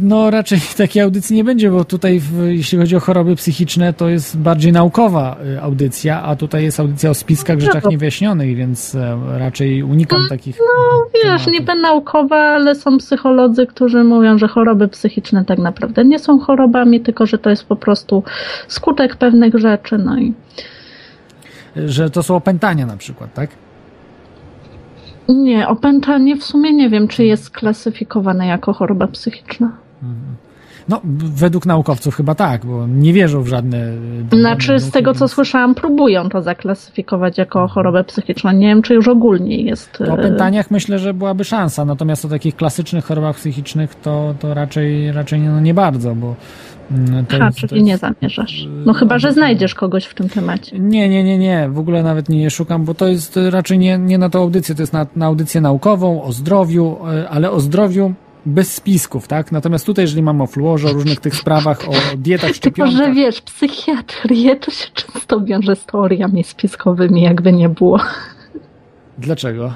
No raczej takiej audycji nie będzie, bo tutaj jeśli chodzi o choroby psychiczne, to jest bardziej naukowa y, audycja, a tutaj jest audycja o spiskach, rzeczach niewyjaśnionych, więc e, raczej unikam no, takich. No wiesz, tematów. niby naukowa, ale są psycholodzy, którzy mówią, że choroby psychiczne tak naprawdę nie są chorobami, tylko że to jest po prostu skutek pewnych rzeczy, no i że to są opętania na przykład, tak? Nie, opętanie w sumie nie wiem, czy jest klasyfikowane jako choroba psychiczna. No, według naukowców chyba tak, bo nie wierzą w żadne... Znaczy, z tego co słyszałam, próbują to zaklasyfikować jako chorobę psychiczną. Nie wiem, czy już ogólnie jest. O opętaniach myślę, że byłaby szansa, natomiast o takich klasycznych chorobach psychicznych to, to raczej, raczej no nie bardzo, bo to Ha, jest, czyli jest, nie zamierzasz. No chyba, że znajdziesz kogoś w tym temacie. Nie, nie, nie, nie, w ogóle nawet nie szukam, bo to jest raczej nie, nie na tą audycję, to jest na, na audycję naukową, o zdrowiu, e, ale o zdrowiu bez spisków, tak? Natomiast tutaj, jeżeli mamy o fluorze, o różnych tych sprawach, o dietach, Tylko, szczepionkach... że wiesz, psychiatrię to się często wiąże z teoriami spiskowymi, jakby nie było. Dlaczego?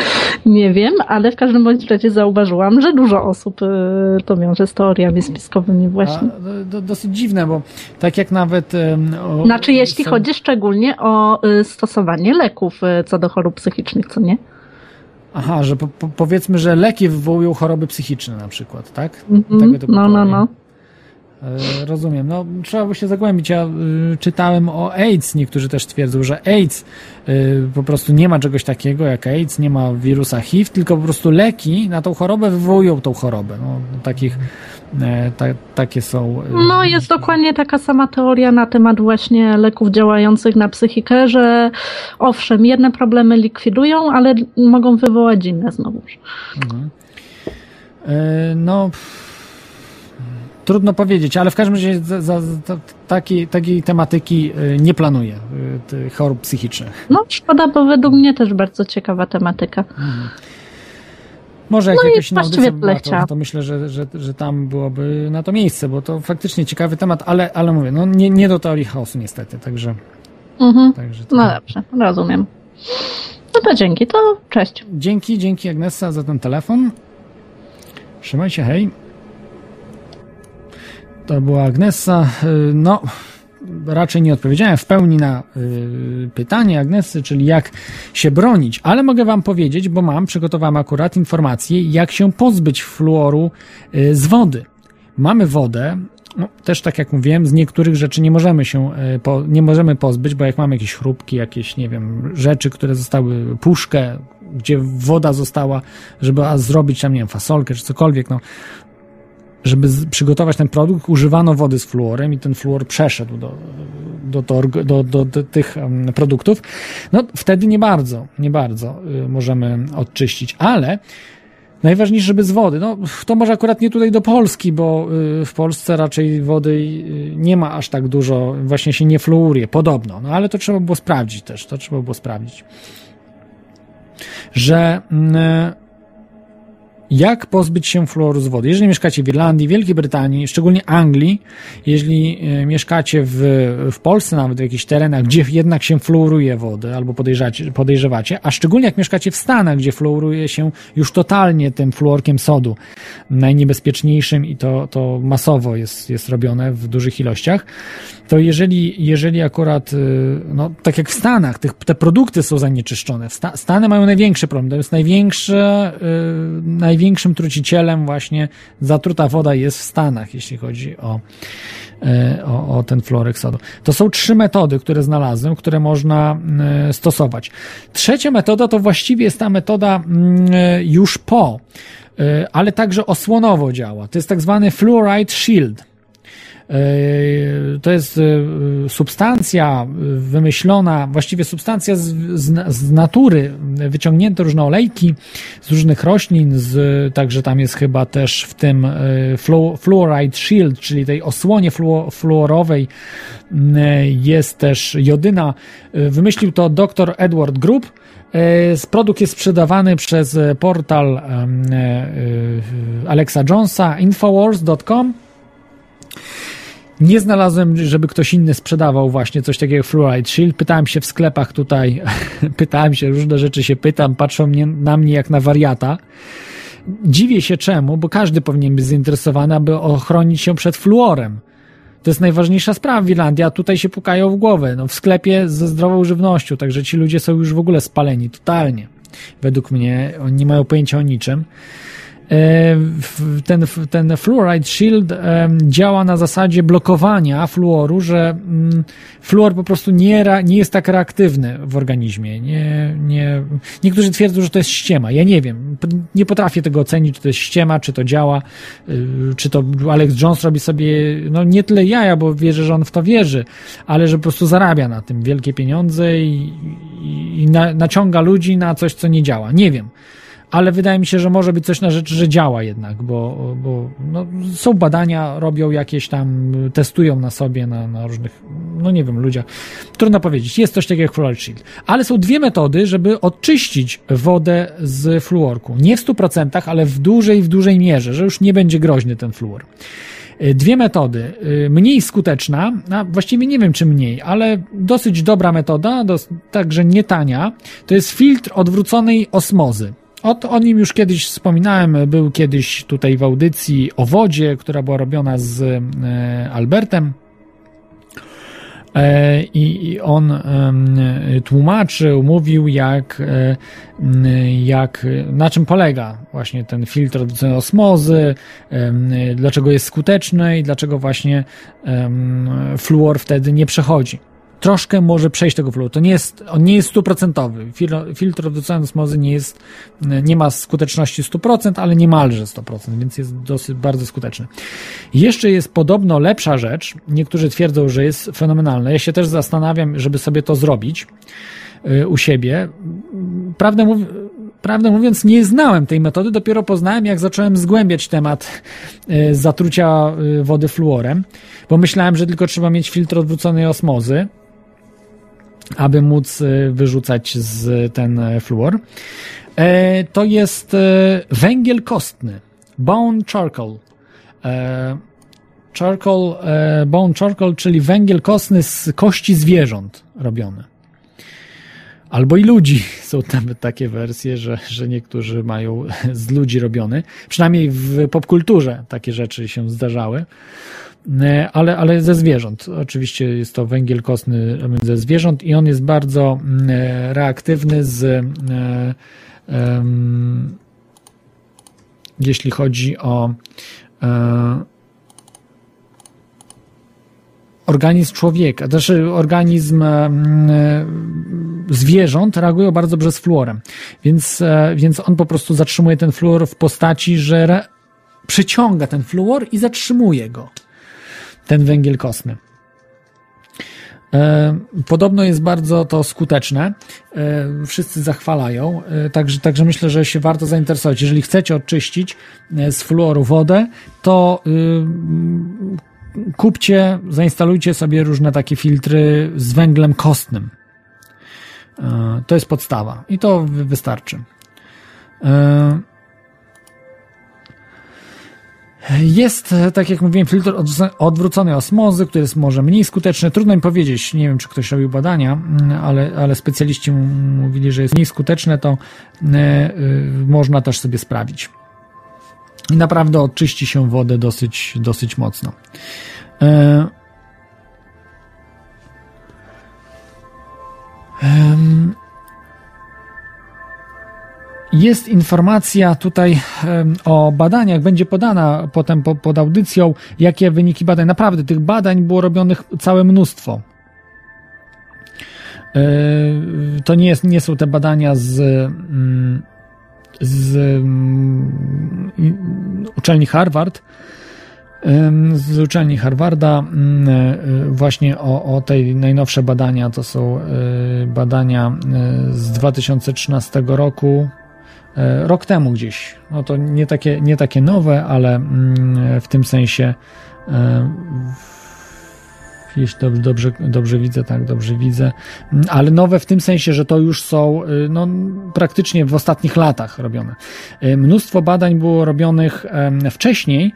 Nie wiem, ale w każdym bądź razie zauważyłam, że dużo osób y, to wiąże z teoriami spiskowymi właśnie. A, do, do, dosyć dziwne, bo tak jak nawet... O, Znaczy, jeśli są- chodzi szczególnie o y, stosowanie leków y, co do chorób psychicznych, co nie? Aha, że po, po, powiedzmy, że leki wywołują choroby psychiczne na przykład, tak? Mhm. Tego typu No, no, no. E, Rozumiem. No, trzeba by się zagłębić. Ja y, czytałem o AIDS. Niektórzy też twierdzą, że AIDS y, po prostu nie ma czegoś takiego jak AIDS, nie ma wirusa HIV, tylko po prostu leki na tą chorobę wywołują tą chorobę. No, takich, e, ta, takie są. y, No, jest dokładnie taka sama teoria na temat właśnie leków działających na psychikę, że owszem, jedne problemy likwidują, ale mogą wywołać inne znowuż. Mhm. E, No, pff, trudno powiedzieć, ale w każdym razie za, za, za, takiej, takiej tematyki y, nie planuję, y, chorób psychicznych. No, szkoda, bo według mnie też bardzo ciekawa tematyka. Może jak No jakaś inna właściwie audycja była, tyle to, to myślę, że, że, że tam byłoby na to miejsce, bo to faktycznie ciekawy temat, ale, ale mówię, no nie, nie do teorii chaosu niestety, także, Mhm. także to... No dobrze, rozumiem. No to dzięki, to cześć. Dzięki, dzięki Agnesa za ten telefon. Trzymaj się, hej. To była Agnesa. Y, No, raczej nie odpowiedziałem w pełni na y, pytanie Agnesy, czyli jak się bronić, ale mogę Wam powiedzieć, bo mam, przygotowałem akurat informację, jak się pozbyć fluoru y, z wody. Mamy wodę, no, też tak jak mówiłem, z niektórych rzeczy nie możemy się po, nie możemy pozbyć, bo jak mamy jakieś chrupki, jakieś, nie wiem, rzeczy, które zostały, puszkę, gdzie woda została, żeby zrobić tam, nie wiem, fasolkę czy cokolwiek, no, żeby przygotować ten produkt, używano wody z fluorem i ten fluor przeszedł do, do, do, do, do, do tych produktów, no wtedy nie bardzo, nie bardzo y, możemy odczyścić, ale najważniejsze, żeby z wody, no to może akurat nie tutaj do Polski, bo y, w Polsce raczej wody y, nie ma aż tak dużo, właśnie się nie fluoruje, podobno, no ale to trzeba było sprawdzić też, to trzeba było sprawdzić, że mm, jak pozbyć się fluoru z wody? Jeżeli mieszkacie w Irlandii, Wielkiej Brytanii, szczególnie Anglii, jeżeli e, mieszkacie w, w Polsce, nawet w jakichś terenach, gdzie jednak się fluoruje wodę albo podejrzewacie, a szczególnie jak mieszkacie w Stanach, gdzie fluoruje się już totalnie tym fluorkiem sodu, najniebezpieczniejszym i to, to masowo jest, jest robione w dużych ilościach, to jeżeli, jeżeli akurat, y, no tak jak w Stanach, tych, te produkty są zanieczyszczone, Sta, Stany mają największy problem, to jest największe, y, największym trucicielem właśnie zatruta woda jest w Stanach, jeśli chodzi o, y, o, o ten fluorek sodu. To są trzy metody, które znalazłem, które można stosować. Trzecia metoda to właściwie jest ta metoda mm, już po, ale także osłonowo działa. To jest tak zwany fluoride shield. Yy, To jest yy, substancja yy, wymyślona, właściwie substancja z, z, z natury, wyciągnięte różne olejki z różnych roślin, z, także tam jest chyba też w tym flu, fluoride shield, czyli tej osłonie fluo, fluorowej jest też jodyna. Wymyślił to dr Edward Group. Produkt jest sprzedawany przez portal Alexa Jonesa, infowars.com. Nie znalazłem, żeby ktoś inny sprzedawał właśnie coś takiego jak Fluoride Shield. Pytałem się w sklepach tutaj, pytałem się, różne rzeczy się pytam, patrzą mnie, na mnie jak na wariata. Dziwię się czemu, bo każdy powinien być zainteresowany, aby ochronić się przed fluorem. To jest najważniejsza sprawa w Irlandii, a tutaj się pukają w głowę. No, w sklepie ze zdrową żywnością, także ci ludzie są już w ogóle spaleni, totalnie. Według mnie, oni nie mają pojęcia o niczym. W- ten, ten Fluoride Shield em, działa na zasadzie blokowania fluoru, że mm, fluor po prostu nie, nie jest tak reaktywny w organizmie. Nie, nie, niektórzy twierdzą, że to jest ściema. Ja nie wiem. Nie potrafię tego ocenić, czy to jest ściema, czy to działa, y, czy to Alex Jones robi sobie, no nie tyle jaja, bo wierzę, że on w to wierzy, ale że po prostu zarabia na tym wielkie pieniądze i, i, i na, naciąga ludzi na coś, co nie działa. Nie wiem ale wydaje mi się, że może być coś na rzecz, że działa jednak, bo, bo no, są badania, robią jakieś tam, testują na sobie, na, na różnych, no nie wiem, ludziach. Trudno powiedzieć. Jest coś takiego jak Fluoride Shield. Ale są dwie metody, żeby odczyścić wodę z fluorku. Nie w 100%, ale w dużej, w dużej mierze, że już nie będzie groźny ten fluor. Y, Dwie metody. Y, Mniej skuteczna, a właściwie nie wiem czy mniej, ale dosyć dobra metoda, dos- także nie tania, to jest filtr odwróconej osmozy. O, o nim już kiedyś wspominałem, był kiedyś tutaj w audycji o wodzie, która była robiona z e, Albertem. E, I, on tłumaczył, mówił, jak, e, jak, na czym polega właśnie ten filtr osmozy, dlaczego jest skuteczny i dlaczego właśnie fluor wtedy nie przechodzi. Troszkę może przejść tego fluoru. To nie jest, on nie jest stuprocentowy. Fil- Filtr odwróconej osmozy nie jest, nie ma skuteczności 100%, ale niemalże 100%, więc jest dosyć bardzo skuteczny. Jeszcze jest podobno lepsza rzecz. Niektórzy twierdzą, że jest fenomenalna. Ja się też zastanawiam, żeby sobie to zrobić y, u siebie. Prawdę, mów, prawdę mówiąc, nie znałem tej metody, dopiero poznałem, jak zacząłem zgłębiać temat y, zatrucia y, wody fluorem, bo myślałem, że tylko trzeba mieć filtr odwróconej osmozy, aby móc y, wyrzucać z ten e, fluor. E, To jest e, węgiel kostny, bone charcoal. Charcoal, bone charcoal, czyli węgiel kostny z kości zwierząt robiony. Albo i ludzi. Są nawet takie wersje, że, że niektórzy mają z ludzi robiony. Przynajmniej w popkulturze takie rzeczy się zdarzały. E, Ale, ale ze zwierząt. Oczywiście jest to węgiel kostny ze zwierząt i on jest bardzo mm, e, reaktywny z e, jeśli chodzi o organizm człowieka, znaczy organizm zwierząt reagują bardzo dobrze z fluorem. Więc, więc on po prostu zatrzymuje ten fluor w postaci, że przyciąga ten fluor i zatrzymuje go. Ten węgiel kostny. E, Podobno jest bardzo to skuteczne. E, Wszyscy zachwalają, E, także, także myślę, że się warto zainteresować. Jeżeli chcecie oczyścić z fluoru wodę, to y, kupcie, zainstalujcie sobie różne takie filtry z węglem kostnym. To jest podstawa i to wy- wystarczy. E, Jest, e, tak jak mówiłem, filtr odwró- odwróconej osmozy, który jest może mniej skuteczny. Trudno mi powiedzieć, nie wiem, czy ktoś robił badania, mm, ale, ale specjaliści mówili, że jest mniej skuteczne, to e, y, można też sobie sprawdzić. I naprawdę oczyści się wodę dosyć, dosyć mocno. Jest informacja tutaj o badaniach, będzie podana potem po, pod audycją, jakie wyniki badań. Naprawdę tych badań było robionych całe mnóstwo. E, To nie, jest, nie są te badania z, mm, z mm, uczelni Harvard, z uczelni Harvarda mm, e, właśnie o, o tej najnowsze badania to są e, badania z 2013 roku rok temu gdzieś. No to nie takie, nie takie nowe ale mm, w tym sensie e, jeśli dobrze, dobrze, dobrze widzę, tak, dobrze widzę, Mm, ale nowe w tym sensie, że to już są y, no, praktycznie w ostatnich latach robione. Y, Mnóstwo badań było robionych wcześniej,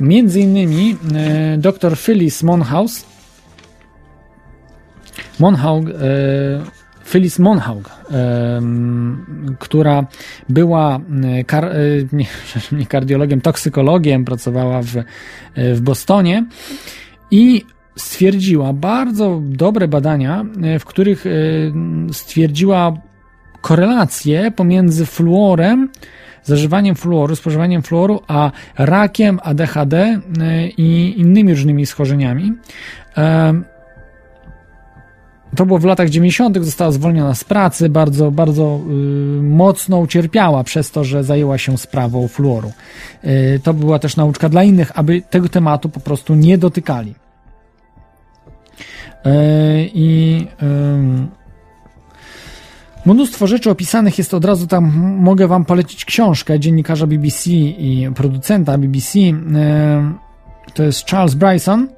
Między innymi e, dr Phyllis Monhaus, Monhaug, e, Phyllis Monhaug, która była e, kar, e, nie, nie kardiologiem, toksykologiem, pracowała w, e, w Bostonie i stwierdziła bardzo dobre badania, e, w których stwierdziła korelację pomiędzy fluorem zażywaniem fluoru, spożywaniem fluoru, a rakiem, ADHD i innymi różnymi schorzeniami. To było w latach 90., została zwolniona z pracy, bardzo, bardzo y, mocno ucierpiała przez to, że zajęła się sprawą fluoru. Y, to była też nauczka dla innych, aby tego tematu po prostu nie dotykali. Y, I mnóstwo rzeczy opisanych jest od razu tam. Mogę Wam polecić książkę dziennikarza BBC i producenta BBC. Y, to jest Charles Bryson.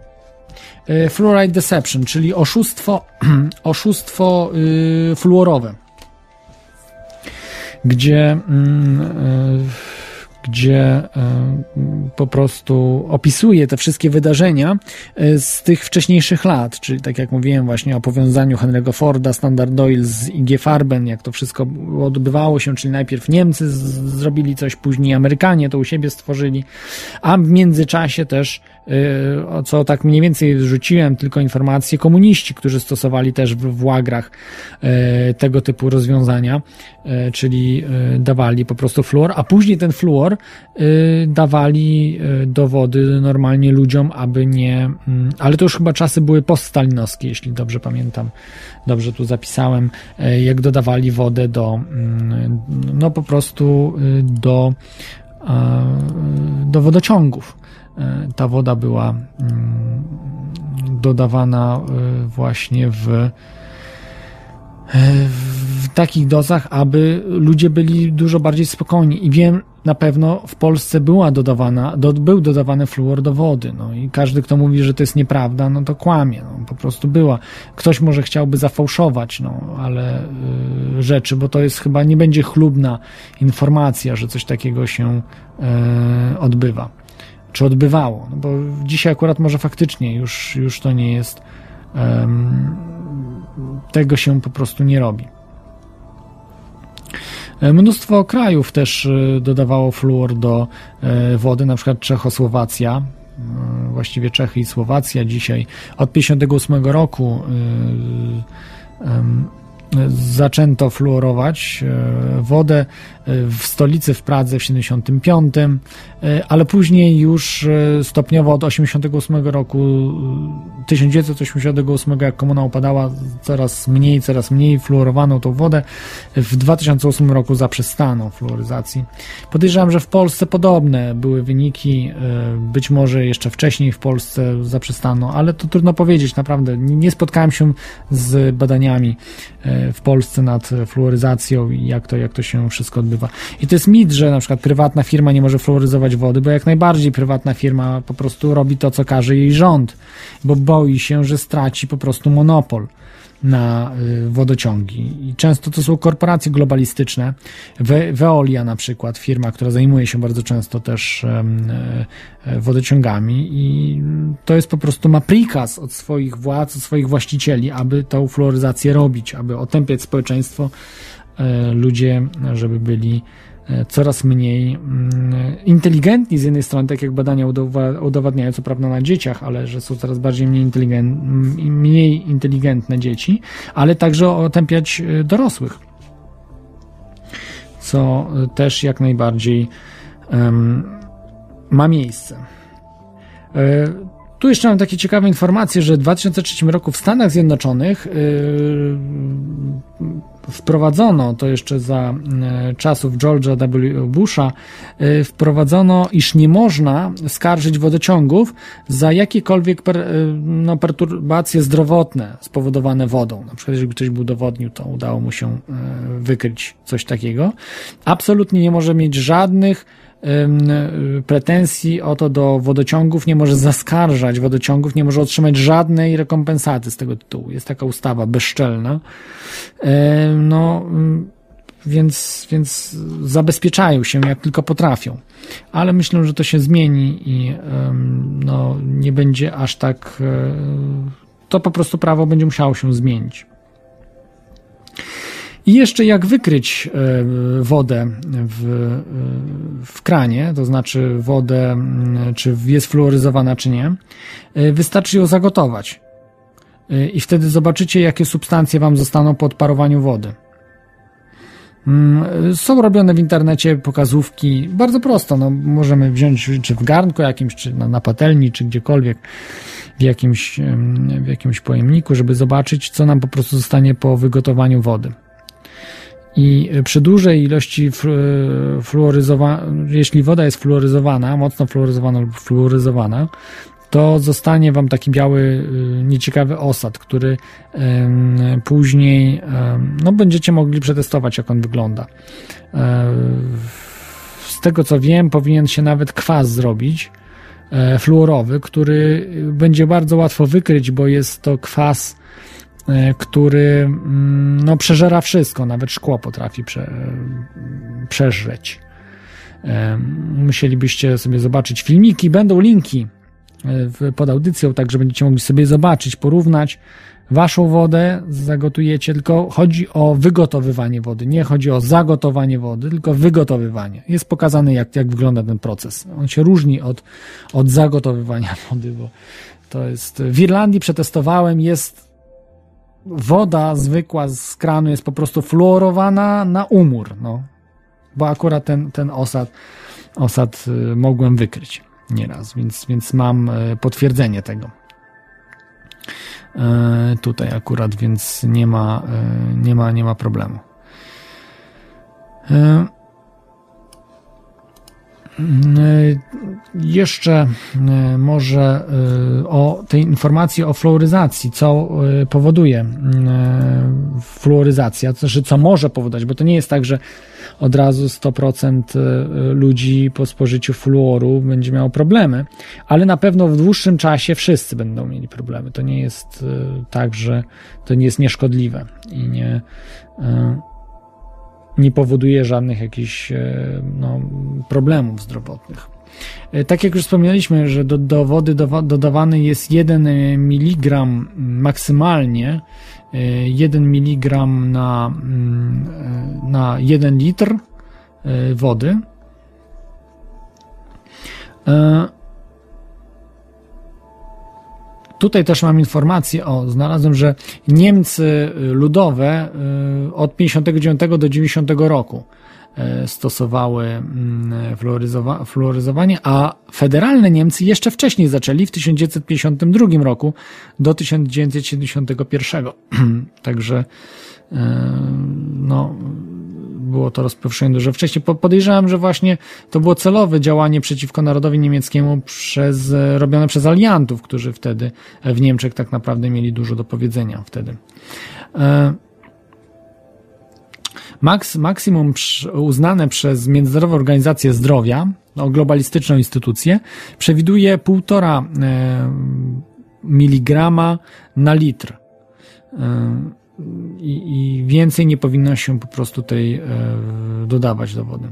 Y, Fluoride Deception, czyli oszustwo, oszustwo y, fluorowe, gdzie, mm, y, gdzie y, po prostu opisuje te wszystkie wydarzenia z tych wcześniejszych lat, czyli tak jak mówiłem właśnie o powiązaniu Henry'ego Forda, Standard Oil z IG Farben, jak to wszystko odbywało się, czyli najpierw Niemcy zrobili coś, później Amerykanie to u siebie stworzyli, a w międzyczasie też co tak mniej więcej rzuciłem tylko informacje, komuniści, którzy stosowali też w, w łagrach y, tego typu rozwiązania, y, czyli y, dawali po prostu fluor, a później ten fluor y, dawali y, do wody normalnie ludziom, aby nie, mm, ale to już chyba czasy były poststalinowskie, jeśli dobrze pamiętam, dobrze tu zapisałem, y, jak dodawali wodę do, mm, no po prostu y, do, do wodociągów. E, Ta woda była mm, dodawana e, właśnie w, e, w takich dozach, aby ludzie byli dużo bardziej spokojni. I wiem, na pewno w Polsce była dodawana, do, był dodawany fluor do wody. No i każdy, kto mówi, że to jest nieprawda, no to kłamie. No, po prostu była. Ktoś może chciałby zafałszować, no, ale y, rzeczy, bo to jest chyba nie będzie chlubna informacja, że coś takiego się y, odbywa czy odbywało. No bo dzisiaj akurat może faktycznie już, już to nie jest. em, tego się po prostu nie robi. E, Mnóstwo krajów też e, dodawało fluor do e, wody, na przykład Czechosłowacja, właściwie Czechy i Słowacja dzisiaj od 58 roku zaczęto fluorować wodę w stolicy w Pradze w 75, e, ale później już e, stopniowo od 88 roku, e, 1988 jak komuna upadała, coraz mniej, coraz mniej fluorowaną tą wodę. W 2008 roku zaprzestano fluoryzacji. Podejrzewam, że w Polsce podobne były wyniki, e, być może jeszcze wcześniej w Polsce zaprzestano, ale to trudno powiedzieć, naprawdę. Nie spotkałem się z badaniami e, w Polsce nad fluoryzacją i jak to, jak to się wszystko odbywa. I to jest mit, że na przykład prywatna firma nie może fluoryzować wody, bo jak najbardziej prywatna firma po prostu robi to, co każe jej rząd, bo boi się, że straci po prostu monopol na y, wodociągi. I często to są korporacje globalistyczne. Veolia na przykład, firma, która zajmuje się bardzo często też e, wodociągami i to jest po prostu ma prikaz od swoich władz, od swoich właścicieli, aby tą fluoryzację robić, aby otępiać społeczeństwo, ludzie, żeby byli e, coraz mniej mm, inteligentni z jednej strony, tak jak badania udowa- udowadniają, co prawda na dzieciach, ale że są coraz bardziej mniej, inteligen- m- mniej inteligentne dzieci, ale także otępiać e, dorosłych. Co e, też jak najbardziej em, ma miejsce. Tu jeszcze mam takie ciekawe informacje, że w 2003 roku w Stanach Zjednoczonych yy, wprowadzono, to jeszcze za yy, czasów George'a W. Busha, yy, wprowadzono, iż nie można skarżyć wodociągów za jakiekolwiek per, no, perturbacje zdrowotne spowodowane wodą. Na przykład, jeżeli ktoś był udowodnił, to udało mu się wykryć coś takiego. Absolutnie nie może mieć żadnych pretensji o to do wodociągów, nie może zaskarżać wodociągów, nie może otrzymać żadnej rekompensaty z tego tytułu. Jest taka ustawa bezczelna. No, więc, więc zabezpieczają się jak tylko potrafią. Ale myślę, że to się zmieni i no, nie będzie aż tak. y, To po prostu prawo będzie musiało się zmienić. I jeszcze jak wykryć e, wodę w, e, w kranie, to znaczy wodę, czy jest fluoryzowana, czy nie, e, wystarczy ją zagotować. I wtedy zobaczycie, jakie substancje wam zostaną po odparowaniu wody. Mm, Są robione w internecie pokazówki, bardzo prosto, no, możemy wziąć czy w garnku jakimś, czy na, na patelni, czy gdziekolwiek, w jakimś, w jakimś pojemniku, żeby zobaczyć, co nam po prostu zostanie po wygotowaniu wody. I przy dużej ilości fluoryzowana, jeśli woda jest fluoryzowana, mocno fluoryzowana lub fluoryzowana, to zostanie wam taki biały, y, nieciekawy osad, który później no, będziecie mogli przetestować, jak on wygląda. E, Z tego co wiem, powinien się nawet kwas zrobić e, fluorowy, który będzie bardzo łatwo wykryć, bo jest to kwas, który mm, no, przeżera wszystko, nawet szkło potrafi prze, przeżreć. E, Musielibyście sobie zobaczyć filmiki, będą linki pod audycją, tak że będziecie mogli sobie zobaczyć, porównać waszą wodę, zagotujecie, tylko chodzi o wygotowywanie wody, nie chodzi o zagotowanie wody, tylko wygotowywanie. Jest pokazane, jak, jak wygląda ten proces. On się różni od, od zagotowywania wody, bo to jest, w Irlandii przetestowałem, jest woda zwykła z kranu jest po prostu fluorowana na umór, no. Bo akurat ten, ten osad, osad y, mogłem wykryć nieraz, więc, więc mam e, potwierdzenie tego. E, Tutaj akurat, więc nie ma, e, nie ma, nie ma problemu. E, Jeszcze e, może e, o tej informacji o fluoryzacji, co powoduje fluoryzacja, to znaczy co może powodować, bo to nie jest tak, że od razu 100% ludzi po spożyciu fluoru będzie miało problemy, ale na pewno w dłuższym czasie wszyscy będą mieli problemy. To nie jest tak, że to nie jest nieszkodliwe i nie, nie powoduje żadnych jakichś e, no, problemów zdrowotnych. E, Tak jak już wspomnieliśmy, że do, do wody dowa- dodawany jest 1 mg maksymalnie, e, 1 mg na, mm, e, na 1 litr e, wody. Tutaj też mam informację, o, znalazłem, że Niemcy ludowe y, od 59 do 90 roku y, stosowały mm, fluoryzowa- fluoryzowanie, a federalne Niemcy jeszcze wcześniej zaczęli w 1952 roku do 1971. Także y, no, było to rozpowszechnione dużo wcześniej. Po- Podejrzewam, że właśnie to było celowe działanie przeciwko narodowi niemieckiemu przez, e, robione przez aliantów, którzy wtedy w Niemczech tak naprawdę mieli dużo do powiedzenia wtedy. E, Max, maksimum uznane przez Międzynarodową Organizację Zdrowia, no, globalistyczną instytucję, przewiduje 1,5 e, miligrama na litr. E, i, i więcej nie powinno się po prostu tej e, dodawać do wody.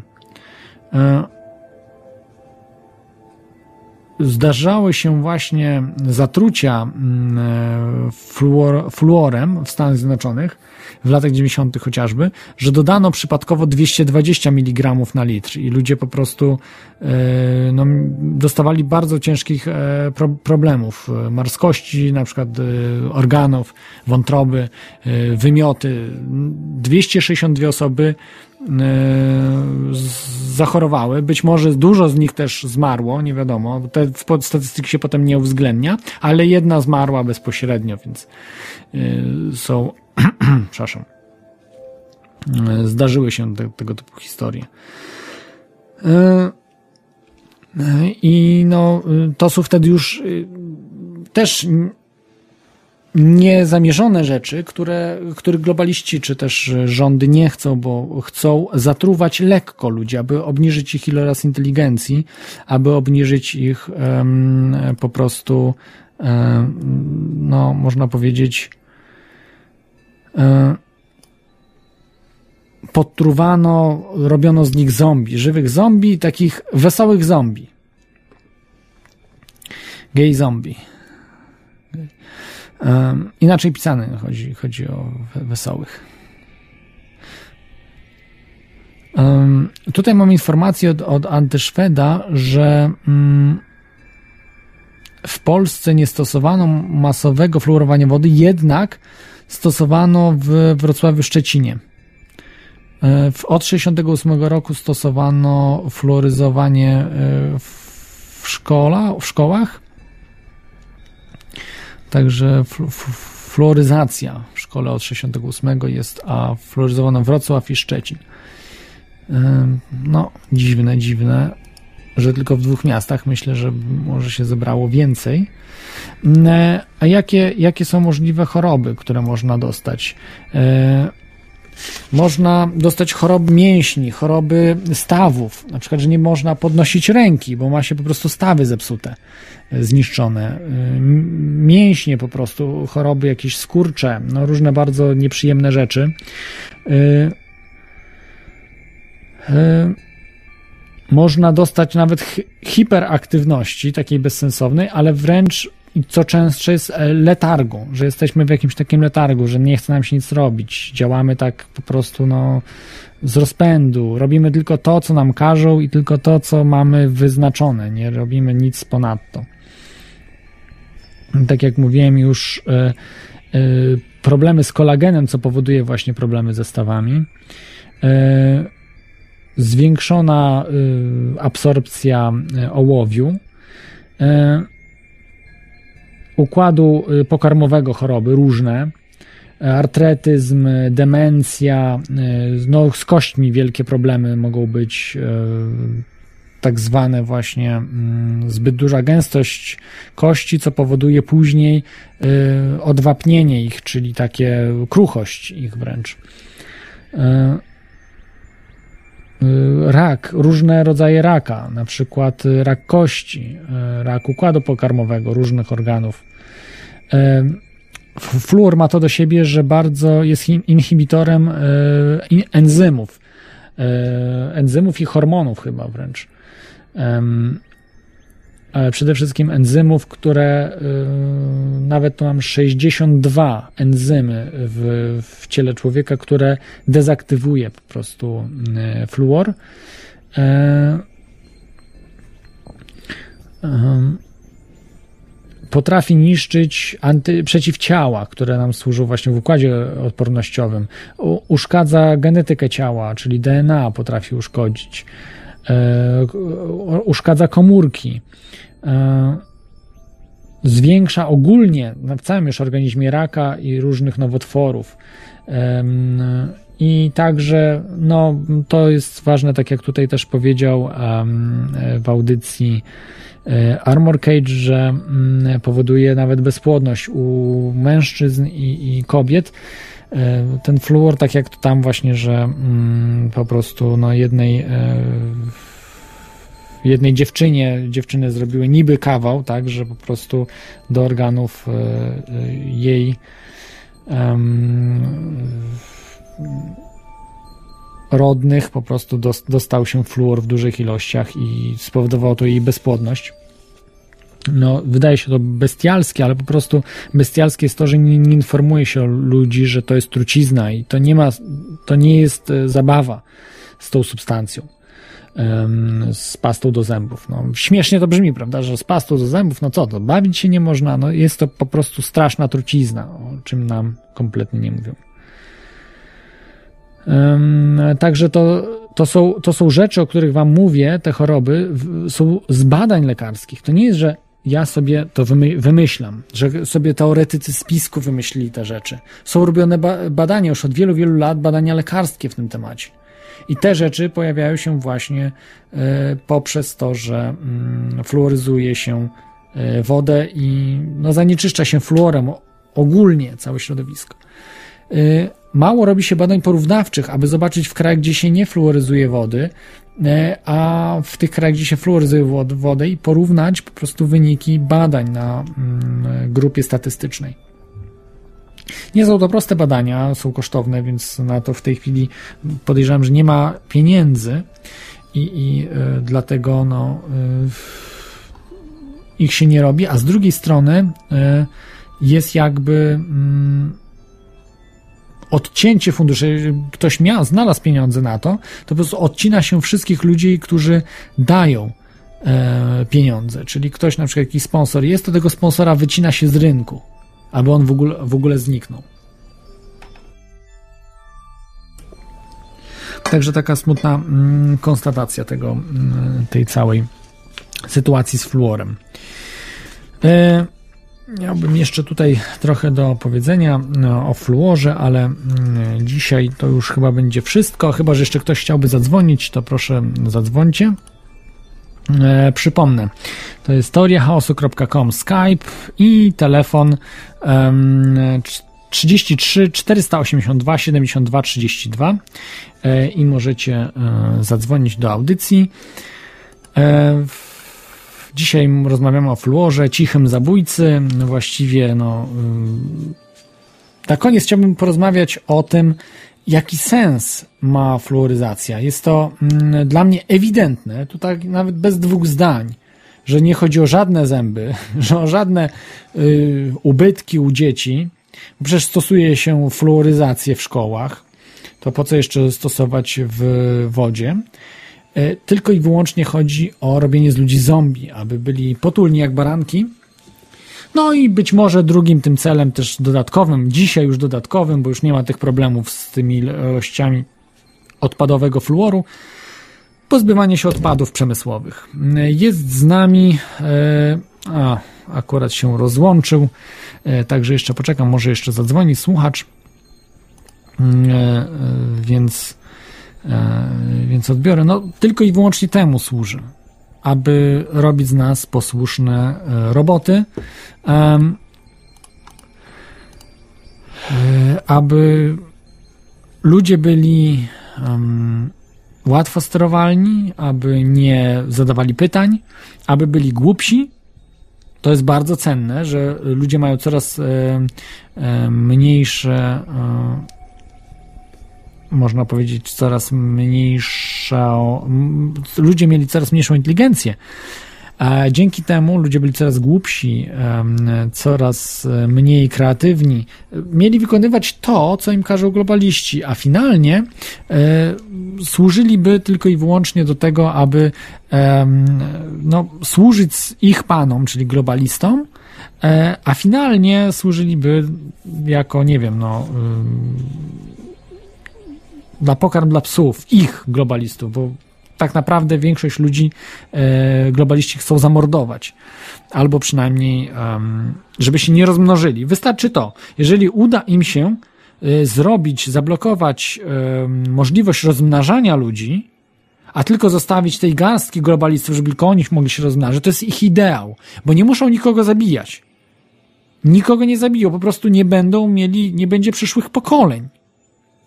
Zdarzały się właśnie zatrucia mm, e, fluor, fluorem w Stanach Zjednoczonych w latach 90. chociażby, że dodano przypadkowo 220 mg na litr i ludzie po prostu e, no, dostawali bardzo ciężkich e, pro, problemów, marskości, na przykład organów, wątroby, wymioty. 262 osoby zachorowały. Być może dużo z nich też zmarło, nie wiadomo. Te statystyki się potem nie uwzględnia, ale jedna zmarła bezpośrednio, więc e, są, przepraszam, E, zdarzyły się te, tego typu historie. E, e, I no, e, to są wtedy już e, też niezamierzone rzeczy, które, których globaliści czy też rządy nie chcą, bo chcą zatruwać lekko ludzi, aby obniżyć ich iloraz inteligencji, aby obniżyć ich em, po prostu, em, no, można powiedzieć, em, podtruwano, robiono z nich zombie, żywych zombie, takich wesołych zombie. Gay zombie. Inaczej pisany chodzi, chodzi o we- wesołych. Um, tutaj mam informację od, od Antyszweda, że mm, w Polsce nie stosowano masowego fluorowania wody, jednak stosowano w Wrocławiu Szczecinie. E, w, od 68 roku stosowano fluoryzowanie e, w, szkola, w szkołach. Także fl, f, fluoryzacja w szkole od 68 jest, a fluoryzowano Wrocław i Szczecin. E, no, dziwne, dziwne, że tylko w dwóch miastach. Myślę, że może się zebrało więcej. E, A jakie, jakie są możliwe choroby, które można dostać? Można dostać choroby mięśni, choroby stawów, na przykład, że nie można podnosić ręki, bo ma się po prostu stawy zepsute, e, zniszczone. E, Mięśnie po prostu, choroby jakieś skurcze, no różne bardzo nieprzyjemne rzeczy. E, Można dostać nawet hi- hiperaktywności, takiej bezsensownej, ale wręcz i co częstsze jest e, letargu, że jesteśmy w jakimś takim letargu, że nie chce nam się nic robić. Działamy tak po prostu no, z rozpędu. Robimy tylko to, co nam każą i tylko to, co mamy wyznaczone. Nie robimy nic ponadto. Tak jak mówiłem już, e, e, problemy z kolagenem, co powoduje właśnie problemy ze stawami. Zwiększona absorpcja ołowiu. E, układu y, pokarmowego choroby różne, e, artretyzm, y, demencja, y, no z kośćmi wielkie problemy mogą być, e, tak zwane właśnie mm, zbyt duża gęstość kości, co powoduje później e, odwapnienie ich, czyli takie kruchość ich wręcz. Y, rak, różne rodzaje raka, na przykład y, rak kości, y, rak układu pokarmowego, różnych organów. Fluor ma to do siebie, że bardzo jest in- inhibitorem in- enzymów, enzymów i hormonów chyba wręcz. Przede wszystkim enzymów, które y, nawet tu mam 62 enzymy w, w ciele człowieka, które dezaktywuje po prostu y, fluor. E, em, potrafi niszczyć anty, przeciwciała, które nam służą właśnie w układzie odpornościowym. U, uszkadza genetykę ciała, czyli DNA potrafi uszkodzić. E, uszkadza komórki. E, zwiększa ogólnie w całym już organizmie raka i różnych nowotworów. I także, no, to jest ważne, tak jak tutaj też powiedział w audycji e, Armor Cage, że mm, powoduje nawet bezpłodność u mężczyzn i, i kobiet. E, Ten fluor, tak jak tam właśnie, że mm, po prostu no, jednej e, jednej dziewczynie, dziewczyny zrobiły niby kawał, tak, że po prostu do organów e, jej rodnych po prostu dos- dostał się fluor w dużych ilościach i spowodowało to jej bezpłodność. No, wydaje się to bestialskie, ale po prostu bestialskie jest to, że nie, nie informuje się ludzi, że to jest trucizna i to nie ma, to nie jest e, zabawa z tą substancją z pastą do zębów. No, śmiesznie to brzmi, prawda, że z pastą do zębów, no co to, bawić się nie można, no jest to po prostu straszna trucizna, o czym nam kompletnie nie mówią. Także to, to, są, to są rzeczy, o których Wam mówię, te choroby są z badań lekarskich. To nie jest, że ja sobie to wymy, wymyślam, że sobie teoretycy spisku wymyślili te rzeczy. Są robione ba badania już od wielu, wielu lat, badania lekarskie w tym temacie. I te rzeczy pojawiają się właśnie e, poprzez to, że mm, fluoryzuje się e, wodę i no, zanieczyszcza się fluorem ogólnie całe środowisko. E, Mało robi się badań porównawczych, aby zobaczyć w krajach, gdzie się nie fluoryzuje wody, a w tych krajach, gdzie się fluoryzuje wod- wodę i porównać po prostu wyniki badań na mm, grupie statystycznej. Nie są to proste badania, są kosztowne, więc na to w tej chwili podejrzewam, że nie ma pieniędzy i, i e, dlatego no, e, ich się nie robi, a z drugiej strony e, jest jakby mm, odcięcie funduszy. Ktoś miał, znalazł pieniądze na to, to po prostu odcina się wszystkich ludzi, którzy dają e, pieniądze. Czyli ktoś, na przykład jakiś sponsor jest, to tego sponsora wycina się z rynku, aby on w ogóle, w ogóle zniknął. Także taka smutna mm, konstatacja tego, mm, tej całej sytuacji z fluorem. E, miałbym jeszcze tutaj trochę do powiedzenia no, o fluorze, ale mm, dzisiaj to już chyba będzie wszystko. Chyba, że jeszcze ktoś chciałby zadzwonić, to proszę zadzwońcie. E, przypomnę, to jest teoriachaosu.com Skype i telefon em, 33 482 72 32 e, i możecie e, zadzwonić do audycji. E, w- Dzisiaj rozmawiamy o fluorze, cichym zabójcy. Właściwie, no. Na koniec chciałbym porozmawiać o tym, jaki sens ma fluoryzacja. Jest to dla mnie ewidentne, tutaj nawet bez dwóch zdań, że nie chodzi o żadne zęby, że o żadne y, ubytki u dzieci. Przecież stosuje się fluoryzację w szkołach. To po co jeszcze stosować w wodzie? E, Tylko i wyłącznie chodzi o robienie z ludzi zombie, aby byli potulni jak baranki. No i być może drugim tym celem też dodatkowym, dzisiaj już dodatkowym, bo już nie ma tych problemów z tymi ilościami odpadowego fluoru, pozbywanie się odpadów przemysłowych. E, Jest z nami, e, a akurat się rozłączył, także jeszcze poczekam, może jeszcze zadzwoni słuchacz, Mm, więc, więc odbiorę. No, tylko i wyłącznie temu służy, aby robić z nas posłuszne e, roboty, e, aby ludzie byli łatwo sterowalni, aby nie zadawali pytań, aby byli głupsi. To jest bardzo cenne, że ludzie mają coraz e, e, mniejsze, e, można powiedzieć, coraz mniejszą. Ludzie mieli coraz mniejszą inteligencję. Dzięki temu ludzie byli coraz głupsi, coraz e, mniej kreatywni. Mieli wykonywać to, co im każą globaliści, a finalnie e, służyliby tylko i wyłącznie do tego, aby no, służyć ich panom, czyli globalistom, e, a finalnie służyliby jako, nie wiem, no, na pokarm dla psów, ich globalistów, bo tak naprawdę większość ludzi e, globaliści chcą zamordować. Albo przynajmniej, em, żeby się nie rozmnożyli. Wystarczy to. Jeżeli uda im się e, zrobić, zablokować em, możliwość rozmnażania ludzi, a tylko zostawić tej garstki globalistów, żeby tylko oni mogli się rozmnażać, to jest ich ideał, bo nie muszą nikogo zabijać. Nikogo nie zabiją, po prostu nie będą mieli, nie będzie przyszłych pokoleń.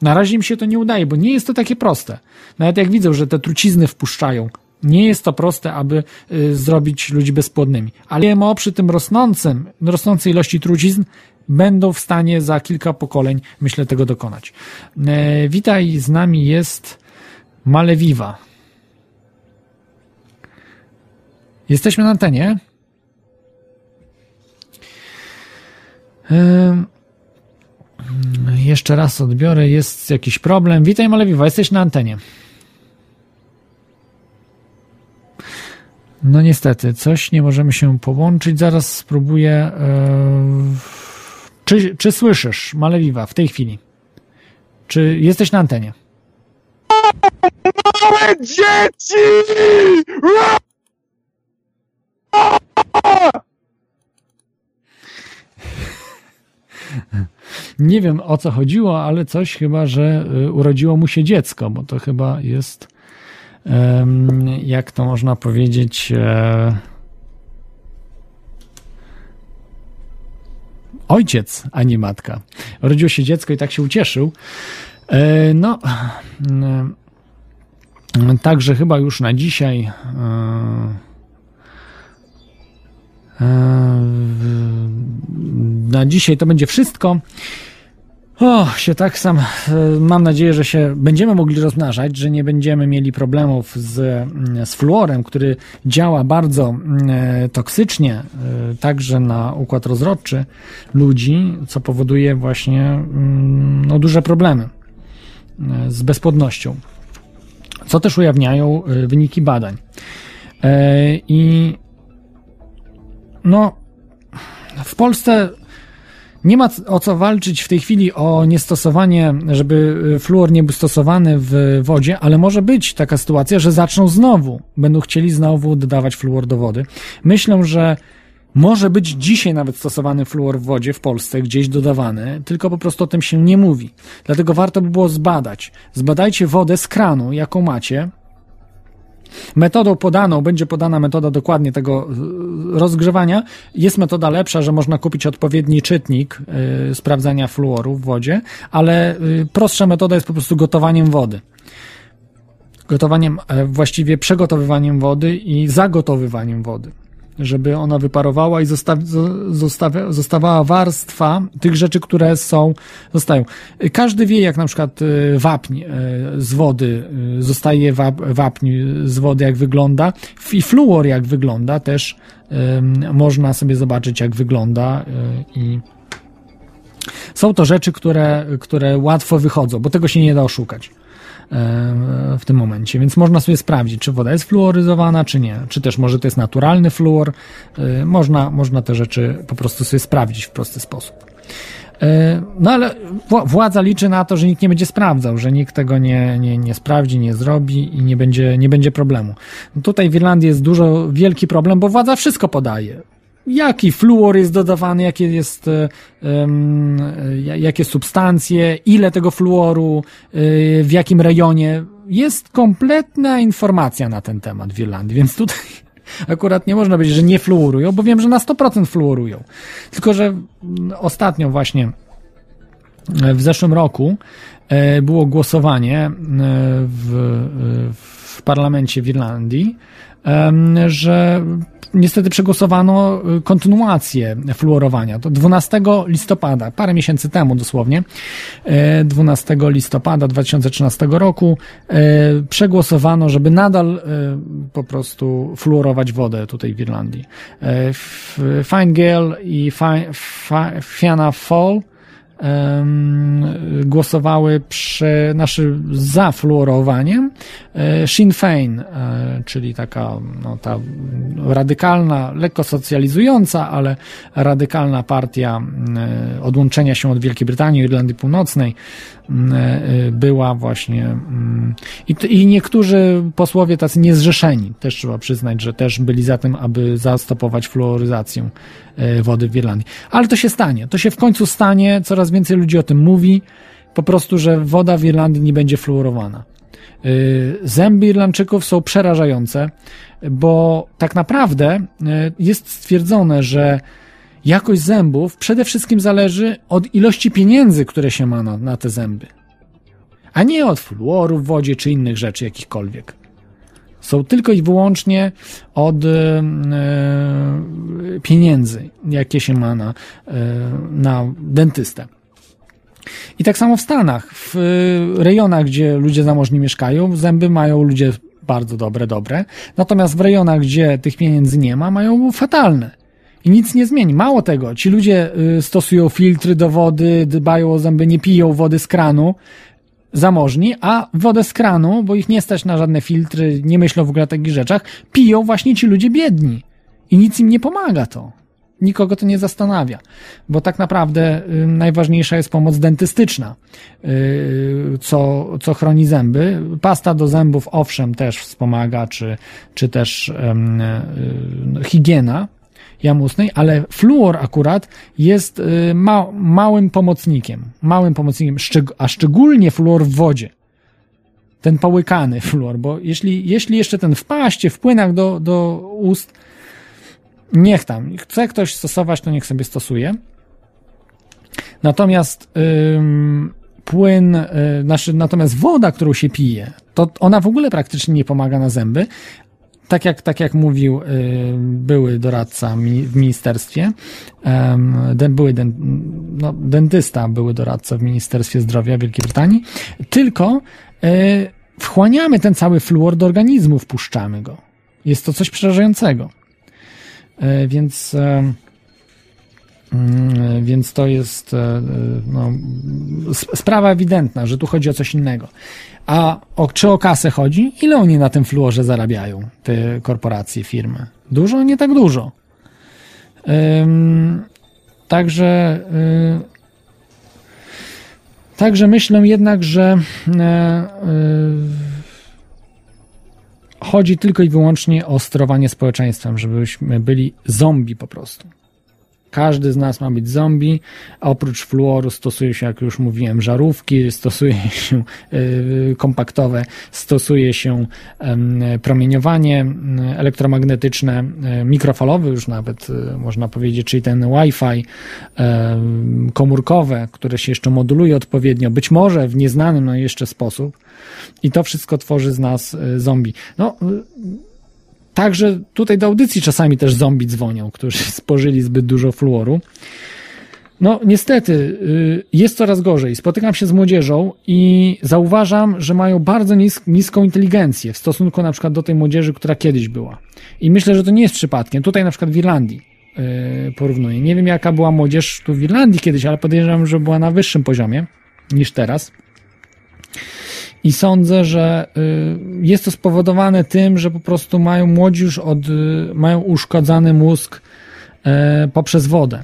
Na razie im się to nie udaje, bo nie jest to takie proste. Nawet jak widzą, że te trucizny wpuszczają, nie jest to proste, aby y, zrobić ludzi bezpłodnymi. Ale GMO przy tym rosnącym, rosnącej ilości trucizn będą w stanie za kilka pokoleń, myślę, tego dokonać. E, witaj, z nami jest Malewiwa. Jesteśmy na antenie. Ym, jeszcze raz odbiorę, jest jakiś problem. Witaj Malewiwa, jesteś na antenie. No niestety, coś nie możemy się połączyć. Zaraz spróbuję. e, Czy, czy słyszysz, Malewiwa, w tej chwili? Czy jesteś na antenie? Małe dzieci! Nie wiem o co chodziło, ale coś chyba, że y, urodziło mu się dziecko, bo to chyba jest, jak to można powiedzieć, e, ojciec, a nie matka. Urodziło się dziecko i tak się ucieszył. E, No, mm, także chyba już na dzisiaj. E, Na dzisiaj to będzie wszystko. O, się tak sam. e, Mam nadzieję, że się będziemy mogli rozmnażać, że nie będziemy mieli problemów z, mm, z fluorem, który działa bardzo mm, e, toksycznie, także na układ rozrodczy ludzi, co powoduje właśnie mm, no, duże problemy z bezpłodnością. Co też ujawniają wyniki badań. I no, w Polsce nie ma o co walczyć w tej chwili o niestosowanie, żeby fluor nie był stosowany w wodzie, ale może być taka sytuacja, że zaczną znowu, będą chcieli znowu dodawać fluor do wody. Myślę, że może być dzisiaj nawet stosowany fluor w wodzie w Polsce, gdzieś dodawany, tylko po prostu o tym się nie mówi. Dlatego warto by było zbadać. Zbadajcie wodę z kranu, jaką macie, Metodą podaną, będzie podana metoda dokładnie tego y, rozgrzewania. Jest metoda lepsza, że można kupić odpowiedni czytnik y, sprawdzania fluoru w wodzie, ale y, prostsza metoda jest po prostu gotowaniem wody. Gotowaniem, e, właściwie przygotowywaniem wody i zagotowywaniem wody. Żeby ona wyparowała i zostaw, zo- zostawia, zostawała warstwa tych rzeczy, które są, zostają. Każdy wie, jak na przykład y, wapń y, z wody, y, zostaje wap, wapń z wody, jak wygląda. I fluor, jak wygląda, też można sobie zobaczyć, jak wygląda i są to rzeczy, które, które łatwo wychodzą, bo tego się nie da oszukać e, w tym momencie, więc można sobie sprawdzić, czy woda jest fluoryzowana, czy nie, czy też może to jest naturalny fluor. E, Można, można te rzeczy po prostu sobie sprawdzić w prosty sposób. E, No ale wła- władza liczy na to, że nikt nie będzie sprawdzał, że nikt tego nie, nie, nie sprawdzi, nie zrobi i nie będzie, nie będzie problemu. Tutaj w Irlandii jest dużo, wielki problem, bo władza wszystko podaje jaki fluor jest dodawany, jakie jest, e, jakie substancje, ile tego fluoru, e, w jakim rejonie. Jest kompletna informacja na ten temat w Irlandii, więc tutaj akurat nie można powiedzieć, że nie fluorują, bo wiem, że na 100% fluorują. Tylko, że mm, ostatnio właśnie e, w zeszłym roku było głosowanie w, w parlamencie w Irlandii, że niestety przegłosowano y, kontynuację fluorowania. To 12 listopada, parę miesięcy temu dosłownie, e, 12 listopada 2013 roku e, przegłosowano, żeby nadal e, po prostu fluorować wodę tutaj w Irlandii. E, Fine Gael i Fi- Fi- Fianna em, głosowały przy, znaczy za fluorowaniem. E, Sinn Féin, e, czyli taka no, ta radykalna, lekko socjalizująca, ale radykalna partia e, odłączenia się od Wielkiej Brytanii, Irlandii Północnej, była właśnie mm, i, i niektórzy posłowie tacy niezrzeszeni, też trzeba przyznać, że też byli za tym, aby zastopować fluoryzację e, wody w Irlandii. Ale to się stanie, to się w końcu stanie, coraz więcej ludzi o tym mówi, po prostu, że woda w Irlandii nie będzie fluorowana. Y, Zęby Irlandczyków są przerażające, bo tak naprawdę jest stwierdzone, że jakość zębów przede wszystkim zależy od ilości pieniędzy, które się ma na, na te zęby, a nie od fluoru w wodzie czy innych rzeczy jakichkolwiek. Są tylko i wyłącznie od y, y, pieniędzy, jakie się ma na, y, na dentystę. I tak samo w Stanach, w y, rejonach, gdzie ludzie zamożni mieszkają, zęby mają ludzie bardzo dobre, dobre. Natomiast w rejonach, gdzie tych pieniędzy nie ma, mają fatalne. I nic nie zmieni. Mało tego, ci ludzie y, stosują filtry do wody, dbają o zęby, nie piją wody z kranu, zamożni, a wodę z kranu, bo ich nie stać na żadne filtry, nie myślą w ogóle o takich rzeczach, piją właśnie ci ludzie biedni. I nic im nie pomaga to. Nikogo to nie zastanawia, bo tak naprawdę y, najważniejsza jest pomoc dentystyczna, y, co, co chroni zęby. Pasta do zębów, owszem, też wspomaga, czy, czy też y, higiena jam ale fluor akurat jest y, ma, małym pomocnikiem, małym pomocnikiem, a szczególnie fluor w wodzie. Ten połykany fluor, bo jeśli, jeśli jeszcze ten w paście, w płynach do, do ust, niech tam, chce ktoś stosować, to niech sobie stosuje. Natomiast ym, płyn, y, znaczy, natomiast woda, którą się pije, to ona w ogóle praktycznie nie pomaga na zęby. Tak jak, tak jak mówił y, były doradca w ministerstwie, były no, dentysta, były doradca w Ministerstwie Zdrowia Wielkiej Brytanii, tylko y, wchłaniamy ten cały fluor do organizmu, wpuszczamy go. Jest to coś przerażającego. E, Więc, więc to jest e, no, s- sprawa ewidentna, że tu chodzi o coś innego. A o, czy o kasę chodzi? Ile oni na tym fluorze zarabiają, te korporacje, firmy? Dużo? Nie tak dużo. Ym, także y, Także myślę jednak, że e, e, chodzi tylko i wyłącznie o sterowanie społeczeństwem, żebyśmy byli zombie po prostu. Każdy z nas ma być zombie, oprócz fluoru stosuje się, jak już mówiłem, żarówki, stosuje się y, kompaktowe, stosuje się promieniowanie elektromagnetyczne, mikrofalowe już nawet można powiedzieć, czyli ten Wi-Fi komórkowe, które się jeszcze moduluje odpowiednio, być może w nieznanym no jeszcze sposób i to wszystko tworzy z nas zombie. No, Także tutaj do audycji czasami też zombie dzwonią, którzy spożyli zbyt dużo fluoru. No, niestety, y, jest coraz gorzej. Spotykam się z młodzieżą i zauważam, że mają bardzo nis niską inteligencję w stosunku na przykład do tej młodzieży, która kiedyś była. I myślę, że to nie jest przypadkiem. Tutaj na przykład w Irlandii yy, porównuję. Nie wiem, jaka była młodzież tu w Irlandii kiedyś, ale podejrzewam, że była na wyższym poziomie niż teraz. I sądzę, że y, jest to spowodowane tym, że po prostu mają młodzi już od, y, mają uszkodzony mózg e, poprzez wodę.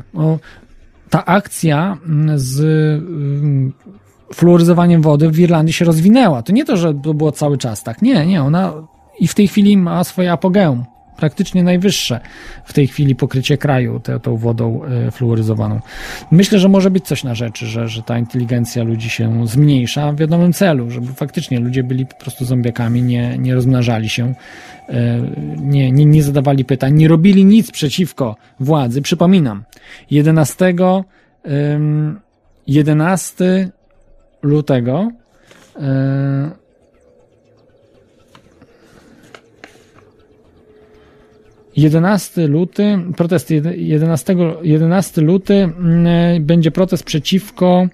Ta akcja mm, z y, fluoryzowaniem wody w Irlandii się rozwinęła. To nie to, że to było cały czas tak. Nie, nie, ona i w tej chwili ma swoje apogeum praktycznie najwyższe w tej chwili pokrycie kraju te, tą wodą e, fluoryzowaną. Myślę, że może być coś na rzeczy, że, że ta inteligencja ludzi się zmniejsza w wiadomym celu, żeby faktycznie ludzie byli po prostu zombiakami, nie, nie rozmnażali się, e, nie, nie, nie zadawali pytań, nie robili nic przeciwko władzy. Przypominam, 11, 11 lutego 11 luty, protest 11, 11 luty mm, będzie protest przeciwko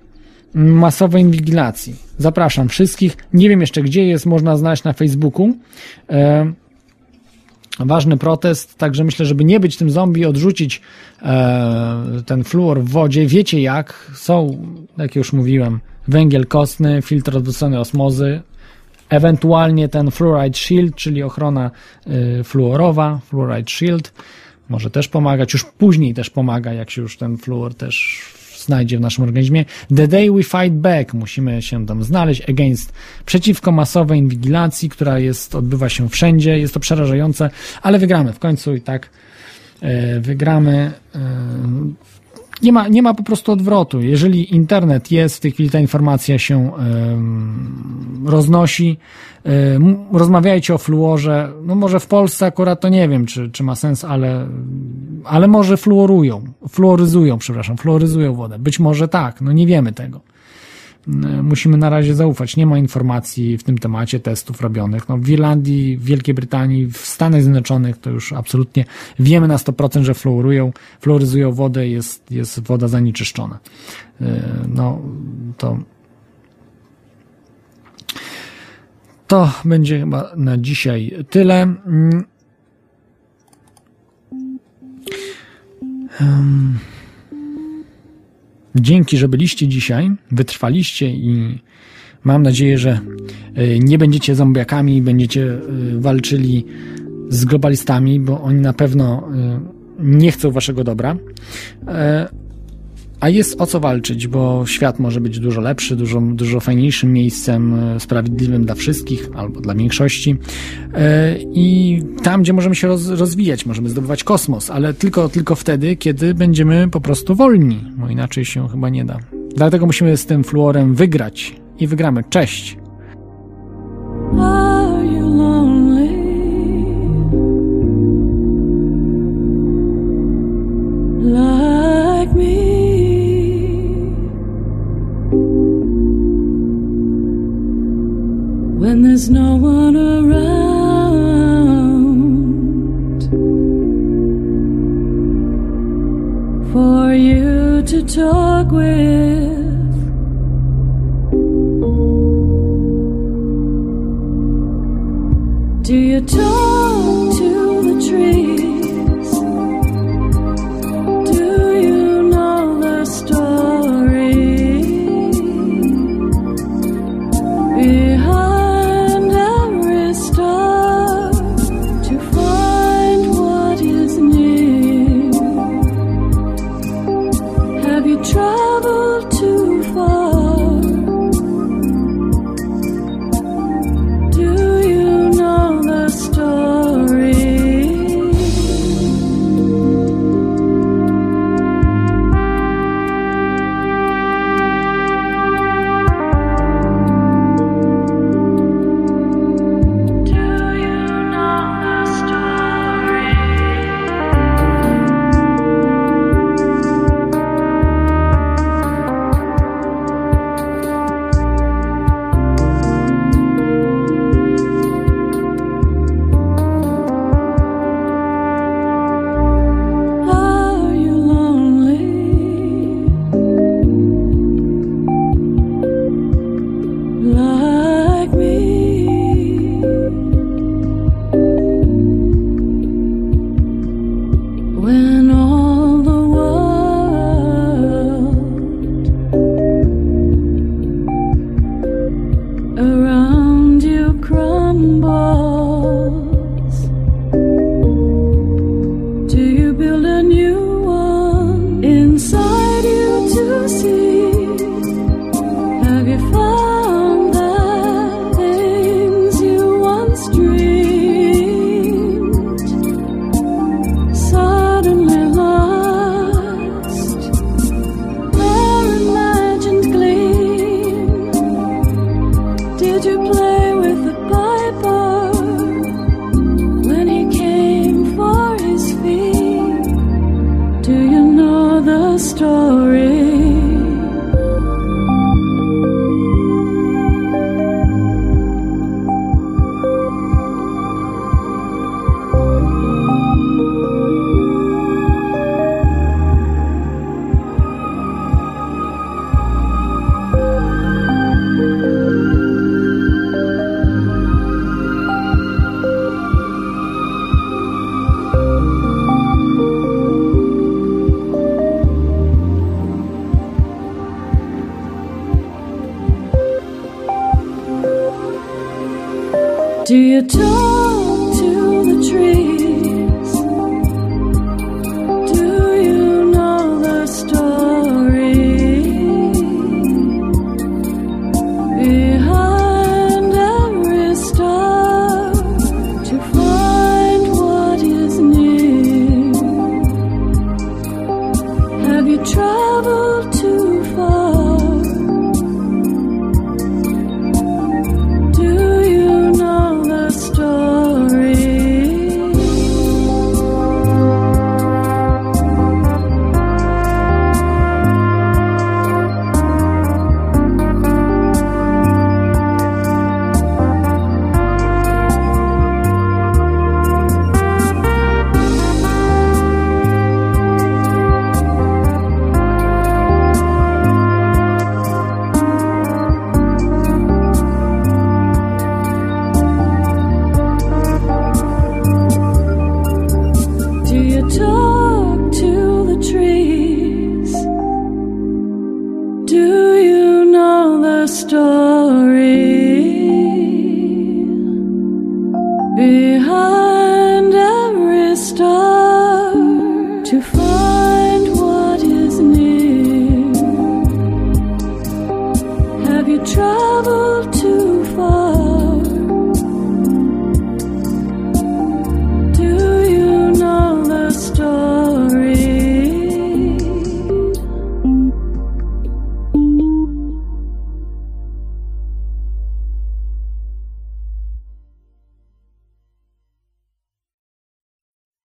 masowej inwigilacji. Zapraszam wszystkich. Nie wiem jeszcze gdzie jest, można znaleźć na Facebooku. E, ważny protest, także myślę, żeby nie być tym zombie, odrzucić e, ten fluor w wodzie. Wiecie jak? Są, jak już mówiłem, węgiel kostny, filtr odwrócony osmozy, Ewentualnie ten Fluoride Shield, czyli ochrona y, fluorowa, Fluoride Shield, może też pomagać, już później też pomaga, jak się już ten fluor też znajdzie w naszym organizmie. The day we fight back, musimy się tam znaleźć against, przeciwko masowej inwigilacji, która jest, odbywa się wszędzie, jest to przerażające, ale wygramy w końcu i tak y, wygramy. Y, nie ma, nie ma po prostu odwrotu. Jeżeli internet jest, w tej chwili ta informacja się roznosi, rozmawiajcie o fluorze. No może w Polsce akurat to nie wiem, czy, czy ma sens, ale, ale może fluorują, fluoryzują, przepraszam, fluoryzują wodę. Być może tak, no nie wiemy tego. E, musimy na razie zaufać. Nie ma informacji w tym temacie testów robionych. No, w Irlandii, w Wielkiej Brytanii, w Stanach Zjednoczonych to już absolutnie wiemy na 100%, że fluorują, fluoryzują wodę, jest, jest woda zanieczyszczona. E, no, to to będzie chyba na dzisiaj tyle. Um. Dzięki, że byliście dzisiaj, wytrwaliście i mam nadzieję, że e, nie będziecie zombiakami, będziecie e, walczyli z globalistami, bo oni na pewno e, nie chcą waszego dobra. A jest o co walczyć, bo świat może być dużo lepszy, dużo, dużo fajniejszym miejscem, e, sprawiedliwym dla wszystkich albo dla większości. E, I tam, gdzie możemy się roz, rozwijać, możemy zdobywać kosmos, ale tylko, tylko wtedy, kiedy będziemy po prostu wolni, bo inaczej się chyba nie da. Dlatego musimy z tym fluorem wygrać i wygramy. Cześć! No one